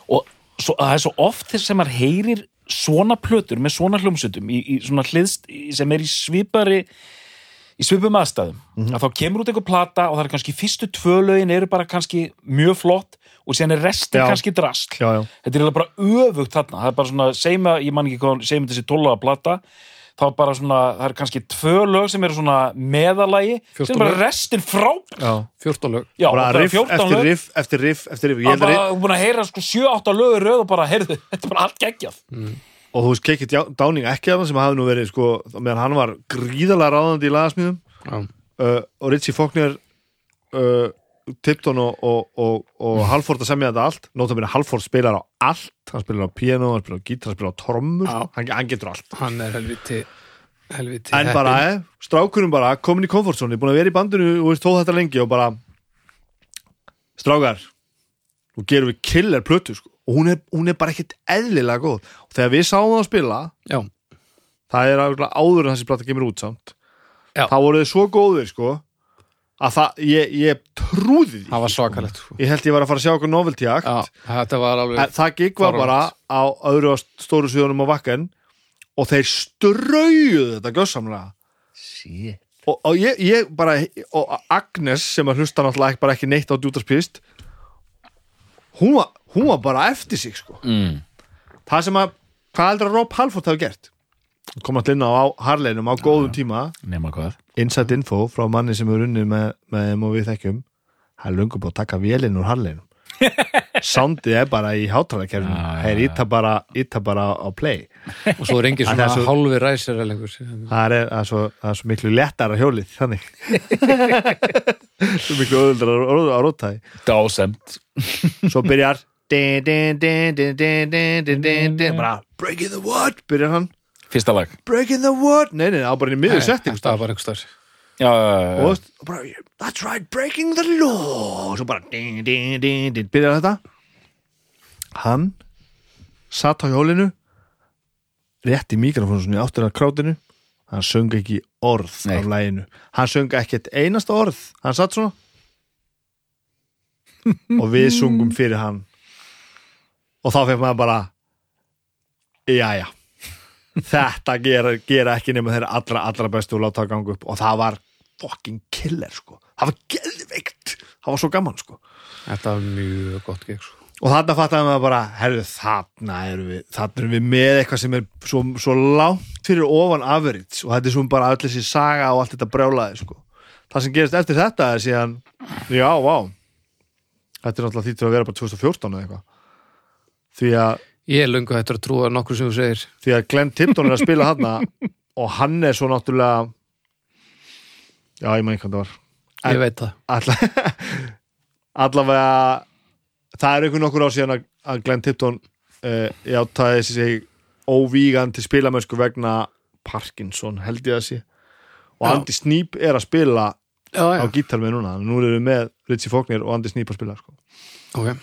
Og svo, það er svo oft þess sem maður heyrir svona plötur með svona hljómsutum í, í svona hliðst sem er í svipari í svipum aðstæðum að þá kemur út einhver plata og það er kannski fyrstu tvö lögin eru bara kannski mjög flott og síðan er restin Já. kannski já þetta er bara öfugt þarna. Það er bara svona, segjum að, ég man ekki hvað segjum þessi tólaða plata þá er bara svona, það er kannski tvö lög sem eru svona meðalagi, sem 14 er bara lög. restin frábær. Já, 14 lög. Já, bara bara riff 14 eftir lög. riff eftir riff eftir riff. Ég hann held að bara riff- búin að heyra sko 7-8 lögur röð og bara, heyrðu, þetta er bara allt geggjað. Og þú veist, Keikit Dáning ekki af það sem hafi nú verið sko, meðan hann var gríðalega ráðandi í lagasmíðum. Uh, og Ritchie Faulkner uh, Tipton og, og, og, og Halford að semja þetta allt. Nóta Halford spilar á allt. Hann spilar á piano, hann spilar á gítar, hann spilar á trommur. Hann, hann getur allt. Hann er helviti helviti en bara, eh, strákurinn bara komin í komfortzóni, búin að vera í bandinu og veist þó þetta lengi og bara strákar og gerum við killer plötu sko. og hún er, hún er bara ekkit eðlilega góð. Og þegar við sáum það að spila já, það er áður en þessi plata kemur út samt Já. þá voru þið svo góðir sko að það, ég, ég trúði því það var svakalegt sko. ég held ég var að fara að sjá okkur novelty akt já, þetta var alveg en það gikk var bara á öðru stóru sviðunum á vakken og þeir strauðu þetta gjössamlega Shit. og, og ég, ég bara og Agnes sem að hlusta náttúrulega ekki, ekki neitt á djútarspist hún hún var bara eftir sig sko. Mm. það sem að, hvað heldur að Rob Halford hafi gert komast inn á harleinum á góðum tíma Inside Info frá manni sem er unnið með, með þeim og við þekkjum hann er lungur búin að taka vélinn úr harleinum soundið er bara í hátalarkerfum það er ítta bara, bara á play og svo er engið svona hálfi ræsir það er, er svo, svo miklu lettara hjólið þannig svo miklu öðuldar á róttæði dásemt svo byrjar breaking the what byrjar hann Fyrsta lag. breaking the wood. Nei, nei, á bara í miður setting það var bara einhver starf Já, já, já, já. og bara, that's right, breaking the law. Og svo bara din, din, din, din, byrjar þetta. Hann satt á hjólinu rétt í mikrofónu svona í áttur að krátinu. Hann söng ekki orð Nei. af læginu hann söng ekki eitt einasta orð. Hann satt svona. Og við sungum fyrir hann. Og þá fekk maður bara jæja þetta gera, gera ekki nema þeirra allra, allra bestu og láta það ganga upp. Og það var fucking killer sko. Það var geðveikt, það var svo gaman sko. Þetta var mjög gott gegn sko. og þarna fattaði maður bara herru þarna erum við þarna erum við með eitthvað sem er svo, svo langt fyrir ofan average og þetta er svo bara öll þessi saga og allt þetta brjálaði sko. það sem gerist eftir þetta er síðan já, vá. Þetta er náttúrulega þýttur að vera bara 2014 eða eitthvað. Því að, ég er löngu hættur að trúa nokkur sem þú segir því að Glenn Tipton er að spila hann og hann er svo náttúrulega já, ég maður hvað það var ég veit það alla, allavega það er einhvern nokkur á síðan að, Glenn Tipton uh, játaði sig óvígan til spilamösku vegna Parkinson held ég að sé og Já. Andy Sneap er að spila já, á já. gítar með núna nú erum við með Ritchie Faulkner og Andy Sneap að spila sko. Okay.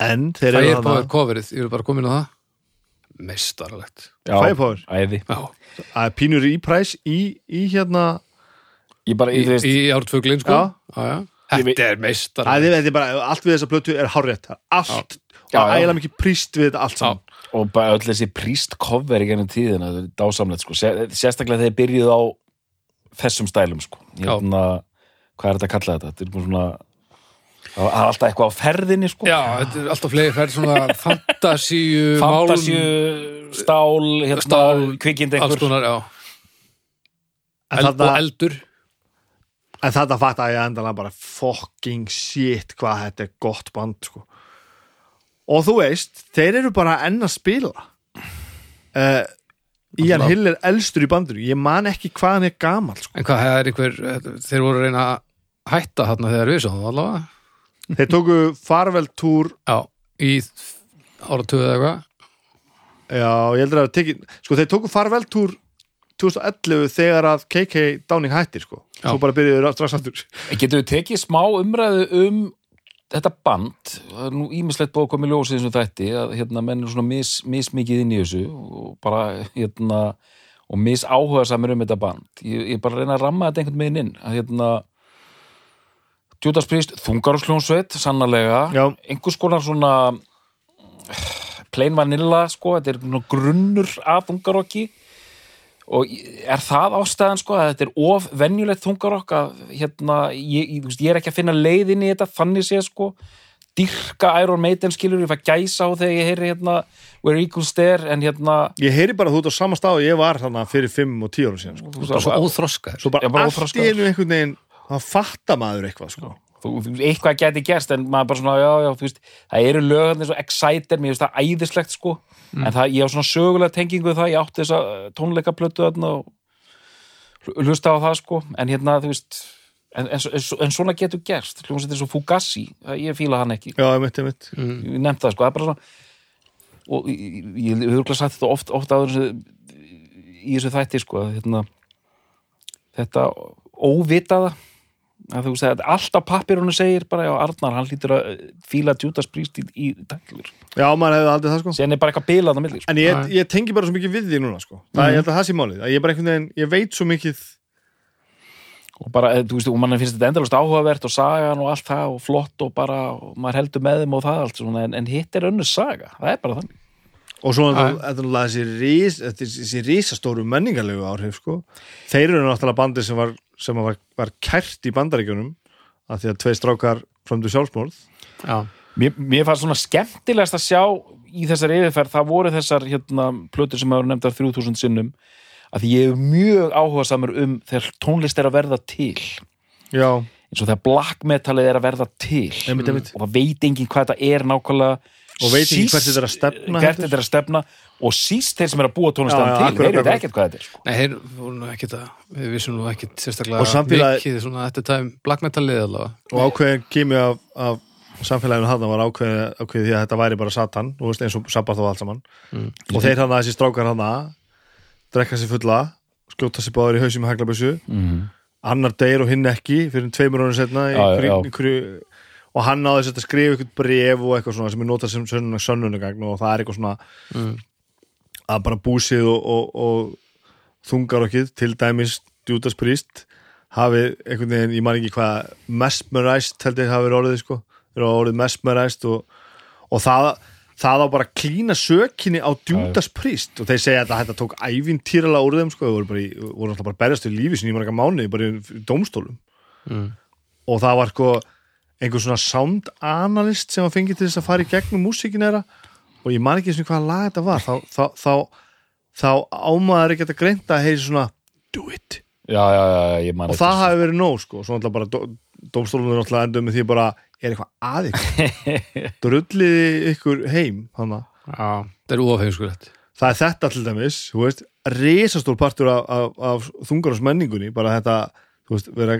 En þeir eru er bara þarna coverið, ég vil bara koma inn á það mestarlegt Já, Firepower, æði. já. að er pínur í præs í, í hérna Ég bara, í, ég veist, í ártfuglin sko Já. Já, já. Þetta er mestarlegt þið veitir bara, allt við þessa plötu er er allt, Já, og já. ægilega mikið príst við þetta allt saman og bara öll þessi príst cover í gennum tíðina, þetta er dásamlegt sko. Sér- sérstaklega þegar byrjuðu á þessum stælum sko. hérna, hvað er þetta að kalla þetta? Þetta er bara svona það er alltaf eitthvað á ferðinni sko. já, þetta er alltaf fleiri færð svona fantasíu fantasju, stál hérna, Stál, kvikind alls einhver konar, já En og eldur En þetta fatt að ég endalega bara fucking shit hvað þetta er gott band sko. og þú veist þeir eru bara enn að spila uh, Ian Alltaf. Hill er elstur í bandinu ég man ekki hvað hann er gamal sko. en hvað, er einhver þeir voru að reyna að hætta þarna þegar við sáum það allavega þeir tóku farveltúr já, í áratöðu eða eitthvað. Já, ég heldur að teki, sko, þeir tóku farveltúr 2011 þegar að KK Downing hættir sko. Já. svo bara byrjuðu strax aftur. Getur við tekið smá umræðu um þetta band, það er nú ímislegt búið að koma í ljósið eins og þætti að hérna menn er svona mis, mismikið inn í þessu og bara hérna og mis áhuga samir um þetta band. Ég, ég bara reyna að ramma þetta einhvern meginn inn að hérna Judas Priest, þungarsljónsveit, sannarlega. Já. einhvers konar svona plain vanilla sko, þetta er grunnur af þungarokki. Og er það ástæðan sko að þetta er of venjulegt þungarokk að hérna, ég, ég, þú ég er ekki að finna leiðin í þetta þannig sé sko. Dyrka Iron Maiden skilur, ég fæ gæsa á þegar ég heyri hérna Where Eagles Stare en hérna ég heyri bara þú ert á sama stað og ég var þannig fyrir 5 og 10 ára síðan sko. bara svo óþroskaður. Svo bara, allt í einu einhvern veginn þá fattar maður eitthvað sko. þú, þú, eitthvað geti gerst en maður bara svona, já, já, veist það eru lögandi svo Exciter, mér finnst það æðislegt sko, en það, ég á svona sögulega tengingu við það, ég átti þessa tónleika plötu þarna og hl- hlusta á það sko, en hérna, þú veist en, en, en, en svona getur gerst. Hljómsveit eins og Fugazi, það- ég fíla hann ekki. Já, ég mitt, ég mitt ég nefnt það sko, það er bara svona og ég, ég, ég hef sagt þetta oft, oft áður í þessu þætti sko, að, hérna, þetta óvitaða að þú veist að alltaf pappirunum segir bara já Arnar, hann lítur að fíla Judas Priest í, í tæklur, já, maður hefði aldrei það sko sen er bara eitthvað bilað á milli sko. En ég, Nei. ég tengi bara svo mikið við því núna sko. það, Ég held að það sé málið, að ég bara einhvern veginn ég veit svo mikið og bara, eh, þú veist, og mann finnst þetta endalust áhugavert og sagan og allt það og flott og bara, og maður heldur með þeim og það allt svona, en, en hitt er önnur saga, það er bara þannig og svo þetta náttúrulega þessi, risastóru menningarlegu áhrif sko. þeir eru náttúrulega bandi sem var, sem var, var kært í bandaríkjunum af því að tvei strákar frömdu sjálfsmórð Já, Mér, mér fannst svona skemmtilegast að sjá í þessar yfirferð, það voru þessar hérna, plötur sem hafa nefndar 3000 sinnum að því ég er mjög áhugasamur um þegar tónlist er að verða til. Já, eins og þegar black metalið er að verða til. Einmitt, einmitt. Og það veit enginn hvað þetta er nákvæmlega. Og veit enginn Síst- hvert þetta er að stefna, hvert þetta er að stefna og síst þeir sem er að búa tónlistan til, þeir veit ekkert hvað þetta er sko. nei, þeir voru nú ekkit að við vissum nú ekkit sérstaklega Og samfélagið- mikið svona þetta tæm black metal lið allavega og ákveðin kimi af, af samfélaginu hann var ákveðið, ákveðið því að þetta væri bara satan veist eins og sabbat og allt saman og þeir hann þessi strákar hann drekka sér fulla, skjóta sér báður í hausum með haglabessu, mm. annar deyr og hinn ekki fyrir tveimur árið setna Já, já, já. Ykkur, og hann náði þess að skrifa ykkur bref og eitthvað svona sem er notað sem sönnuna sönnunagagn og það er eitthvað svona Mm. Að bara búsið og, og, og þungar okkið til dæmis Judas Priest hafi einhvern veginn, ég man ekki hvað mesmerized held ég hafi verið orðið sko. Hafa orðið mesmerized og, og það, það á bara að klína sökinni á Judas Priest. Og þeir segja að þetta tók ævintýralega úr þeim sko, þeir voru, bara í, voru alltaf bara berjast í lífi sinni í marga mánuði, bara í, dómstólum. Mm. og það var sko einhver svona sound analyst sem var fengið til þess að fara í gegnum músíkin þeirra og ég man ekki eins og hvaða lag þetta var. Þá, þá, þá, þá ámaður ekki að greinta að heyri svona do it. Já, já, já, ég man og það hafi verið nóg sko. Svo náttúrulega bara dó, dómstólunum er náttúrulega endur með því bara er eitthvað að ykkur? Drulliði ykkur heim hana. Já, það er óafhengskulegt það er þetta til dæmis þú veist, risastór partur af, af, af þungarás menningunni bara þetta þú veist, vera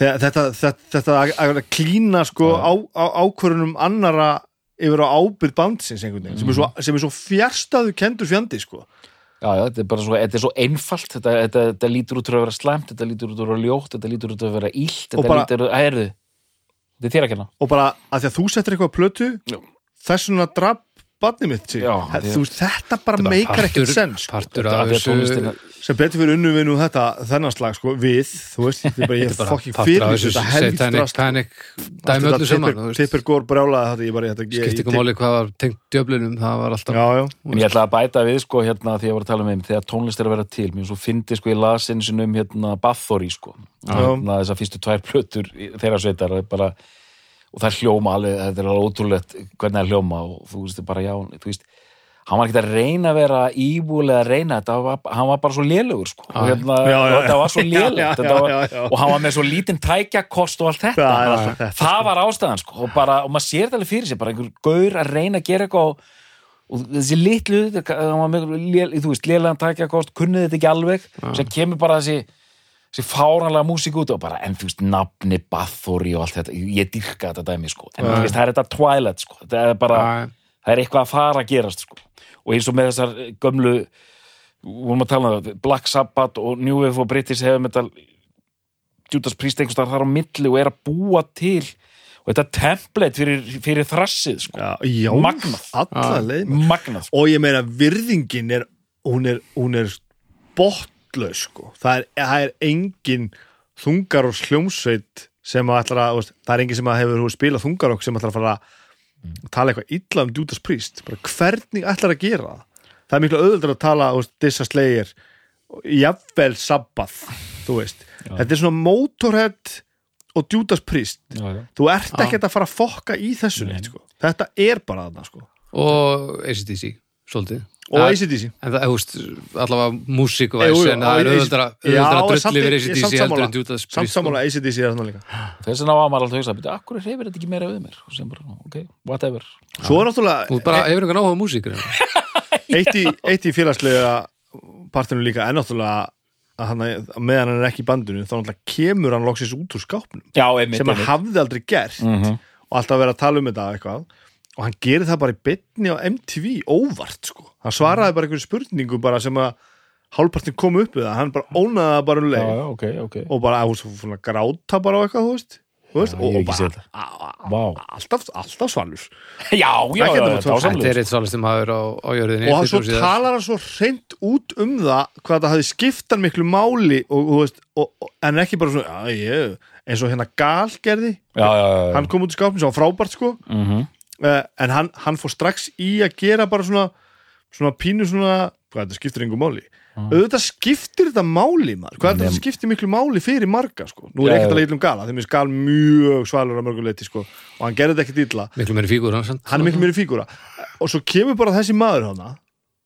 þetta, þetta, þetta, þetta að, að klína sko á, á, ákvörunum annara yfir á ábyrð bandsins einhvern veginn, sem er svo, sem er svo fjärstaðu kendur fjandi sko. Já, já, þetta er bara svo, þetta er svo einfalt þetta, þetta, þetta lítur út úr að vera slæmt þetta lítur út úr að vera ljótt, þetta lítur út úr að vera illt þetta bara- lítur út að, heyrðu þetta er þér að kenna. Og bara að því að þú settir eitthvað á plötu Já. þess badni mitt. Já, því- þú veist, þetta bara meikar ekkert sens sko. Sem betur fyrir unnu við nú þetta þennan slag sko, við, þú veist, þetta er bara ég er partur fyrir þetta veist. tippir gór brjálaði ég ég, ég, ekki máli hvað var tengt djöflunum það var alltaf já, já, En ég ætla að bæta við sko hérna því að ég var að tala um þeim þegar tónlist er að vera til, mér svo fyndi sko ég las einu sinni um hérna Bathory sko hérna þessar fyrstu tvær plötur þeirra sveitar það er bara og það hljóma alveg, þetta er alveg ótrúlegt hvernig það hljóma og þú veist bara já, þú veist hann var ekki að reyna að vera íbúlega að reyna þetta, var, hann var bara svo lélugur sko. og, hérna, Já, já, já. þetta var svo Já, já, já, já. og hann var með svo lítinn tækjakost og allt þetta Það þetta, það var ástæðan sko. og, bara, og maður sér þetta alveg fyrir sér bara einhver gaur að reyna að gera eitthvað og, og þessi litlu hann var með, þú veist, lélegan tækjakost kunnið þetta ekki alveg sem kemur bara þessi þessi fáranlega músík út og bara, en þú veist, nafni Bathory og allt þetta, ég dyrka þetta dæmi sko. en þú veist, það er þetta Twilight sko. þetta er bara, það er eitthvað að fara að gerast sko. og eins og með þessar gömlu vorum að tala um það, Black Sabbath og New Wave og British Heavy Metal Judas Priest einhvers þar á milli og er að búa til og þetta template fyrir, fyrir þrassið sko. já, já Magnað. magnað sko. og ég meina virðingin er hún er, hún er botlaus sko. það, er, það er engin þungar og sljómsveit sem að ætla að, það er engin sem að hefur spilað þungar og sem ætla að fara að tala eitthvað illa um Judas Priest. Bara hvernig ætlar að gera það? Það er miklu auðvöldur að tala Dissa Slayer jafnvel veist, þetta er svona Motorhead og Judas Priest. Já, já. þú ert ekkert að fara að fokka í þessu neitt sko. þetta er bara þarna sko. og ACDC, svolítið og Það- ACDC en það, þú veist, allavega músík og Jú, jú, væs en það er auðvöldra samt- drulli samt ACDC heldur en Judas samt Priest sko. sammála ACDC er þarna líka. Þess vegna var maður alltaf að hugsa "Bíddu, akkur hefur þetta ekki meira við mér? Og sem bara, ok, whatever. Svo er náttúrulega Þú bara hefur einhvern áhuga á músík eða? eitt í, eitt í félagslega partinu líka en náttúrulega að hann, að meðan hann er ekki í bandinu þá náttúrulega kemur hann loksins út úr skápnum já, einmitt, sem hann hafði aldrei gert Mhm. og alltaf verið að tala um þetta eitthvað og hann gerir það bara í bytni á MTV óvart sko, hann svaraði bara einhverju spurningu bara sem að hálfpartin kom upp við það, hann bara ónaði það bara um já, leið. Já, ok, ok. Og bara að hún gráta bara á eitthvað, þú veist, þú veist Já, ég og, og bara alltaf, alltaf svalur já, já, já, þetta já, er eitt svalast sem hafa verið á, á jörðinni og hann 20 svo talar hann svo reynd út um það hvað það hafði skipt hann miklu máli og, og, þú veist, og, og, en ekki bara svona já, ég, eins og hérna Gal gerði já, já, já, já. hann kom út í skápnum sem var frábært sko. Mhm. uh, en hann, hann fór strax í að gera bara svona, svona pínu svona, hvað þetta skiptir einhver máli. Auðvitað skiptir þetta máli maður. Hvað þetta skiptir miklu máli fyrir marga sko. nú er ekkert að leita um gala þeim er skal mjög svalur að mörgum leiti sko. og hann gerði þetta ekkert illa. Miklu meiri fígur hans hann er miklu meiri fígúra. Og svo kemur bara þessi maður hana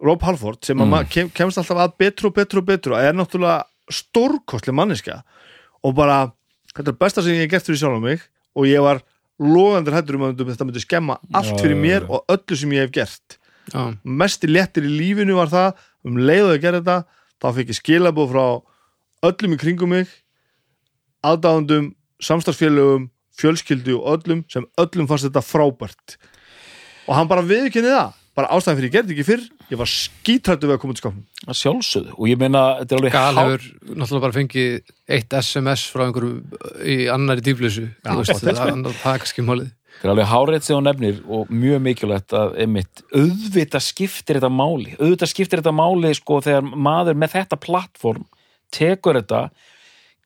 Rob Halford sem mm. kem, kemst alltaf að betru og betru og betru og er náttúrulega stórkostlega manneska og bara, þetta er besta sem ég hef gert fyrir sjálf mig. Og ég var logandur hættur um að þetta myndi skemma allt fyrir mér og öllu sem ég hef gert. Já, mesti léttir í lífinu var það um leiðu að gera þetta þá fekk ég skilabóð frá öllum í kringum mig aðdáðundum, samstarfsfélögum fjölskyldu og öllum sem öllum fannst þetta frábært. Og hann bara viðkynni það bara ástæðan fyrir ég gerði ekki fyrr ég var skítrættu við að koma til skapnum að sjálfsögðu. Og ég meina, þetta er alveg Gal hefur náttúrulega bara fengið eitt SMS frá einhverjum í annari dýflissu það, það, það er kannski málið. Þetta er alveg hárið sem hún nefnir og mjög mikilvægt að einmitt, auðvitað skiptir þetta máli. Auðvitað skiptir þetta máli sko þegar maður með þetta plattform tekur þetta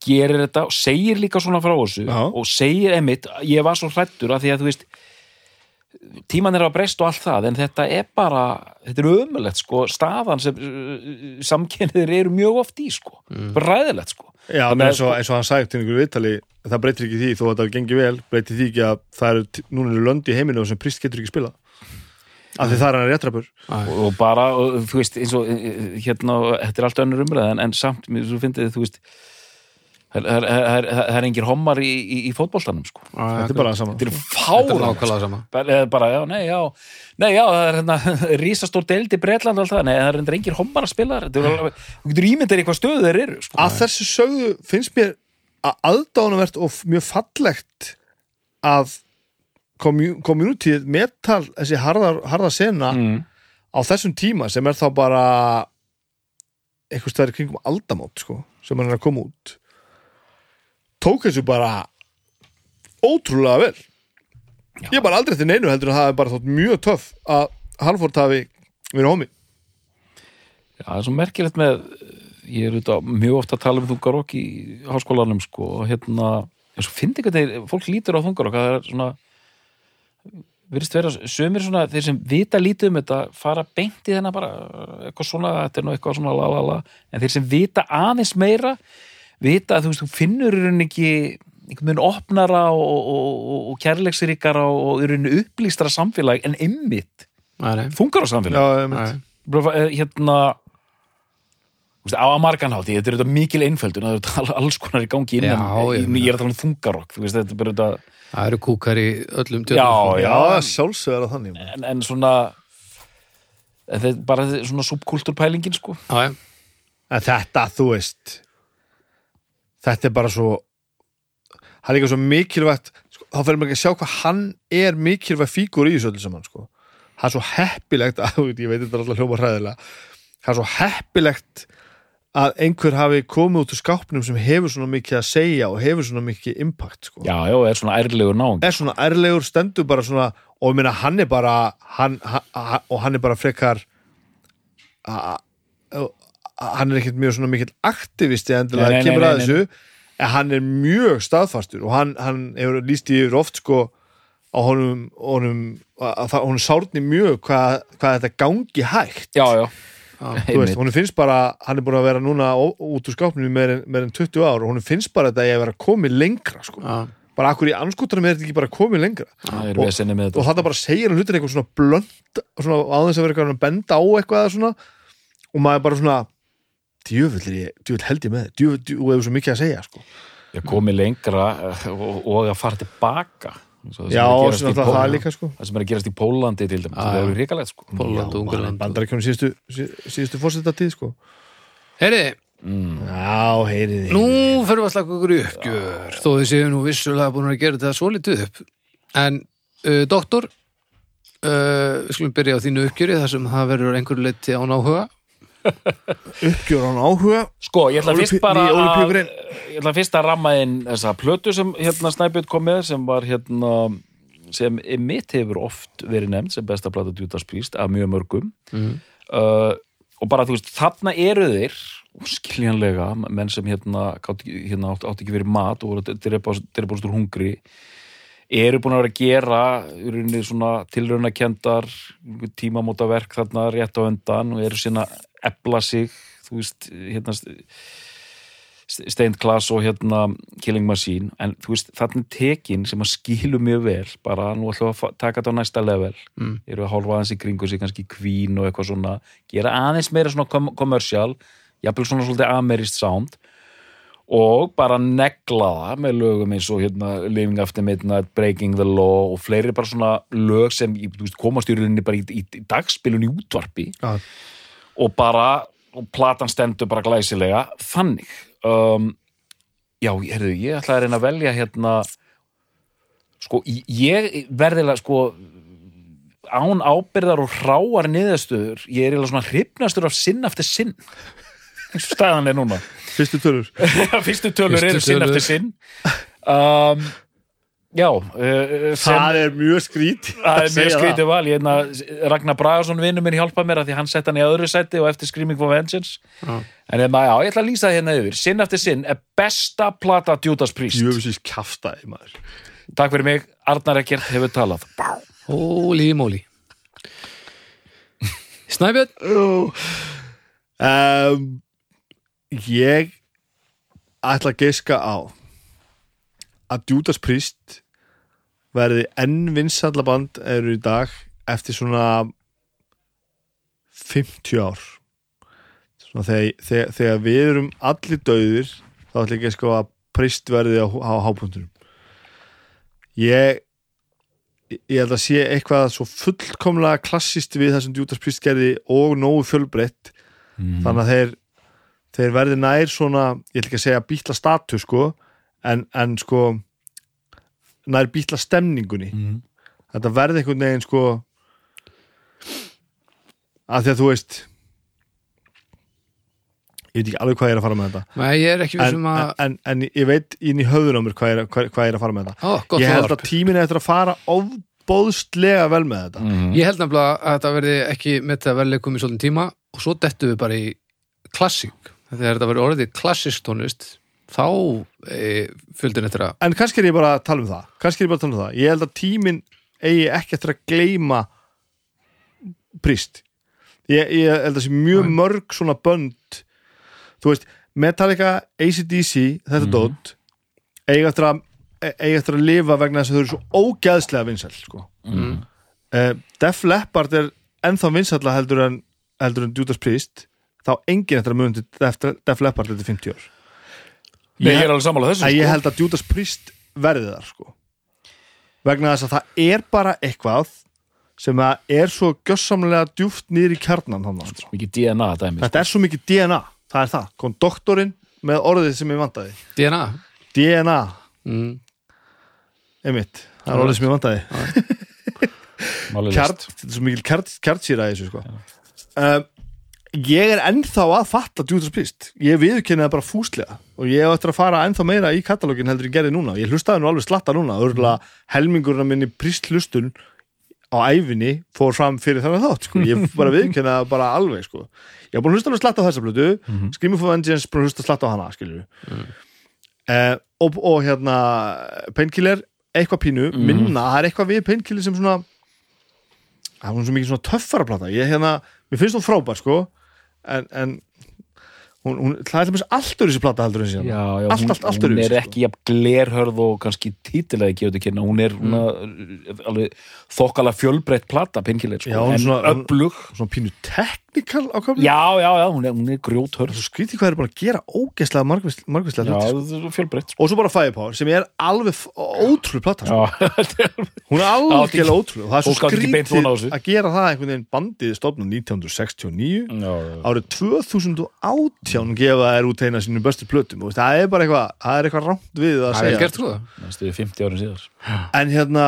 gerir þetta og segir líka svona frá þessu Já. og segir einmitt, ég var svo hrættur að því að þú veist tíman er að breyst og allt það en þetta er bara, þetta er ömulegt sko, staðan sem uh, samkynniðir eru mjög oft í sko. Bara ræðilegt sko. Já, Þannig að- eins og, eins og hann sagði til einhverju viðtali það breytir ekki því, þó að það gengi vel breytir því ekki að það eru, núna eru lönd í heiminu sem prist getur ekki spila af því það er hann réttrapur og, og bara, og, þú veist, eins og eh, hérna, þetta er allt önnur umræð en, en samt, mér svo fyndið, þú veist það er- það það engir hommar í, í, í fótboltanum, sko. Þetta er bara það sama. Þetta er Þetta er fálega nákvæmlega sama. Bara, já, nei, já. Nei, já, það er hérna, rísastór deild í Bretland og allt það, nei, það er engir hommar að spila þú getur ímyndar í hvað stöðu þeir eru, sko. Að þessu sögðu finnst mér að aðdánuvert og mjög fallegt að community metal, þessi harða, harða sena mm. á þessum tíma sem er þá bara eitthvað stæður kringum aldamót sko, sem hann er að koma út tók þessu bara ótrúlega vel. Ég er bara aldrei til neinu heldur að það er bara þótt mjög töff að Halford hafi verið homi Já, það er svo merkilegt með ég er auðvitað mjög ofta að tala um þungarokk í háskólanum sko og hérna, en svo fyndi hvernig fólk lítur á þungarokk, það er svona virðist vera, sömur svona þeir sem vita lítið um þetta fara beint í þennan bara, eitthvað svona þetta er nú eitthvað svona la la la, en þeir sem vita aðeins meira, vita að þú veist, þú finnur í rauninni ekki einhvern veginn opnara og, og, og, og kærleiksríkara og í rauninni upplýstra samfélag en ymmit Nei, nei. þungara samfélag Já, eh, hérna á að marganhátti, þetta er þetta mikil einföldun það er þetta alls konar í gangi innan Já, ég ég, ég er að tala um þungarokk er Það eru kúkar í öllum Já, tjöldum já, sjálfsögur að þannig. En, en svona en þetta bara svona subkultúrpælingin sko. Já, já. En þetta, þú veist Þetta er bara svo Það er líka svo mikilvægt sko, Þá fyrir maður ekki að sjá hvað hann er mikilvægt fígur í þessu öllu saman sko. Það er svo heppilegt að, Ég veit þetta er alltaf hljóma hræðilega Það er svo heppilegt að einhver hafi komið út úr skápnum sem hefur svona mikið að segja og hefur svona mikið impact sko. já, já, er svona ærlegur náung er svona ærlegur stendur bara svona og ég meina hann er bara hann, hann, og hann er bara frekar a- a- hann er ekkert mjög svona mikill aktivisti endilega Nei, nei, kemur nei, að þessu en hann er mjög staðfastur og hann, hann hefur líst í yfir oft sko á honum, honum að, að, honum sárni mjög hvað, hvað þetta gangi hægt. Já, já, þú veist, honum finnst bara, hann er búin að vera núna út úr skápnum meir en, meir en 20 ár og honum finnst bara þetta að ég að vera komið lengra sko. Já. bara akkur í anskotanum er þetta ekki bara komið lengra? Er Og- með og þetta. þetta bara segir hann hlutin eitthvað svona blönd svona aðeins að vera eitthvað að benda á eitthvað svona og maður bara svona djöfull, ég, djöfull held ég með þér. Djöfull, og hefur svo mikið að segja sko. ég komi lengra eh, og, og að fara tilbaka. Það sem já, er að það líka sko. það sem er að gerast í Pólandi til dæmis, Já, það er ríkalegt sko. Pólland og Ungarland bandarækjum síðustu, sí- síðustu fórsetartíð sko. Heyri, já, heyriði nú fyrir við að slaka okkur uppgjör þó þið séu nú vissulega búin að gera þetta svo litið upp. En uh, doktor uh, við skulum byrja á þínu uppgjöri þar sem það verður einhverju leiti án áhuga uppgjör án áhuga. Sko, ég ætla fyrst bara að, ég ætla fyrst að ramma inn þessa plötu sem hérna Snæbjörn kom með sem var hérna sem mitt hefur oft verið nefnd sem besta plata Priest af mjög mörgum. Mhm. uh, og bara þú veist, þarna eru þeir skiljanlega, menn sem hérna, hérna átt, átt ekki verið mat og voru að drepa drepa úr hungri eru búin að vera að gera í rauninni svona tilraunakendar tímamótaverk þarna rétt á undan og eru sína ebla sig þú veist, hérna Stained Class og hérna Killing Machine, en þú veist er tekin sem að skilu mjög vel bara nú ætlum við að taka þetta á næsta level. Mm. eru að hálfa aðeins í kringu sig kannski Queen og eitthvað svona, gera aðeins meira svona kom kommersial, jafnvel svona svolítið amerist sound. Og bara negla það með lögum eins og hérna Living After Midnight, Breaking the Law og fleiri bara svona lög sem veist, komast í rauninni bara í, í, í dagspilun í útvarpi. Já. Og bara, og platan stendur bara glæsilega, þannig um, já, herðu, ég ætla að reyna að velja hérna sko, ég verðilega sko án ábyrðar og hráar niðurstöður, ég er eiginlega svona hrifnastur af sinn eftir sinn. Eins og staðan er núna. Fyrstu tölur. Fyrstu tölur eru sinn eftir sinn. Um, já uh, sem, Það er mjög skrít það er mjög skrítið val. Hérna, Ragnar Bragason vinnur minn hjálpa mér því hann sett hann í öðru seti og eftir Screaming for Vengeance. Já. en hérna, já, ég ætla að lýsa það hérna yfir. Sinn eftir sinn er besta plata Judas Priest. Jöfisins kaftaði maður. Takk fyrir mig, Arnar Ekkert hefur talað. Hóli móli Snæbjörn? Um, Ég ætla að geiska á að Judas Priest verði enn vinsallaband eru í dag eftir svona 50 ár. Svona þegar, þegar, þegar við erum allir döðir þá ætla ég á að Priest verði á, á hápuntunum ég ég held að sé eitthvað svo fullkomlega klassist við það sem Judas Priest gerði og nógu fjölbreytt. Þannig að þeir þeir verði nær svona, ég ætla ekki að segja býtla status sko, en, en sko nær býtla stemningunni. Mm. þetta verði einhvern veginn sko að því að þú veist ég veit ekki alveg hvað ég er að fara með þetta. Nei, ég en, vissum að en, en, ég veit inn í höfðun á mér hvað ég hvað, hvað ég er að fara með þetta. Ó, ég held að tíminn eftir að fara ofbóðslega vel með þetta. Mm. Ég held nefnilega að þetta verði ekki með þetta verðleikum í svolítið tíma og svo dettu við bara í klassík. Þegar þetta verði orðið klassísk tónlist þá e, fylgdin eftir að en kannski er ég bara að tala um það kannski er ég bara að tala um það ég held að tíminn eigi ekki eftir að gleyma príst ég, ég held að sé mjög mörg svona bönd þú veist, Metallica, ACDC þetta Mhm. dót eiga eftir að eiga eftir að lifa vegna þess að þau eru svo ógæðslega vinsæl sko. Mm. uh, Def Leppard er ennþá vinsælla heldur en heldur en Judas Priest þá enginn eftir að muni Def, Def Leppard eftir 50 ár Nei, ég er alveg sammála þessu sko. ég held að Judas Priest verði þar sko. vegna þess að það er bara eitthvað sem að er svo gjössamlega djúft niður í kjarnan hann, sko. mikið DNA dæmi þetta er svo mikið DNA það er það, kom doktorinn með orðið sem ég vantaði DNA DNA, mm. einmitt það er orðið sem ég Kjarn, list. þetta er svo kjarnsýra í þessu sko. um, ég er ennþá að fatta Judas Priest ég viðurkenni það bara fúslega og ég eftir að fara ennþá meira í katalógin heldur ég gerði núna. Ég hlustaði nú alveg slatta núna. Örgulega helmingurinn af minni Priest hlustun á æfinni fór fram fyrir þannig þátt sko. ég bara það bara alveg sko. ég hef búin að hlusta alveg slatta á þessa blötu mm -hmm. Screaming for Vengeance, búin að hlusta slatta á hana skilur uh, og, og hérna Painkiller, eitthvað pínu. Minna, það er eitthvað við Painkiller sem svona það er hún svo mikið svona töffara plata ég hérna, mér finnst hún frábær sko. En, en hún, hún, er til dæmis allt öðru þessi plata heldur en síðan Já, já, allt, hún, allt, allt hún öðruvísi, er sko. ekki jafn glerhörð og kannski títilega ekki auðvitað kynna, hún er Mm. hún alveg þokkala fjölbreytt plata, pinkileg, sko, hún en svona- hún- öflug svona pínu teknikal á köfni Já, já, já, hún er, hún er grjóthörð. Svo skrítið hvað er bara að gera ógeðslega margvíslega Já, hluti sko. það er fjölbreytt sko. og svo bara Firepower sem er alveg ótrúlega plata sko. Er alveg- hún er algjörlega ótrúlega það er svo skrítið að gera það einhvern veginn. Bandið stofnum 1969 já, já. árið 2018 gefa þær út eina sínum bestu plötum. Og það er bara eitthvað það er eitthvað rámt við að það er segja. gert sko. Næstu 50 árin síðar. En hérna,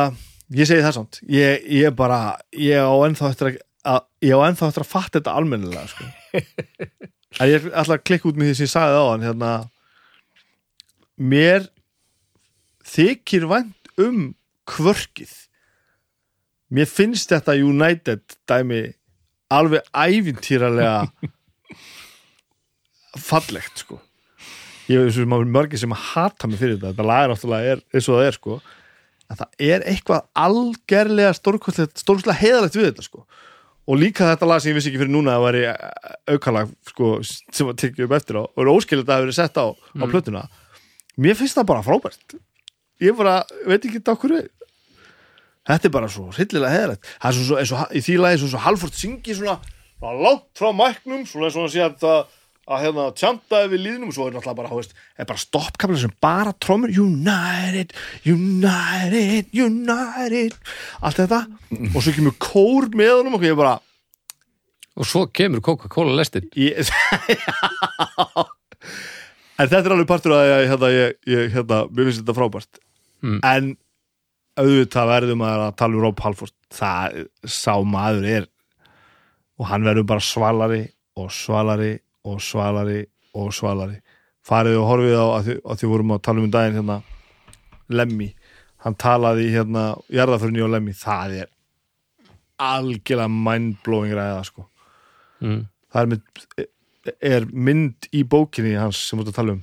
ég segi það samt. Ég, ég er bara, ég á ennþá eftir að, að ég á ennþá eftir að fatta þetta almennilega sko. en ég ætla að klikka út með því sem ég sagði á hann hérna mér þykir vænt um kvörkið. Mér finnst þetta United dæmi alveg ævintýralega fallegt sko. Ég veist sem að mörgir sem hata mig fyrir þetta þetta lag er náttúrulega er, eins og það er sko. En það er eitthvað algerlega stórkostlega heiðalegt við þetta sko og líka þetta lag sem ég vissi ekki fyrir núna að það væri aukalag sko, sem var tekið upp eftir á. Og er óskild að það verið sett á, á plötuna. Mér finnst það bara frábært. Ég bara, veit ekki þetta okkur við þetta er bara svo hryllilega heiðalegt það er svo, eins og, í því lagi svo, svo halvfort syngi svona, svona langt frá mæknum svona eins og hann sé að það að hérna tjanta við líðnum og svo er náttúrulega bara, þú veist, er bara stoppkapla sem bara trómur United, United, United. Allt þetta. Og svo kemur kór með honum og ég bara Og svo kemur Coca-Cola lestin. Ég, en þetta er alveg partur að ég, hérna, ég, ég hérna, mér finnst þetta frábært. Mm. en auðvitað verðum að tala um Rob Halford. Það sá maður er og hann verður bara svalari og svalari og svalari og svalari. Farið og horfið á að því, að því vorum að tala um daginn hérna Lemmy, hann talaði hérna jarðaförni og Lemmy, það er algjörlega mindblowing ræða sko. Mm. það er, mynd, er mynd í bókinni hans sem ert að tala um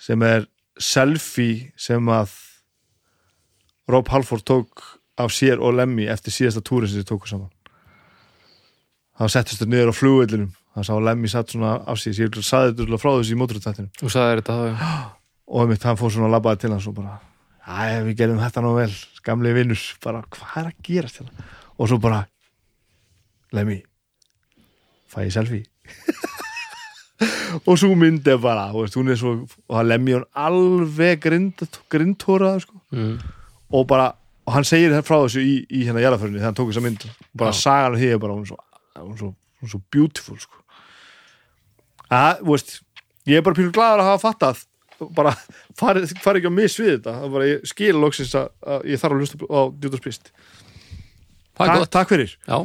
sem er selfie sem að Rob Halford tók af sér og Lemmy eftir síðasta túrin sem þið tóku saman. Það settist þau niður á flugvellinum það sá að Lemmy satt svona af sér ég saði þetta frá þessu í móturutættinu Þú sagði þetta þá og einmitt hann fór svona að labbaði til hans og bara Æ, við gerum þetta nú vel, gamli vinnur bara, hvað er að gerast hérna og svo bara Lemmy fæ ég selfie og svo mynd er bara veist, hún er svo, og hann Lemmy hún alveg grind, grindhórað sko. mm. og bara, og hann segir þetta frá þessu í, í hérna jarðaförunni þegar hann tók þessa mynd bara Já. sagan af því er bara, hún er svo, hún er svo, hún er svo beautiful sko. Að, veist ég er bara pínu glaður að hafa fattað. Bara farið fari ekki á mis við þetta. Það er bara, ég skil loksins að, að ég þarf að hlusta á Það er takk, fyrir. Já.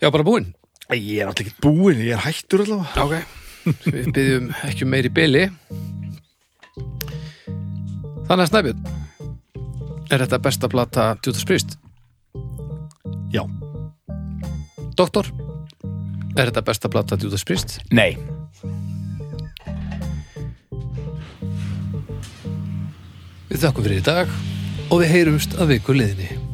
Já, bara búinn. Ég er alltaf ekki búinn, ég er hættur allavega. Ok. Við byggjum ekki um meiri bili. Þannig að Snæbjörn Er þetta besta plata Judas Priest? já, Doktor Er þetta besta plata Judas Priest? Nei, Við þakkum fyrir í dag og við heyrumst að viku liðinni